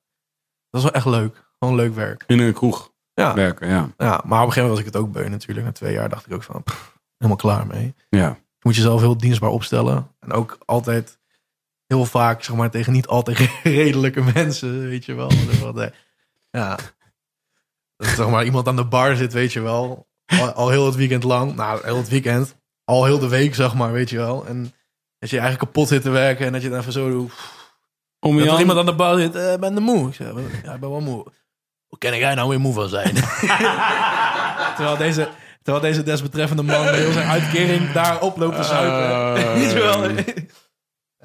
Dat is wel echt leuk. Gewoon leuk werk. In een kroeg Ja, werken, ja. ja maar op een gegeven moment was ik het ook beu natuurlijk. Na twee jaar dacht ik ook van, pff, helemaal klaar mee. Ja. Je moet jezelf heel dienstbaar opstellen. En ook altijd, heel vaak, zeg maar, tegen niet altijd redelijke mensen, weet je wel. Eh, Ja. Dat zeg maar iemand aan de bar zit, weet je wel. Al, al heel het weekend lang. Nou, heel het weekend. Al heel de week, zeg maar, weet je wel. En dat je eigenlijk kapot zit te werken en dat je dan even zo doet. Om Dat er iemand aan de bar zit, eh, ben de moe. Ik zeg, ja, ik ben wel moe. Hoe kan jij nou weer moe van zijn? terwijl, deze, terwijl deze desbetreffende man heel zijn uitkering daar oploopt te zuipen. Weet je wel?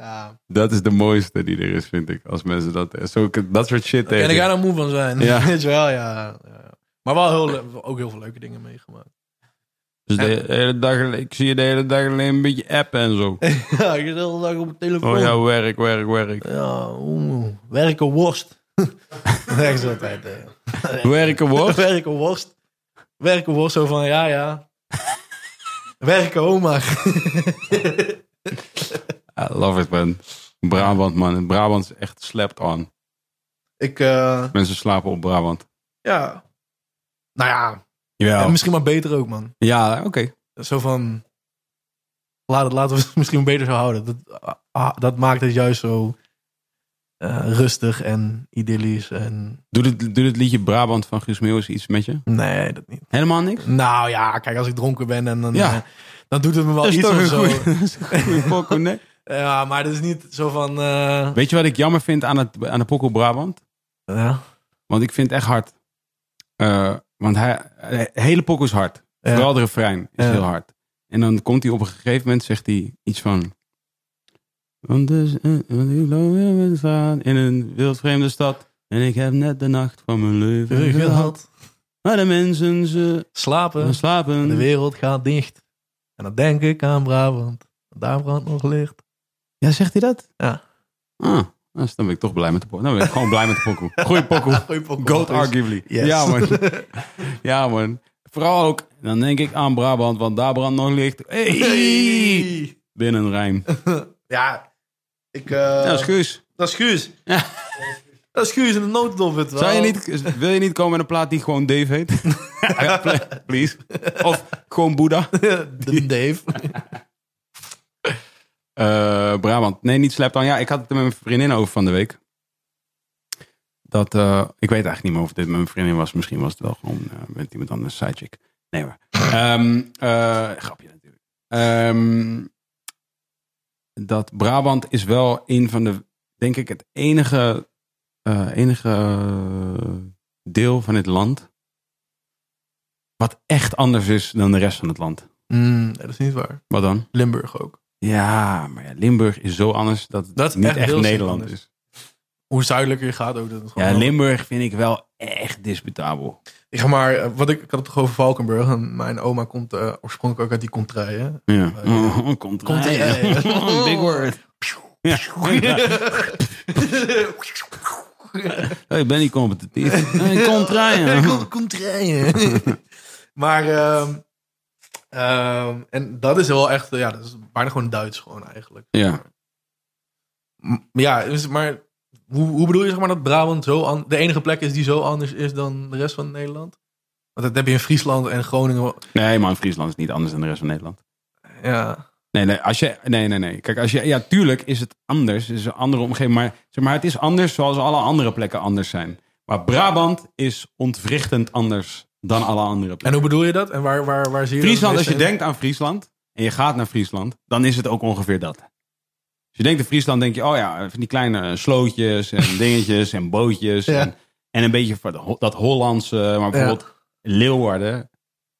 ja. Dat is de mooiste die er is, vind ik. Als mensen dat, zo, dat soort shit Kan tegen. ik daar nou moe van zijn? Ja. Weet je wel, ja. ja. Maar wel heel, ook heel veel leuke dingen meegemaakt. Dus de hele dag, ik zie je de hele dag alleen een beetje appen en zo. ja, ik zit de hele dag op de telefoon. Oh ja, werk, werk, werk. Ja, oeh, werken worst. dat ze altijd. eh. Werken wordt. Werken worst. Werken worst, zo van, ja, ja. Werken oma. I love it, man. Brabant, man. Brabant is echt slept on. ik, eh, Mensen slapen op Brabant. ja. Nou ja, Ja, en misschien maar beter ook, man. ja oké. Zo van, laat het, laten we het misschien beter zo houden. Dat, ah, dat maakt het juist zo eh, rustig en idyllisch. En Doet het, doet het liedje Brabant van Guus Meeuwis iets met je? nee, dat niet. Helemaal niks? Nou ja, kijk, als ik dronken ben en dan, Ja. eh, dan doet het me wel Dat is iets toch of een zo. goeie- dat is een goeie pokoe, nee? Ja, maar dat is niet zo van... eh, Weet je wat ik jammer vind aan, het, aan de Poco Brabant? ja, Want ik vind het echt hard. Want hij, de hele pokoe is hard. Vooral de refrein is heel hard. En dan komt hij op een gegeven moment, zegt hij iets van... Want dus, eh, want ik loop met staan in een wildvreemde stad. En ik heb net de nacht van mijn leven gehad. Maar de mensen, ze Slapen. slapen. De wereld gaat dicht. En dan denk ik aan Brabant. Daar brandt nog licht. Ja, zegt hij dat? Ja. Ah, dus dan ben ik toch blij met de pokoe. Dan ben ik gewoon blij met de pokoe. Goeie pokoe. Goeie pokoe. Goat arguably. Yes. Ja, man. Ja, man. Vooral ook, dan denk ik aan Brabant, want daar brandt nog licht. Hey! Hey. Binnen een rijm. Ja, ik... eh, Ja, Schuus. Dat is Guus. Ja. Dat is Guus in de notendop. het wel. Zou je niet, wil je niet komen met een plaat die gewoon Dave heet? ja, please. Of gewoon Boeddha. de Dave. Eh, Brabant. Nee, niet slept aan. Ja, ik had het er met mijn vriendin over van de week. Dat, eh, ik weet eigenlijk niet meer of dit met mijn vriendin was. Misschien was het wel gewoon met iemand anders, sidechick. Nee maar. Ehm, eh, grapje natuurlijk. Ehm, dat Brabant is wel een van de, denk ik, het enige, eh, enige deel van het land. Wat echt anders is dan de rest van het land. Mm, dat is niet waar. Wat dan? Limburg ook. Ja, maar ja, Limburg is zo anders dat het Dat niet echt echt, Nederland anders. is. Hoe zuidelijker je gaat ook. Dat Ja, Limburg vind ik wel echt disputabel. Ik ga maar, eh, wat ik, ik had het toch over Valkenburg. En mijn oma komt eh, oorspronkelijk ook uit die contraien. Ja. ja. Oh, ja, ja. Big word. Ja. Ik ben niet competitief. Kom draaien. contraien. maar, ehm, ehm, en dat is wel echt, ja, dat is bijna gewoon Duits gewoon eigenlijk. Ja. Ja, dus, maar hoe, hoe bedoel je zeg maar dat Brabant zo an- de enige plek is die zo anders is dan de rest van Nederland? Want dat heb je in Friesland en Groningen. Nee, man, Friesland is niet anders dan de rest van Nederland. Ja, Nee, nee, als je, nee, nee, nee. Kijk, als je, ja, tuurlijk is het anders. Het is een andere omgeving. Maar, zeg maar het is anders zoals alle andere plekken anders zijn. Maar Brabant is ontwrichtend anders dan alle andere plekken. en hoe bedoel je dat? En waar, waar, waar zie je dat Friesland, als je in? denkt aan Friesland en je gaat naar Friesland, dan is het ook ongeveer dat. Als je denkt in Friesland, denk je, oh ja, van die kleine slootjes en dingetjes en bootjes. Ja. En, en een beetje van dat- Hollandse, maar bijvoorbeeld Leeuwarden.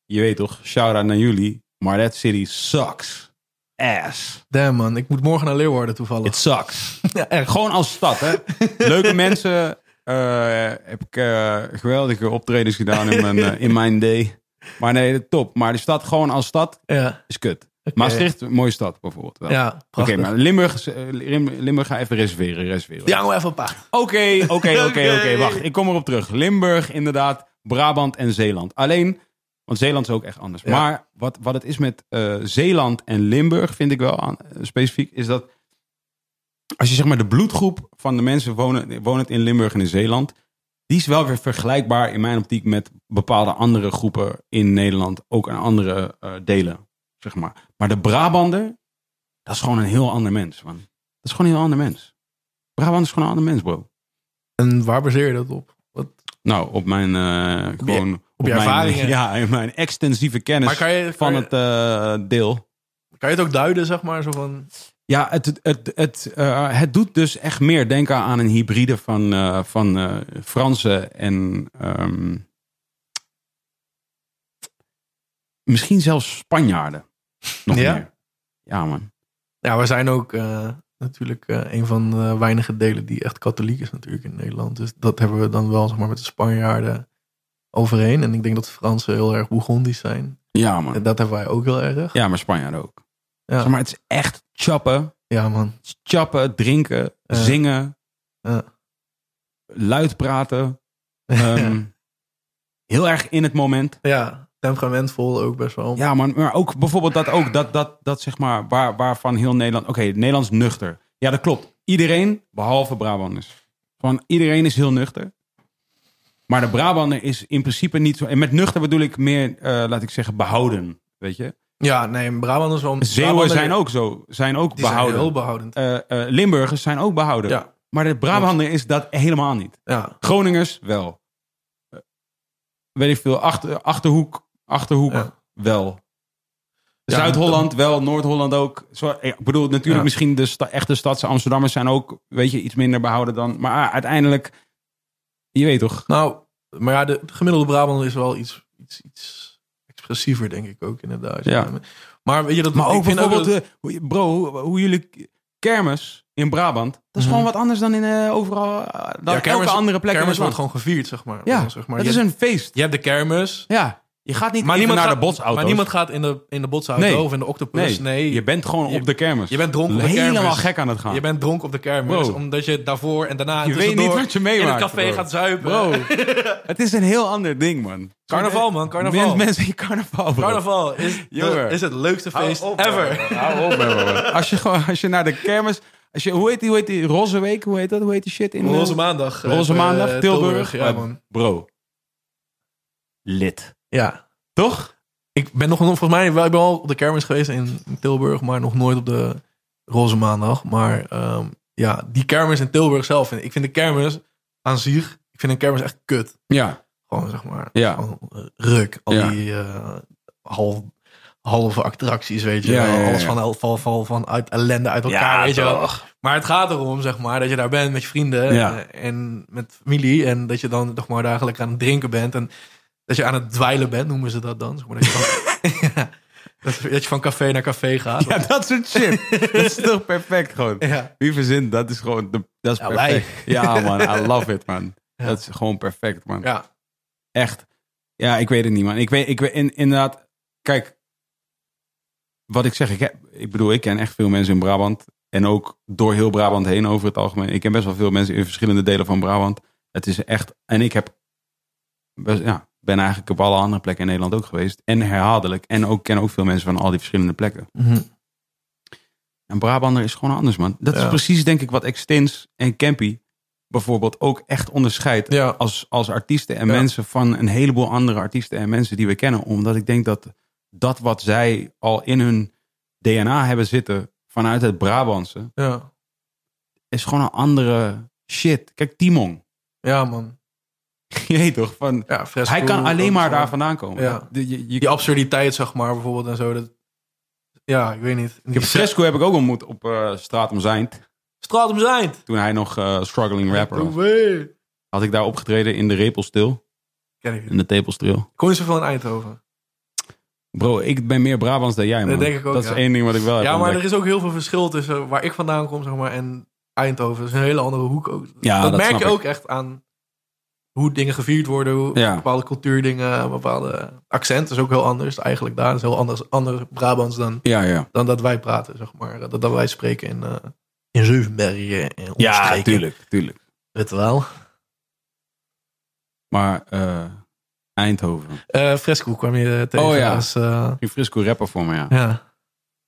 Je weet toch, shout-out naar jullie. Maar that city sucks. Ass. Damn man, ik moet morgen naar Leeuwarden toevallig. It sucks. ja, echt. Gewoon als stad, hè. Leuke mensen. eh, heb ik eh, geweldige optredens gedaan in mijn, eh, in mijn day. Maar nee, top. Maar de stad gewoon als stad Ja, is kut. Maastricht, een mooie stad bijvoorbeeld. wel. ja Oké, maar Limburg, eh, Lim- Limburg ga even reserveren. reserveren. Ja, nog even een paar. Oké, oké, oké, Oké. Wacht, ik kom erop terug. Limburg, inderdaad. Brabant en Zeeland. Alleen, want Zeeland is ook echt anders. Ja. Maar wat, wat het is met eh, Zeeland en Limburg, vind ik wel aan, eh, specifiek, is dat als je zeg maar de bloedgroep van de mensen wonen, wonend in Limburg en in Zeeland, die is wel weer vergelijkbaar in mijn optiek met bepaalde andere groepen in Nederland, ook aan andere eh, delen, zeg maar. Maar de Brabander, dat is gewoon een heel ander mens, man. Dat is gewoon een heel ander mens. Brabant is gewoon een ander mens, bro. En waar baseer je dat op? Wat? Nou, op mijn eh, gewoon op, je mijn, ervaringen. Ja, in mijn extensieve kennis je, van je, het eh, deel. kan je het ook duiden, zeg maar? Zo van, Ja, het, het, het, het, eh, het doet dus echt meer denken aan een hybride van, eh, van Franse en ehm, misschien zelfs Spanjaarden. Nog Ja? meer. Ja, man. ja, we zijn ook eh, natuurlijk eh, een van de weinige delen die echt katholiek is natuurlijk in Nederland. Dus dat hebben we dan wel, zeg maar, met de Spanjaarden overheen. En ik denk dat de Fransen heel erg Bourgondisch zijn. Ja, man. En dat hebben wij ook heel erg. Ja, maar Spanjaarden ook. Ja, Zeg maar het is echt chappen. ja man. Chappen, drinken, zingen, luid praten. Ehm, heel erg in het moment. Ja, temperamentvol ook best wel. Ja, man, maar ook bijvoorbeeld dat ook, dat, dat, dat zeg maar, waar, waarvan heel Nederland, oké, Nederlands nuchter. Ja, dat klopt. Iedereen, behalve Brabanders. Van iedereen is heel nuchter. Maar de Brabander is in principe niet zo, en met nuchter bedoel ik meer, eh, laat ik zeggen, behouden, weet je. Ja, nee, Brabanders wel. Zeeuwen Brabander- zijn ook zo, zijn ook die zijn behouden. heel behoudend. Eh, eh, Limburgers zijn ook behouden. Ja, Maar de Brabander is dat helemaal niet. ja, Groningers wel. Weet ik veel, achter, Achterhoek, Achterhoek Ja. wel. Ja, Zuid-Holland wel, Noord-Holland ook. Zo, ik bedoel, natuurlijk Ja. misschien de sta- echte stadse Amsterdammers zijn ook, weet je, iets minder behouden dan. Maar ah, uiteindelijk, je weet toch. Nou, maar ja, de, de gemiddelde Brabander is wel iets, iets, iets expressiever, denk ik ook inderdaad. Ja. Maar weet je dat? Maar ik ook vind bijvoorbeeld, dat- eh, hoe je- bro, hoe, hoe jullie kermis in Brabant, dat is Mhm. gewoon wat anders dan in eh, overal, eh, dan ja, kermis- elke andere plek Kermis het wordt gewoon gevierd, zeg maar. Ja, zeg maar. dat je, is een feest. je hebt de kermis. Ja, je gaat niet Maar niemand, naar gaat, de botsauto's. maar niemand gaat in de, in de botsauto Nee. of in de octopus. nee, Nee, je bent gewoon Je- op de kermis. je bent dronken op de Helemaal gek aan het gaan. je bent dronken op de kermis. Omdat je daarvoor en daarna Je weet niet wat je in meemaakt. het café bro. gaat zuipen. Bro, het is een heel ander ding, man. Carnaval, man. Carnaval. Mens- mensen in carnaval, bro. Carnaval is, de- is het leukste feest op, ever. Hou op, man. Als je, gewoon, als je naar de kermis... Als je, hoe, heet die, hoe heet die? Roze Week? Hoe heet dat? Hoe heet die shit? In Roze maandag. eh, Roze eh, Maandag, Tilburg. Ja, man. Bro. Lid. Ja. Toch? Ik ben nog, volgens mij, wel- ik ben al op de kermis geweest in, Tilburg, maar nog nooit op de Roze Maandag. Maar ehm, ja, die kermis in Tilburg zelf. Ik vind de kermis aan zich, ik vind een kermis echt kut. Ja. Gewoon zeg maar, Ja. gewoon, eh, ruk. Al Ja. die eh, half, halve attracties, weet je Ja, wel. Alles van, van, van, van uit ellende uit elkaar, weet je wel. Maar het gaat erom, zeg maar, dat je daar bent met je vrienden eh, en met familie. En dat je dan nog maar dagelijks aan het drinken bent. En dat je aan het dweilen bent, noemen ze dat dan. Zeg maar, dat, je van, Ja, dat, dat je van café naar café gaat. Ja, dat soort shit. dat is toch perfect gewoon. Ja. Wie verzint, dat is gewoon... De, dat is Ja, wij. perfect. Ja, man. I love it, man. Dat is gewoon perfect, man. Ja. Echt. Ja, ik weet het niet, man. Ik weet, ik weet in, inderdaad, kijk, wat ik zeg, ik, heb, ik bedoel, ik ken echt veel mensen in Brabant. En ook door heel Brabant heen over het algemeen. Ik ken best wel veel mensen in verschillende delen van Brabant. Het is echt, en ik heb, best, ja, ben eigenlijk op alle andere plekken in Nederland ook geweest. En herhaaldelijk. En ook ken ook veel mensen van al die verschillende plekken. Mhm. En Brabander is gewoon anders, man. Dat is precies, denk ik, wat Extins en Campy bijvoorbeeld ook echt onderscheidt Ja. als, als artiesten en Ja. mensen van een heleboel andere artiesten en mensen die we kennen. Omdat ik denk dat dat wat zij al in hun DNA hebben zitten vanuit het Brabantse, Ja. is gewoon een andere shit. Kijk, Timon. ja, man. Je weet toch? Van, Ja, fresco, hij kan alleen maar daar vandaan komen. Ja. De- je, je- Die absurditeit, zeg maar, bijvoorbeeld en zo. Dat, Ja, ik weet niet. Ik heb Fresco heb ik ook ontmoet op eh straat om Zijnd. Straat om. Toen hij nog eh, struggling rapper was. Had ik daar opgetreden in de Repelstil. ik. In de Tepelstril. Kon je zoveel in Eindhoven? Bro, ik ben meer Brabants dan jij, man. denk ik ook, Dat is ja. één ding wat ik wel heb Ja, maar er is ook heel veel verschil tussen waar ik vandaan kom, zeg maar, en Eindhoven. Dat is een hele andere hoek ook. Ja, dat, dat merk je ik. ook echt aan hoe dingen gevierd worden, hoe Ja. bepaalde cultuurdingen, bepaalde accent is ook heel anders eigenlijk daar. Dat is heel anders, anders Brabants dan, Ja, ja. dan dat wij praten, zeg maar. Dat, dat wij spreken in, eh in Zevenbergen en Ja, tuurlijk, tuurlijk. Weet wel. Maar eh, Eindhoven. Eh, Fresco kwam je tegen. Oh ja. als, Ging Frisco rapper voor me, ja. ja.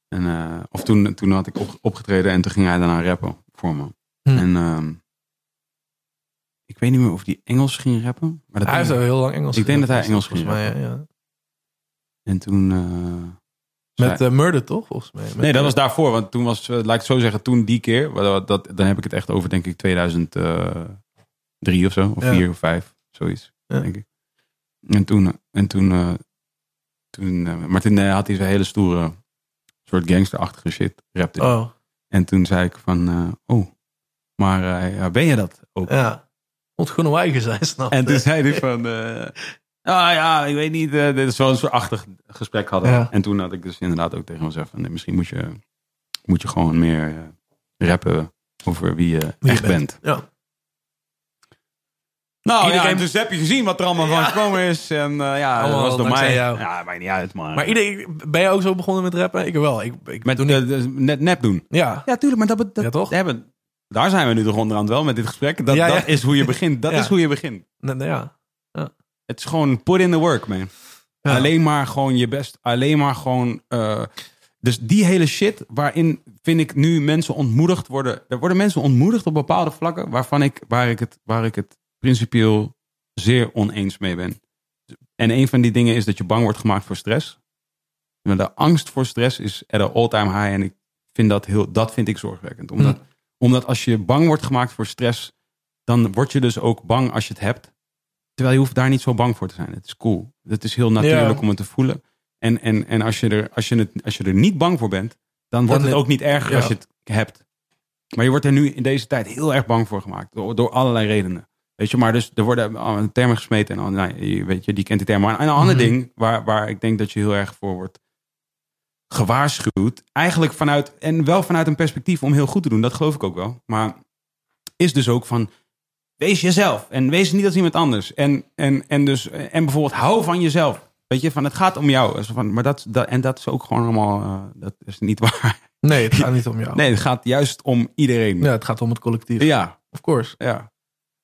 En, of toen, toen had ik op, opgetreden en toen ging hij daarna rappen voor me. Hm. En ehm, ik weet niet meer of hij Engels ging rappen. Maar dat Hij heeft ik- heel lang Engels Ik denk dat hij Engels ging mij. Ja. En toen... eh, Met eh, Murder, toch? Volgens mij. Met, nee, dat eh, was daarvoor. Want toen was, eh, laat ik het zo zeggen, toen die keer. Dat, dan heb ik het echt over, denk ik, 2003 of zo. Of Ja. 4 of 5. Zoiets, Ja. denk ik. En toen... En toen, toen maar toen had hij zo'n hele stoere soort gangsterachtige shit. Rapte. Oh, En toen zei ik van, oh, maar ben je dat ook? ja. Moet gewoon eigen zijn, snap En toen zei hij van, eh, ah ja, ik weet niet, eh, dit is zo'n soort achtig gesprek hadden. Ja. En toen had ik dus inderdaad ook tegen mezelf van, nee, misschien moet je, moet je gewoon meer eh, rappen over wie je Wie je echt bent. Ja. Nou Iedereen- ja, dus heb je gezien wat er allemaal van gekomen is. En eh, ja, dat was door mij. jou. Ja, maakt niet uit, maar. Maar iedereen, ben jij ook zo begonnen met rappen? Ik wel. Ik, ik met eh, dus net nep doen. Ja. Ja, tuurlijk, maar dat, dat Ja, toch? Hebben, daar zijn we nu toch onderhand wel met dit gesprek. Dat, Ja, ja. dat is hoe je begint. Dat is hoe je begint. Nee, nee, ja. Het is gewoon put in the work, man. Alleen maar gewoon je best. Alleen maar gewoon. eh, dus die hele shit waarin vind ik nu mensen ontmoedigd worden. Er worden mensen ontmoedigd op bepaalde vlakken waarvan ik, waar ik het, waar ik het principieel zeer oneens mee ben. En een van die dingen is dat je bang wordt gemaakt voor stress. De angst voor stress is at an all-time high. En ik vind dat heel, dat vind ik zorgwekkend. Omdat, Hm. Omdat als je bang wordt gemaakt voor stress, dan word je dus ook bang als je het hebt. Terwijl je hoeft daar niet zo bang voor te zijn. Het is cool. Het is heel natuurlijk Ja. om het te voelen. En, en, en als, je er, als, je het, als je er niet bang voor bent, dan wordt Dan- het ook niet erger ja. als je het hebt. Maar je wordt er nu in deze tijd heel erg bang voor gemaakt. Door, door allerlei redenen. Weet je, maar dus er worden termen gesmeten. En nou, weet je, die kent die termen. Maar een ander Mhm. ding waar, waar ik denk dat je heel erg voor wordt gewaarschuwd. Eigenlijk vanuit, en wel vanuit een perspectief om heel goed te doen. Dat geloof ik ook wel. Maar is dus ook van, wees jezelf. En wees niet als iemand anders. En, en, en, dus, en bijvoorbeeld, hou van jezelf. Weet je, van het gaat om jou. Zo Van, maar dat, dat, en dat is ook gewoon allemaal, eh, dat is niet waar. Nee, het gaat niet om jou. Nee, het gaat juist om iedereen. Ja, het gaat om het collectief. ja. Of course. Ja.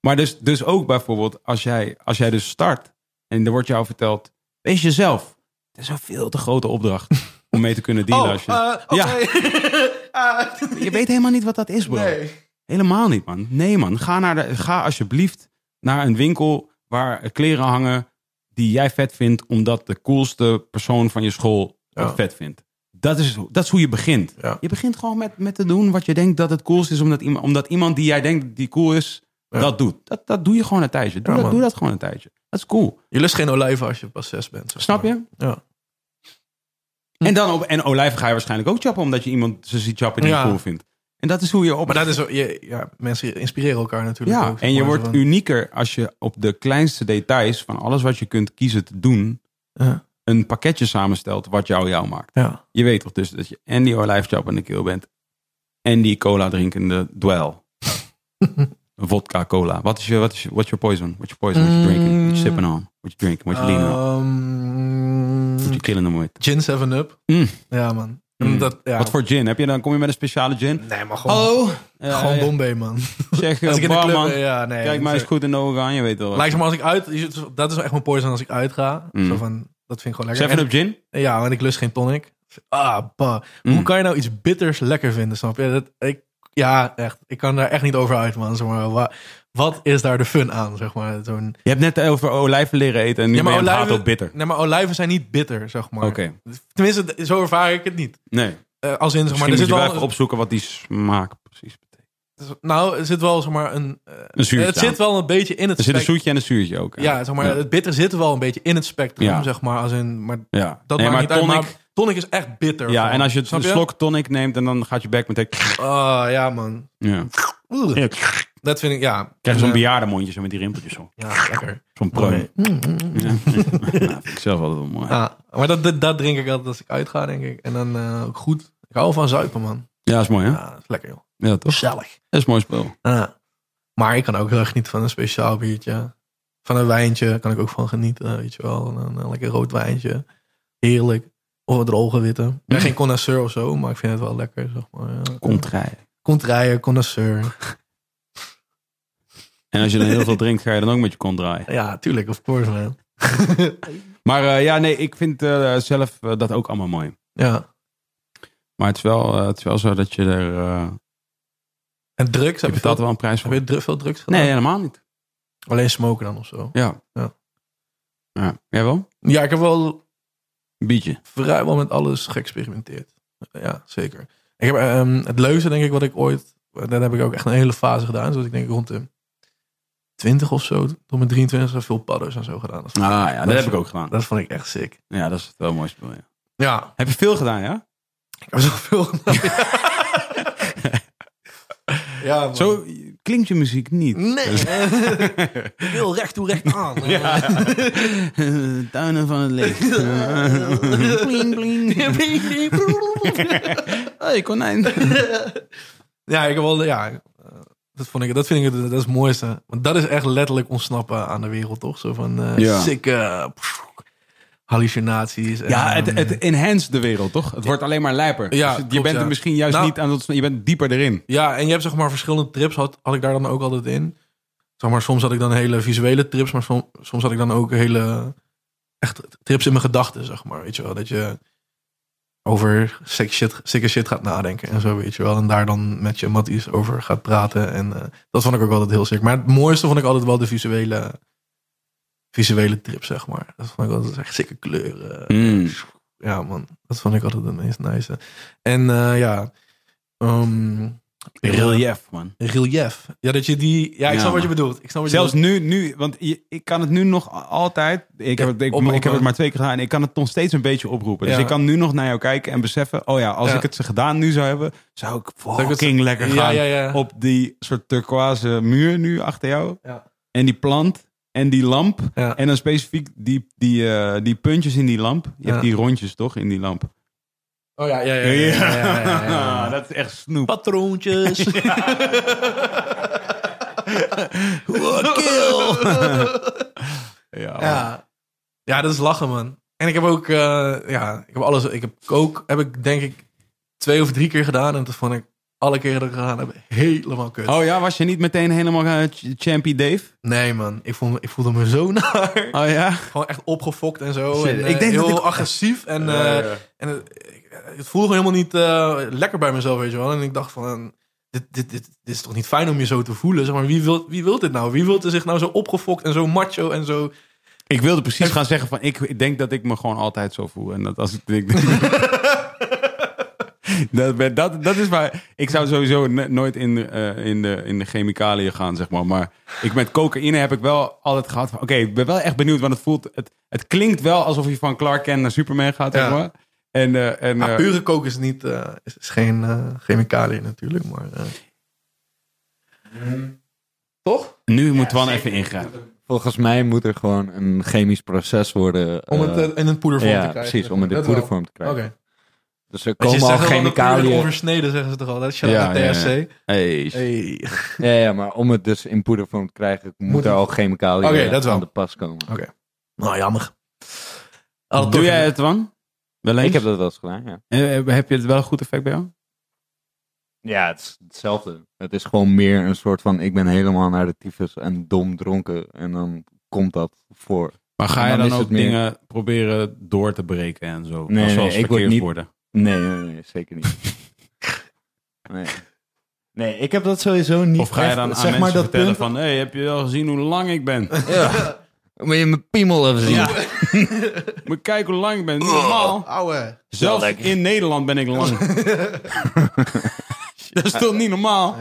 Maar dus, dus ook bijvoorbeeld als jij, als jij dus start en er wordt jou verteld, wees jezelf. Het is een veel te grote opdracht om mee te kunnen dealen. Oh, als je, eh, oké. Ah, je weet helemaal niet wat dat is, bro. nee. Helemaal niet, man. Nee, man. Ga, naar de, ga alsjeblieft naar een winkel waar kleren hangen die jij vet vindt, omdat de coolste persoon van je school het Ja. vet vindt. Dat is, dat is hoe je begint. Ja. Je begint gewoon met, met te doen wat je denkt dat het coolst is, omdat iemand, omdat iemand die jij denkt die cool is, Ja. dat doet. Dat, dat doe je gewoon een tijdje. Doe, Ja, dat, man. doe dat gewoon een tijdje. Dat is cool. Je lust geen olijven als je pas zes bent. Snap maar. je? Ja. En, dan op, en olijven ga je waarschijnlijk ook chappen, omdat je iemand ze ziet chappen die je cool vindt. En dat is hoe je op. Maar dat is, je, ja, mensen inspireren elkaar natuurlijk Ja, ook. en je wordt van- unieker als je op de kleinste details van alles wat je kunt kiezen te doen, Ja. een pakketje samenstelt wat jou jou maakt. Ja. Je weet toch dus dat je en die olijfchap in de keel bent en die cola drinkende dwel. Vodka cola. Wat is je, wat is je, what's your poison? What's your poison? What you drinking? What you sipping on? What you drinking? What you leaning on? What you killing them with? gin 7-up. Mm. Ja, man. Mm. Dat, ja. Wat voor gin? Heb je dan, kom je met een speciale gin? Nee, maar gewoon, Hallo? Eh, gewoon Bombay, man. Zeg, Als ik in de club ben, ja, nee. kijk mij eens goed in de ogen aan, je weet wel. Lijkt me als ik uit... Dat is echt mijn poison als ik uitga. Mm. Zo van, dat vind ik gewoon lekker. 7-up gin? En- ja, want ik lust geen tonic. Ah, bah. Mm. Hoe kan je nou iets bitters lekker vinden, snap je? Dat, ik, ja, echt. Ik kan daar echt niet over uit, man. Zeg maar, wat is daar de fun aan, zeg maar? Zo'n... Je hebt net over olijven leren eten en nu Ja, maar ben je olijven- op bitter. Nee, maar olijven zijn niet bitter, zeg maar. Oké. Tenminste, zo ervaar ik het niet. Nee. Eh, als in, zeg maar, er moet zit je wel even opzoeken wat die smaak precies betekent. Nou, er zit wel, zeg maar, een... eh, Een zuurtje het aan. zit wel een beetje in het Er zit een zoetje en een zuurtje ook. Ja, zeg maar, Ja. het bitter zit wel een beetje in het spectrum, Ja. zeg maar. Als in, maar Ja. dat nee, maakt maar niet uit, tonic, maar tonic is echt bitter. Ja, en als je een slok tonic neemt en dan gaat je bek meteen... Ah, ja, man. Ja. Ja. Dat vind ik, ja. Krijg je zo'n En, eh, bejaardenmondje zo met die rimpeltjes zo. Ja, lekker. Zo'n prooi. Mooi. Ja. nou, vind ik zelf altijd wel mooi. Ja, maar dat, dat, dat drink ik altijd als ik uitga, denk ik. En dan eh, ook goed. Ik hou van zuipen, man. Ja, dat is mooi hè? Ja, dat is lekker, joh. Ja, toch? Gezellig. Dat is een mooi spel. Ja. Maar ik kan ook heel erg genieten van een speciaal biertje. Van een wijntje kan ik ook van genieten, weet je wel. Een, een lekker rood wijntje. Heerlijk. Of een droge witte. Ik ben geen connoisseur of zo, maar ik vind het wel lekker, zeg maar. Ja. Rijden, connoisseur. En als je dan heel veel drinkt, ga je dan ook met je kont draaien. Ja, tuurlijk, of course, man. Maar eh, ja, nee, ik vind eh, zelf eh, dat ook allemaal mooi. Ja. Maar het is wel, het is wel zo dat je er... En drugs, je heb je, betaalt veel, wel een prijs heb voor. je dru- veel drugs gedaan? Nee, helemaal niet. Alleen smoken dan of zo. Ja. Ja. ja. Jij wel? Ja, ik heb wel Een biertje. vrijwel met alles geëxperimenteerd. Ja, zeker. Ik heb ehm, het leukste, denk ik, wat ik ooit... Dat heb ik ook echt een hele fase gedaan. Zoals ik denk rond de 20 of zo. Tot mijn 23 veel padders en zo gedaan. Dat, Ah ja, dat, dat heb ik ook gedaan. Dat vond ik echt sick. Ja, dat is wel een mooi spel, ja. Ja, Heb je veel gedaan, ja? ik heb zoveel gedaan. ja, man. Zo klinkt je muziek niet. Nee. wil recht toe recht aan. Tuinen van het licht. bling, bling. hey, konijn. Ja, ik heb wel, ja, dat, vond ik, dat vind ik het, dat is het mooiste. Want dat is echt letterlijk ontsnappen aan de wereld, toch? Zo van eh Ja. sikke hallucinaties. En, Ja, het, eh, het enhanceert de wereld, toch? Het wordt alleen maar lijper. Ja, Dus je klopt, bent er misschien juist Nou- niet aan het... Je bent dieper erin. Ja, en je hebt zeg maar verschillende trips, had, had ik daar dan ook altijd in. Zeg maar, soms had ik dan hele visuele trips, maar soms, soms had ik dan ook hele echt trips in mijn gedachten, zeg maar. Weet je wel, dat je over sick shit, sikke shit gaat nadenken en zo, weet je wel. En daar dan met je matties over gaat praten. En eh, dat vond ik ook altijd heel sick. Maar het mooiste vond ik altijd wel de visuele, visuele trip, zeg maar. Dat vond ik altijd echt sikke kleuren. Mm. Ja, man. Dat vond ik altijd het meest nice. En eh, ja... ehm, Relief, man. relief. Ja, dat je die. Ja, ik Ja, snap wat je bedoelt. Ik snap wat Zelfs je nu, nu, want je- ik kan het nu nog altijd. Ik heb, het, ik, heb het maar twee keer gedaan. En ik kan het nog steeds een beetje oproepen. Dus Ja. ik kan nu nog naar jou kijken en beseffen. Oh ja, als Ja. ik het ze gedaan nu zou hebben, zou ik fucking lekker gaan op die soort turquoise muur nu achter jou. Ja. En die plant en die lamp. En dan specifiek die, die, eh, die puntjes in die lamp. Je hebt die rondjes toch in die lamp. Oh ja, ja, ja. ja, ja, ja, ja, ja. dat is echt snoep. Patroontjes. Ja, ja. ja, dat is lachen, man. En ik heb ook, eh, ja, ik heb alles. Ik heb kook, heb ik denk ik twee of drie keer gedaan. En toen vond ik alle keren dat ik gedaan heb helemaal kut. Oh ja, was je niet meteen helemaal uh, Champy Dave? Nee, man. Ik, vond, ik voelde me zo naar. Oh ja? Gewoon echt opgefokt en zo. Shit, en, ik eh, denk dat heel ik- agressief. En, eh, en het voelde helemaal niet eh, lekker bij mezelf, weet je wel. En ik dacht van, dit, dit, dit, dit is toch niet fijn om je zo te voelen? Zeg maar, wie wil, wie wil dit nou? Wie wil er zich nou zo opgefokt en zo macho en zo... Ik wilde precies gaan zeggen van, ik, ik denk dat ik me gewoon altijd zo voel. En dat als ik dat, dat, dat is waar. Ik zou sowieso nooit in, de, eh, in, de, in de chemicaliën gaan, zeg maar. Maar ik, met cocaïne heb ik wel altijd gehad van... Oké, ik ben wel echt benieuwd, want het voelt... Het, het klinkt wel alsof je van Clark Kent naar Superman gaat, zeg Ja. maar. En, eh, en, Maar eh, pure kook is, niet, eh, is, is geen eh chemicaliën natuurlijk, maar... eh. Toch? nu moet Twan even ingrijpen. Volgens mij moet er gewoon een chemisch proces worden. Om het in een poedervorm ja, te krijgen. precies, om het in poedervorm te krijgen. Oké. Dus er komen al chemicaliën. oversneden, zeggen ze toch al. Dat is Ja, ja, ja, ja. THC. Hey. Hey. Ja, ja, maar om het dus in poedervorm te krijgen, moet, Moet er al chemicaliën Oké, wel. aan de pas komen. Nou, jammer. Doe jij het, Twan? Wel eens? Ik heb dat wel eens gedaan, ja. Eh, heb je het wel een goed effect bij jou? Ja, het is hetzelfde. Het is gewoon meer een soort van, ik ben helemaal naar de tyfus en dom dronken. En dan komt dat voor. Maar ga je dan ook meer- dingen proberen door te breken en zo? Nee, Als nee, zoals ik word niet- worden. Nee, nee, nee, zeker niet. nee. Nee, ik heb dat sowieso niet Of ga je echt- dan aan zeg mensen maar dat vertellen punt, van... Hé, heb je wel gezien hoe lang ik ben? Ja. Moet je mijn piemel even zien? Moet je kijken hoe lang ik ben. Niet normaal. Ouwe. Zelfs lekker. in Nederland ben ik lang. dat is toch niet normaal?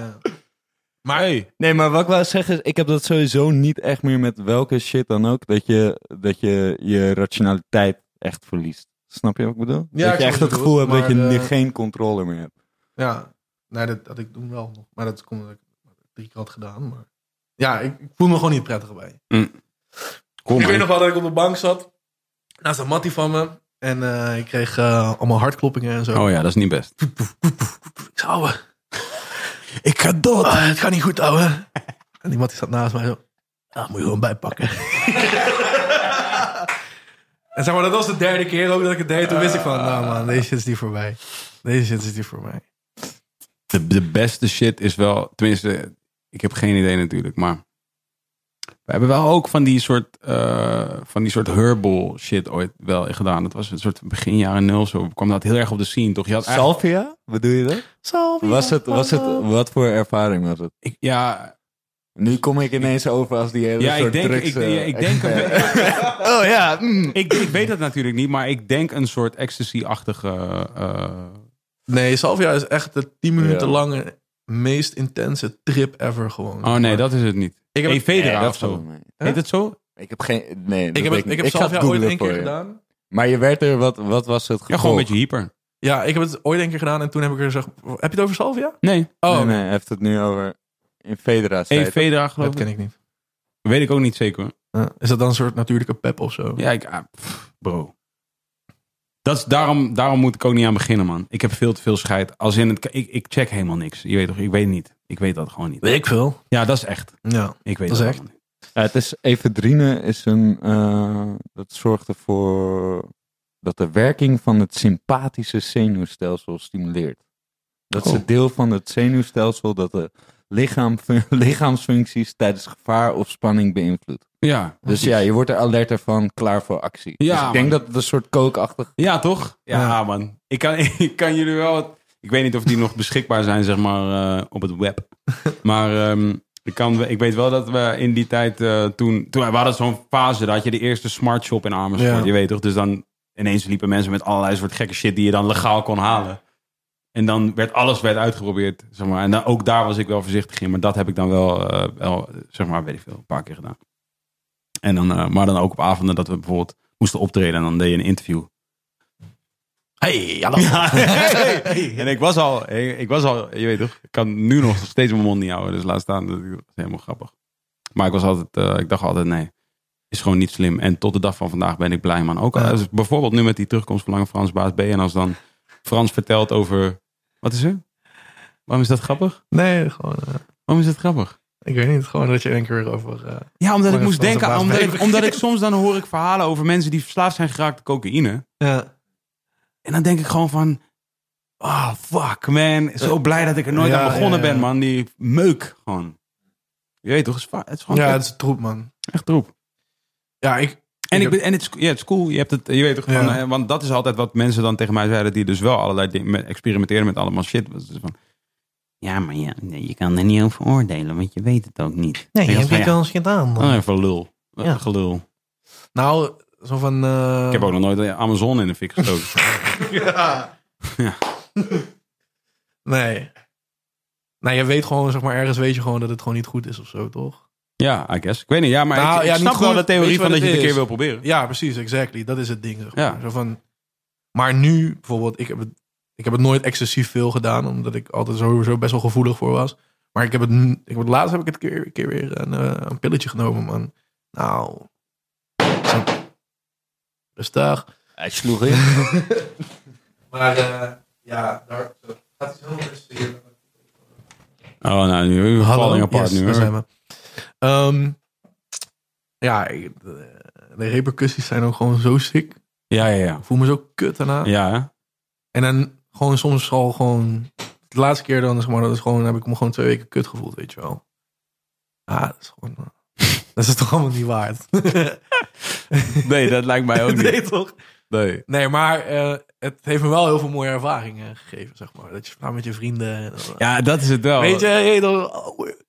Maar hey, Nee, maar wat ik wou zeggen is, ik heb dat sowieso niet echt meer met welke shit dan ook, dat je dat je, je rationaliteit echt verliest. Snap je wat ik bedoel? Ja, dat ik je echt het gevoel hebt dat je eh, geen controle meer hebt. Ja, nee, dat had ik toen wel nog. Maar dat komt omdat ik drie keer had gedaan. Maar ja, ik, ik voel me gewoon niet prettig bij. Kom ik weet nog wel dat ik op de bank zat. Naast een mattie van me. En eh, ik kreeg eh, allemaal hartkloppingen en zo. Oh ja, dat is niet best. Ik zei, ouwe. Ik ga dood. het gaat niet goed, ouwe. en die mattie zat naast mij zo. Ja, moet je gewoon bijpakken. en zeg maar, dat was de derde keer ook dat ik het deed. Toen wist ik van, nou man, deze shit is niet voor mij. Deze shit is niet voor mij. De, de beste shit is wel, tenminste, ik heb geen idee natuurlijk, maar we hebben wel ook van die soort, eh, van die soort herbal shit ooit wel gedaan. Dat was een soort begin jaren nul zo. kwam dat heel erg op de scene, toch? Je had eigenlijk- Salvia? Bedoel je dat? Salvia, Was het, was het, wat voor ervaring was het? ik, ja, Nu kom ik ineens over als die hele ja, ik soort denk, drugs... ik, eh, ja, ik denk, Oh ja. mm. ik, ik weet het natuurlijk niet, maar ik denk een soort ecstasy-achtige. eh, Nee, Salvia is echt de 10 minuten Ja. lange, meest intense trip ever gewoon. oh nee, dat is het niet. Ik heb het- Evedra Nee, dat of zo. Heet het zo? Ik heb geen... Nee, dat Ik heb, het, ik heb ooit één keer je. gedaan. Maar je werd er... Wat, wat was het Ja, gevolg? gewoon een beetje hyper. Ja, ik heb het ooit één keer gedaan en toen heb ik er gezegd... Heb je het over Salvia? Nee, Oh, Nee, nee, hij heeft het nu over... In Federa. Evedra geloof dat ik. ken ik niet. Weet ik ook niet zeker hoor. Ja, is dat dan een soort natuurlijke pep of zo? Ja, ik, ah, pff, bro. Dat is, daarom, daarom moet ik ook niet aan beginnen, man. Ik heb veel te veel scheid. Als in het, ik, ik check helemaal niks. Je weet toch, ik weet niet. Ik weet dat gewoon niet. Weet ik veel. Ja, dat is echt. Ja. Ik weet Dat dat, is echt. niet. Ja, het is ephedrine is een... eh, dat zorgt ervoor dat de werking van het sympathische zenuwstelsel stimuleert. Dat is Oh. het deel van het zenuwstelsel dat de lichaam, lichaamsfuncties tijdens gevaar of spanning beïnvloedt. Ja. Dus ja, je wordt er alerter van, klaar voor actie. Ja, dus ik denk dat het een soort kookachtig... Ja, toch? Ja, Ja. man. Ik kan, ik kan jullie wel... Ik weet niet of die nog beschikbaar zijn, zeg maar, eh, op het web. Maar ehm, ik, kan, ik weet wel dat we in die tijd eh, toen... toen we hadden zo'n fase, dat had je de eerste smart shop in Amersfoort. Ja. Je weet toch? Dus dan ineens liepen mensen met allerlei soort gekke shit die je dan legaal kon halen. En dan werd alles werd uitgeprobeerd, zeg maar. En dan, ook daar was ik wel voorzichtig in. Maar dat heb ik dan wel, eh, wel zeg maar, weet ik veel, een paar keer gedaan. En dan, maar dan ook op avonden dat we bijvoorbeeld moesten optreden. En dan deed je een interview. Hey, hallo. En ik was al, ik was al, je weet toch, ik kan nu nog steeds mijn mond niet houden. Dus laat staan, dat is helemaal grappig. Maar ik was altijd, eh, ik dacht altijd, nee, is gewoon niet slim. En tot de dag van vandaag ben ik blij, man. Ook al, Ja. dus bijvoorbeeld nu met die terugkomst van Lange Frans Baas B. En als dan Frans vertelt over, wat is er? Waarom is dat grappig? Nee, gewoon... eh, Waarom is dat grappig? ik weet niet, gewoon dat je één keer over... eh, Ja, omdat ik moest denken, omdat ik, omdat ik soms dan hoor ik verhalen over mensen die verslaafd zijn geraakt aan cocaïne. ja. En dan denk ik gewoon van, oh fuck man, zo blij dat ik er nooit Ja, aan begonnen ja, ja. ben man. Die meuk gewoon. Je weet toch, het is, het gewoon ja, het is troep, man. echt troep. Ja, ik... En, ik, heb- ben- en het, is, ja, het is cool, je hebt het, je weet toch gewoon, Ja. eh, want dat is altijd wat mensen dan tegen mij zeiden, die dus wel allerlei dingen experimenteren met allemaal shit. Dus van, ja, maar ja, nee, je kan er niet over oordelen, want je weet het ook niet. Nee, je hebt van, wel eens gedaan. ja, oh, even lul. Eh, Ja. Gelul. Nou, zo van... eh, Ik heb ook nog nooit Amazon in de fik gestoken. Ja. Ja. Nee. Nou, je weet gewoon, zeg maar, ergens weet je gewoon dat het gewoon niet goed is of zo, toch? ja, I guess. Ik weet niet, ja, maar Nou, ik, ja, niet snap wel de theorie van dat je het een keer wil proberen. Ja, precies, exactly. Dat is het ding. Zeg maar. Ja. Zo van, maar nu, bijvoorbeeld, ik heb, het, ik heb het nooit excessief veel gedaan, omdat ik altijd sowieso best wel gevoelig voor was. Maar ik heb het, ik heb het laatst heb ik het een keer, keer weer een, eh, een pilletje genomen, man. Nou, rustig. Hij sloeg in. Maar eh, ja, daar gaat hij zo rustig. Oh, nou, nu falling apart Yes, nu. zijn we. Ehm, ja, ik- de, de repercussies zijn ook gewoon zo sick. Ja, ja, ja. Ik voel me zo kut daarna. Ja, hè? En dan gewoon soms al gewoon... De laatste keer dan, zeg maar, dat is gewoon, heb ik me gewoon twee weken kut gevoeld, weet je wel. Ah, dat is gewoon... eh, dat is toch allemaal niet waard. Nee, dat lijkt mij ook niet. nee, toch? Nee. Nee, maar eh, het heeft me wel heel veel mooie ervaringen gegeven, zeg maar. Dat je nou met je vrienden... en dan, Ja, dat is het wel. Weet je, hey, dan,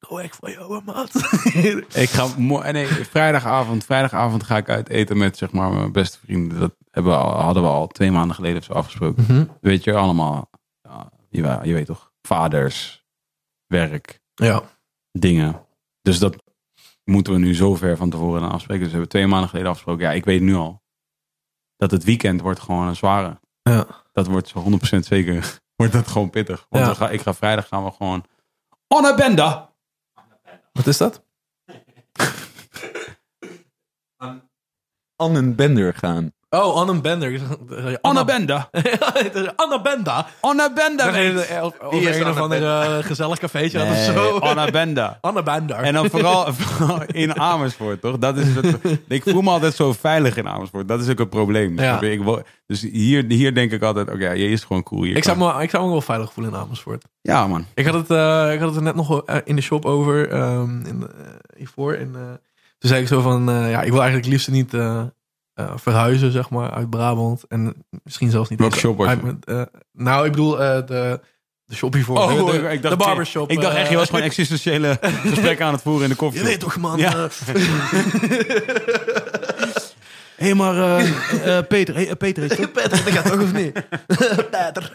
oh, ik van jou, maat. Ik ga mo- nee, vrijdagavond, vrijdagavond ga ik uit eten met zeg maar mijn beste vrienden. Dat hebben we al, hadden we al twee maanden geleden of zo afgesproken. Mhm. Weet je, allemaal, ja, je, je weet toch, vaders, werk, ja. dingen. Dus dat moeten we nu zo ver van tevoren dan afspreken. Dus we hebben twee maanden geleden afgesproken. Ja, ik weet nu al. dat het weekend wordt gewoon een zware. Ja. Dat wordt zo 100% zeker. Wordt dat gewoon pittig. Want Ja. ga, ik ga vrijdag gaan we gewoon. On a benda! Wat is dat? An Bender gaan. Oh, Anne Bender. On a benda! Anna Benda. On a benda! Over Wie is een of Anna ander eh, gezellig cafeetje of Nee, zo. on a benda. Anna Bender. En dan vooral, vooral in Amersfoort, toch? Dat is het, ik voel me altijd zo veilig in Amersfoort. Dat is ook het probleem. Ja. Ik, dus hier, hier denk ik altijd, oké, je is gewoon cool. Hier ik, zou me, ik zou me wel veilig voelen in Amersfoort. Ja, man. Ik had het, eh, ik had het er net nog eh, in de shop over, ehm, in, de- eh, hiervoor. En, eh, toen zei ik zo van, eh, ja, ik wil eigenlijk het liefst niet eh, eh, verhuizen, zeg maar, uit Brabant. En misschien zelfs niet... Welke shop was je? eh, nou, ik bedoel de, de shop hiervoor. Oh, de, de, ik- dacht- de barbershop. Ik dacht echt, je eh, was gewoon existentiële gesprekken aan het voeren in de koffie. Je weet toch, man. Ja. eh, Hé, hey, maar eh, eh, Peter, hey, eh, Peter is het? Peter, dat gaat toch of niet? Peter.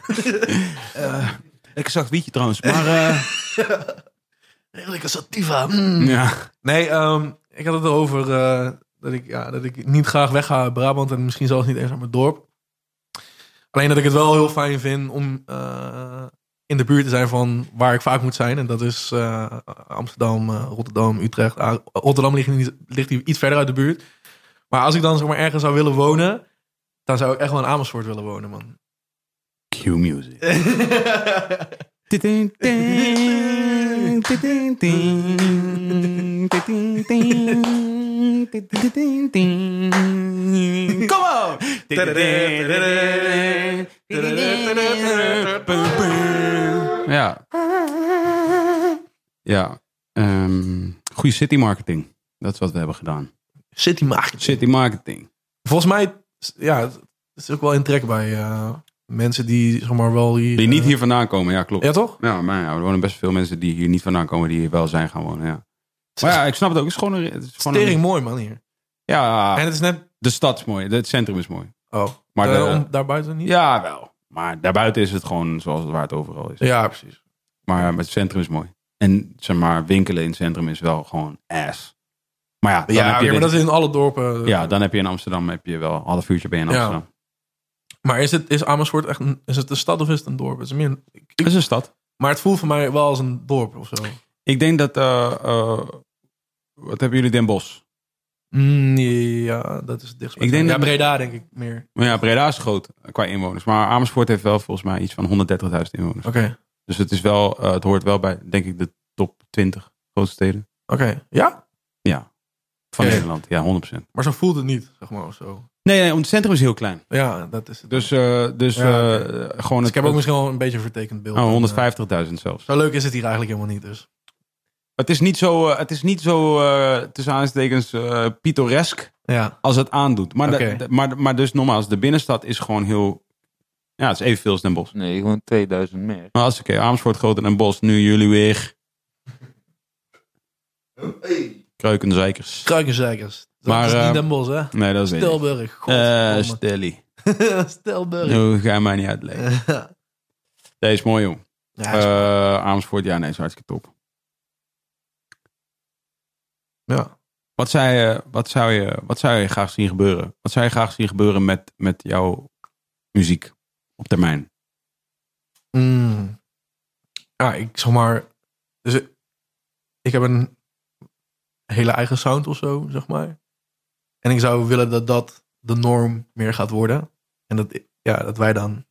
Ik zag het wietje trouwens, maar... eh, Heerlijke sativa. mm. ja. Nee, ehm, ik had het erover eh, dat, ik, ja, dat ik niet graag wegga uit Brabant en misschien zelfs niet eens uit mijn dorp. Alleen dat ik het wel heel fijn vind om eh, in de buurt te zijn van waar ik vaak moet zijn. En dat is eh, Amsterdam, eh, Rotterdam, Utrecht. Ah, Rotterdam ligt, niet, ligt hier iets verder uit de buurt. Maar als ik dan zeg maar ergens zou willen wonen, dan zou ik echt wel in Amersfoort willen wonen, man. Cue Kom op! Ja. Ja. ehm goede city marketing. Dat is wat we hebben gedaan. City market. City marketing. Volgens mij, ja, het is ook wel in trek bij eh, mensen die zeg maar wel hier... Die niet eh, hier vandaan komen, ja klopt. Ja, toch? Ja, maar ja, er wonen best veel mensen die hier niet vandaan komen, die hier wel zijn gaan wonen. Ja. Maar ja, ik snap het ook. Het is gewoon een. Het is gewoon Tering een mooi, man, hier. ja, En het is net... de stad is mooi. Het centrum is mooi. Oh, Maar maar de- om, daarbuiten niet? Ja, wel. Maar daarbuiten is het gewoon zoals het waar het overal is. Ja, precies. Maar het centrum is mooi. En zeg maar, winkelen in het centrum is wel gewoon ass. Maar ja, dan Ja, heb je maar dit- dat is in alle dorpen. ja, dan heb je in Amsterdam heb je wel een half uurtje ben je in. Amsterdam. Maar is, het, is Amersfoort echt een, is het een stad of is het een dorp? Het is meer een- ik- Het is een stad. maar het voelt voor mij wel als een dorp of zo. Ik denk dat. eh, eh, wat hebben jullie Den Bosch? Mm, ja, dat is het dichtst. Ik denk ja, dat- Breda denk ik meer. Maar ja, Breda is groot qua inwoners. Maar Amersfoort heeft wel volgens mij iets van 130.000 inwoners. Oké, Dus het, is wel, eh, het hoort wel bij, denk ik, de top 20 grootste steden. oké. Ja? Ja. Van. Nederland, ja, 100%. Maar zo voelt het niet, zeg maar, of zo. Nee, nee, want het centrum is heel klein. Ja, dat is het. Dus, eh, dus Ja, eh, oké. gewoon Dus het, ik heb ook misschien wel een beetje een vertekend beeld. oh, van, 150.000 zelfs. eh, zo leuk is het hier eigenlijk helemaal niet, dus. Het is niet zo, het is niet zo eh, tussen aanstekens eh pittoresk Ja, als het aandoet. Maar, de- Oké. de- maar, maar dus nogmaals, de binnenstad is gewoon heel... Ja, het is evenveel als Den Bosch. Nee, gewoon 2000 meer. Maar als ik Amersfoort groter en Bos, nu jullie weer... Kreukenzeikers. kruikenzeikers. Dat Maar, is eh, niet Den Bosch, hè? Nee, dat is. Stelburg. Eh. Stelburg. Nou, ga mij niet uitleggen. Deze is mooi, joh. Ja, is- Eh, Amersfoort, ja, nee, is hartstikke top. ja. Wat zou, je, wat, zou je, wat zou je graag zien gebeuren? Wat zou je graag zien gebeuren met, met jouw muziek op termijn? Mm. Ja, ik zeg maar. Dus ik- ik heb een hele eigen sound of zo, zeg maar. En ik zou willen dat dat de norm meer gaat worden. En dat, ja, dat wij dan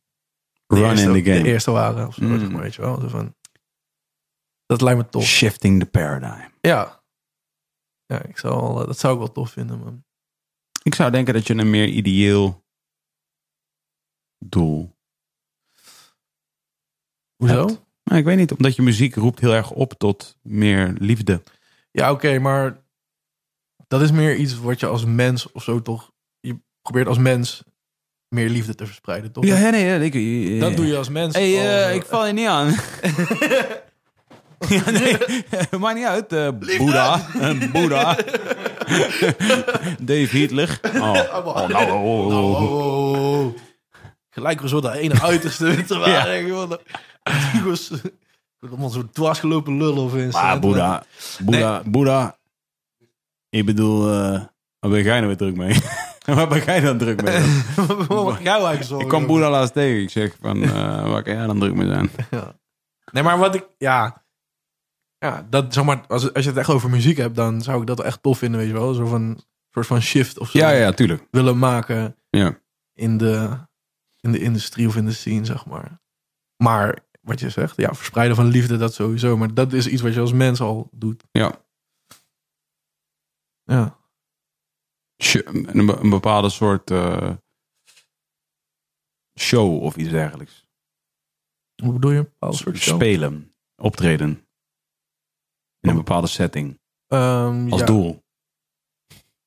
de, Run eerste, in the game. de eerste waren of zo, Mm. zeg maar, weet je wel. Zo van, dat lijkt me tof. Shifting the paradigm. Ja. Ja, ik zou eh, dat zou ik wel tof vinden, man. Ik zou denken dat je een meer ideeel doel. Hoezo? hebt. Nou, ik weet niet, omdat je muziek roept heel erg op tot meer liefde. Ja, oké, maar dat is meer iets wat je als mens of zo toch... Je probeert als mens meer liefde te verspreiden, toch? Ja, nee, ja, ik, ja. Dat doe je als mens. Hey, eh, eh, ik val je niet aan. ja, nee, maakt niet uit. eh Boeddha. Boeddha. Dave Hitler. Oh, oh, nou, oh, oh, oh. Oh, Gelijk weer zo dat ene uiterste te waren. Die was allemaal zo dwarsgelopen lullen of eens. Maar Boeddha. Boeddha. Boeddha. Ik bedoel, eh waar ben jij nou weer druk mee? Waar ben jij dan druk mee? Wat ik jou eigenlijk zo? ik kwam Boela laatst tegen. Ik zeg van, eh, waar kan jij dan druk mee zijn? Nee, maar wat ik... Ja, ja dat, zeg maar, als, als je het echt over muziek hebt, dan zou ik dat echt tof vinden, weet je wel. Zo van een soort van shift of zo. Ja, ja, tuurlijk. Willen maken Ja. in de, in de industrie of in de scene, zeg maar. Maar wat je zegt, ja, verspreiden van liefde, dat sowieso. Maar dat is iets wat je als mens al doet. Ja. Ja. Een, be- een bepaalde soort eh, show of iets dergelijks. Hoe bedoel je? Een soort show? Spelen, optreden. In een bepaalde setting. Ehm, Als ja. doel.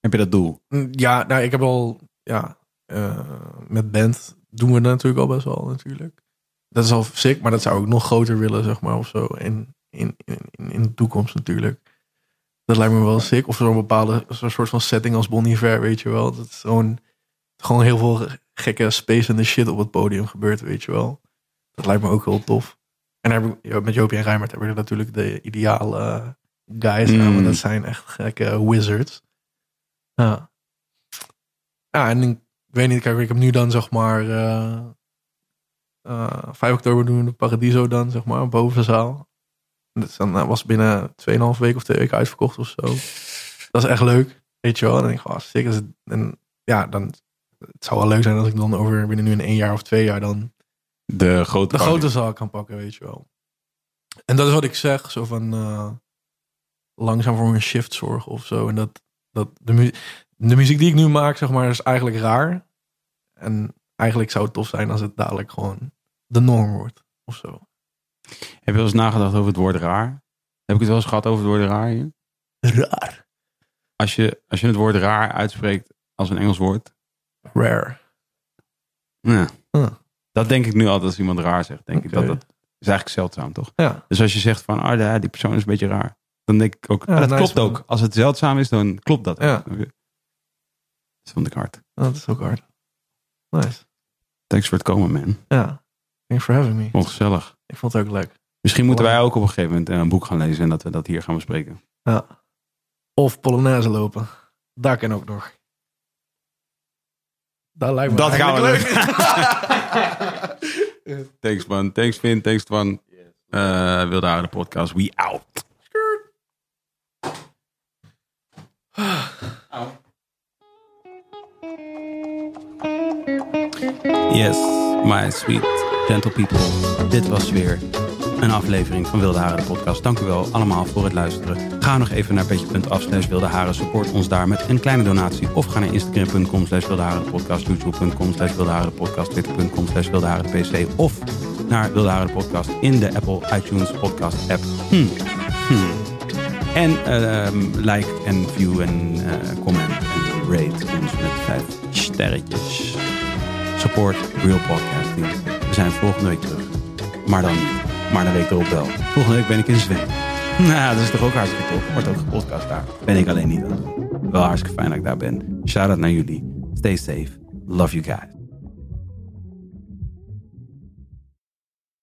Heb je dat doel? Mm, Ja, nou, ik heb al, ja, eh, met band doen we dat natuurlijk al best wel, natuurlijk. Dat is al sick, maar dat zou ik nog groter willen, zeg maar, of zo. In, in, in, in de toekomst natuurlijk. Dat lijkt me wel sick. Of zo'n bepaalde zo'n soort van setting als Bon Iver, weet je wel. Dat is gewoon, gewoon heel veel gekke space en de shit op het podium gebeurt, weet je wel. Dat lijkt me ook heel tof. En heb ik, met Jopie en Rijmert hebben we natuurlijk de ideale guys. Mm. dat zijn echt gekke wizards. Ja. Ja, en ik weet niet, kijk, ik heb nu dan zeg maar eh eh, 5 oktober doen we de Paradiso dan, zeg maar, bovenzaal. Is dan, eh, was binnen 2,5 weken of twee weken uitverkocht of zo. Dat is echt leuk, weet je wel. En dan denk ik, oh, sick. Is en ja, dan, het zou wel leuk zijn als ik dan over binnen nu een één jaar of twee jaar dan De grote de grote zaal kan pakken, weet je wel. En dat is wat ik zeg, zo van eh, langzaam voor een shift zorgen of zo. En dat, dat de, mu de muziek die ik nu maak, zeg maar, is eigenlijk raar. En eigenlijk zou het tof zijn als het dadelijk gewoon de norm wordt of zo. Heb je wel eens nagedacht over het woord raar? Heb ik het wel eens gehad over het woord raar hier? Raar. Als je, als je het woord raar uitspreekt als een Engels woord. Rare. Ja. Huh. Dat denk ik nu altijd als iemand raar zegt. Denk ik dat dat is eigenlijk zeldzaam, toch? Ja. Dus als je zegt van, ah, ja, die persoon is een beetje raar. Dan denk ik ook, Ja, dat klopt ook. Als het zeldzaam is, dan klopt dat. Ja. ook. Dat vond ik hard. Dat is ook hard. Nice. Thanks voor het komen, man. Ja. Thanks for having me. Vond het gezellig. Ik vond het ook leuk. Misschien moeten wij ook op een gegeven moment eh, een boek gaan lezen en dat we dat hier gaan bespreken. Ja. Of Polonaise lopen. Daar kan ook nog. Dat lijkt me Dat gaan we leuk. Thanks man. Thanks Vin. Thanks Twan. Eh Wilde Haren de podcast. We out. Yes, my sweet gentle people. Dit was weer een aflevering van Wilde Haren podcast. Dank u wel allemaal voor het luisteren. Ga nog even naar petje.af slash Wilde Haren. Support ons daar met een kleine donatie. Of ga naar instagram.com slash Wilde Haren de podcast. YouTube.com slash Wilde Haren podcast. Twitter.com slash Wilde Haren pc. Of naar Wilde Haren podcast in de Apple iTunes podcast app. Hm. Hm. En ehm, like en view en eh, comment en rate ons met vijf sterretjes. Support Real Podcasting. We zijn volgende week terug. Maar dan. Maar de week erop wel. Volgende week ben ik in Zweden. Nou, dat is toch ook hartstikke tof. Wordt ook gepodcast daar. Ben ik alleen niet. Wel hartstikke fijn dat ik daar ben. Shout out naar jullie. Stay safe. Love you guys.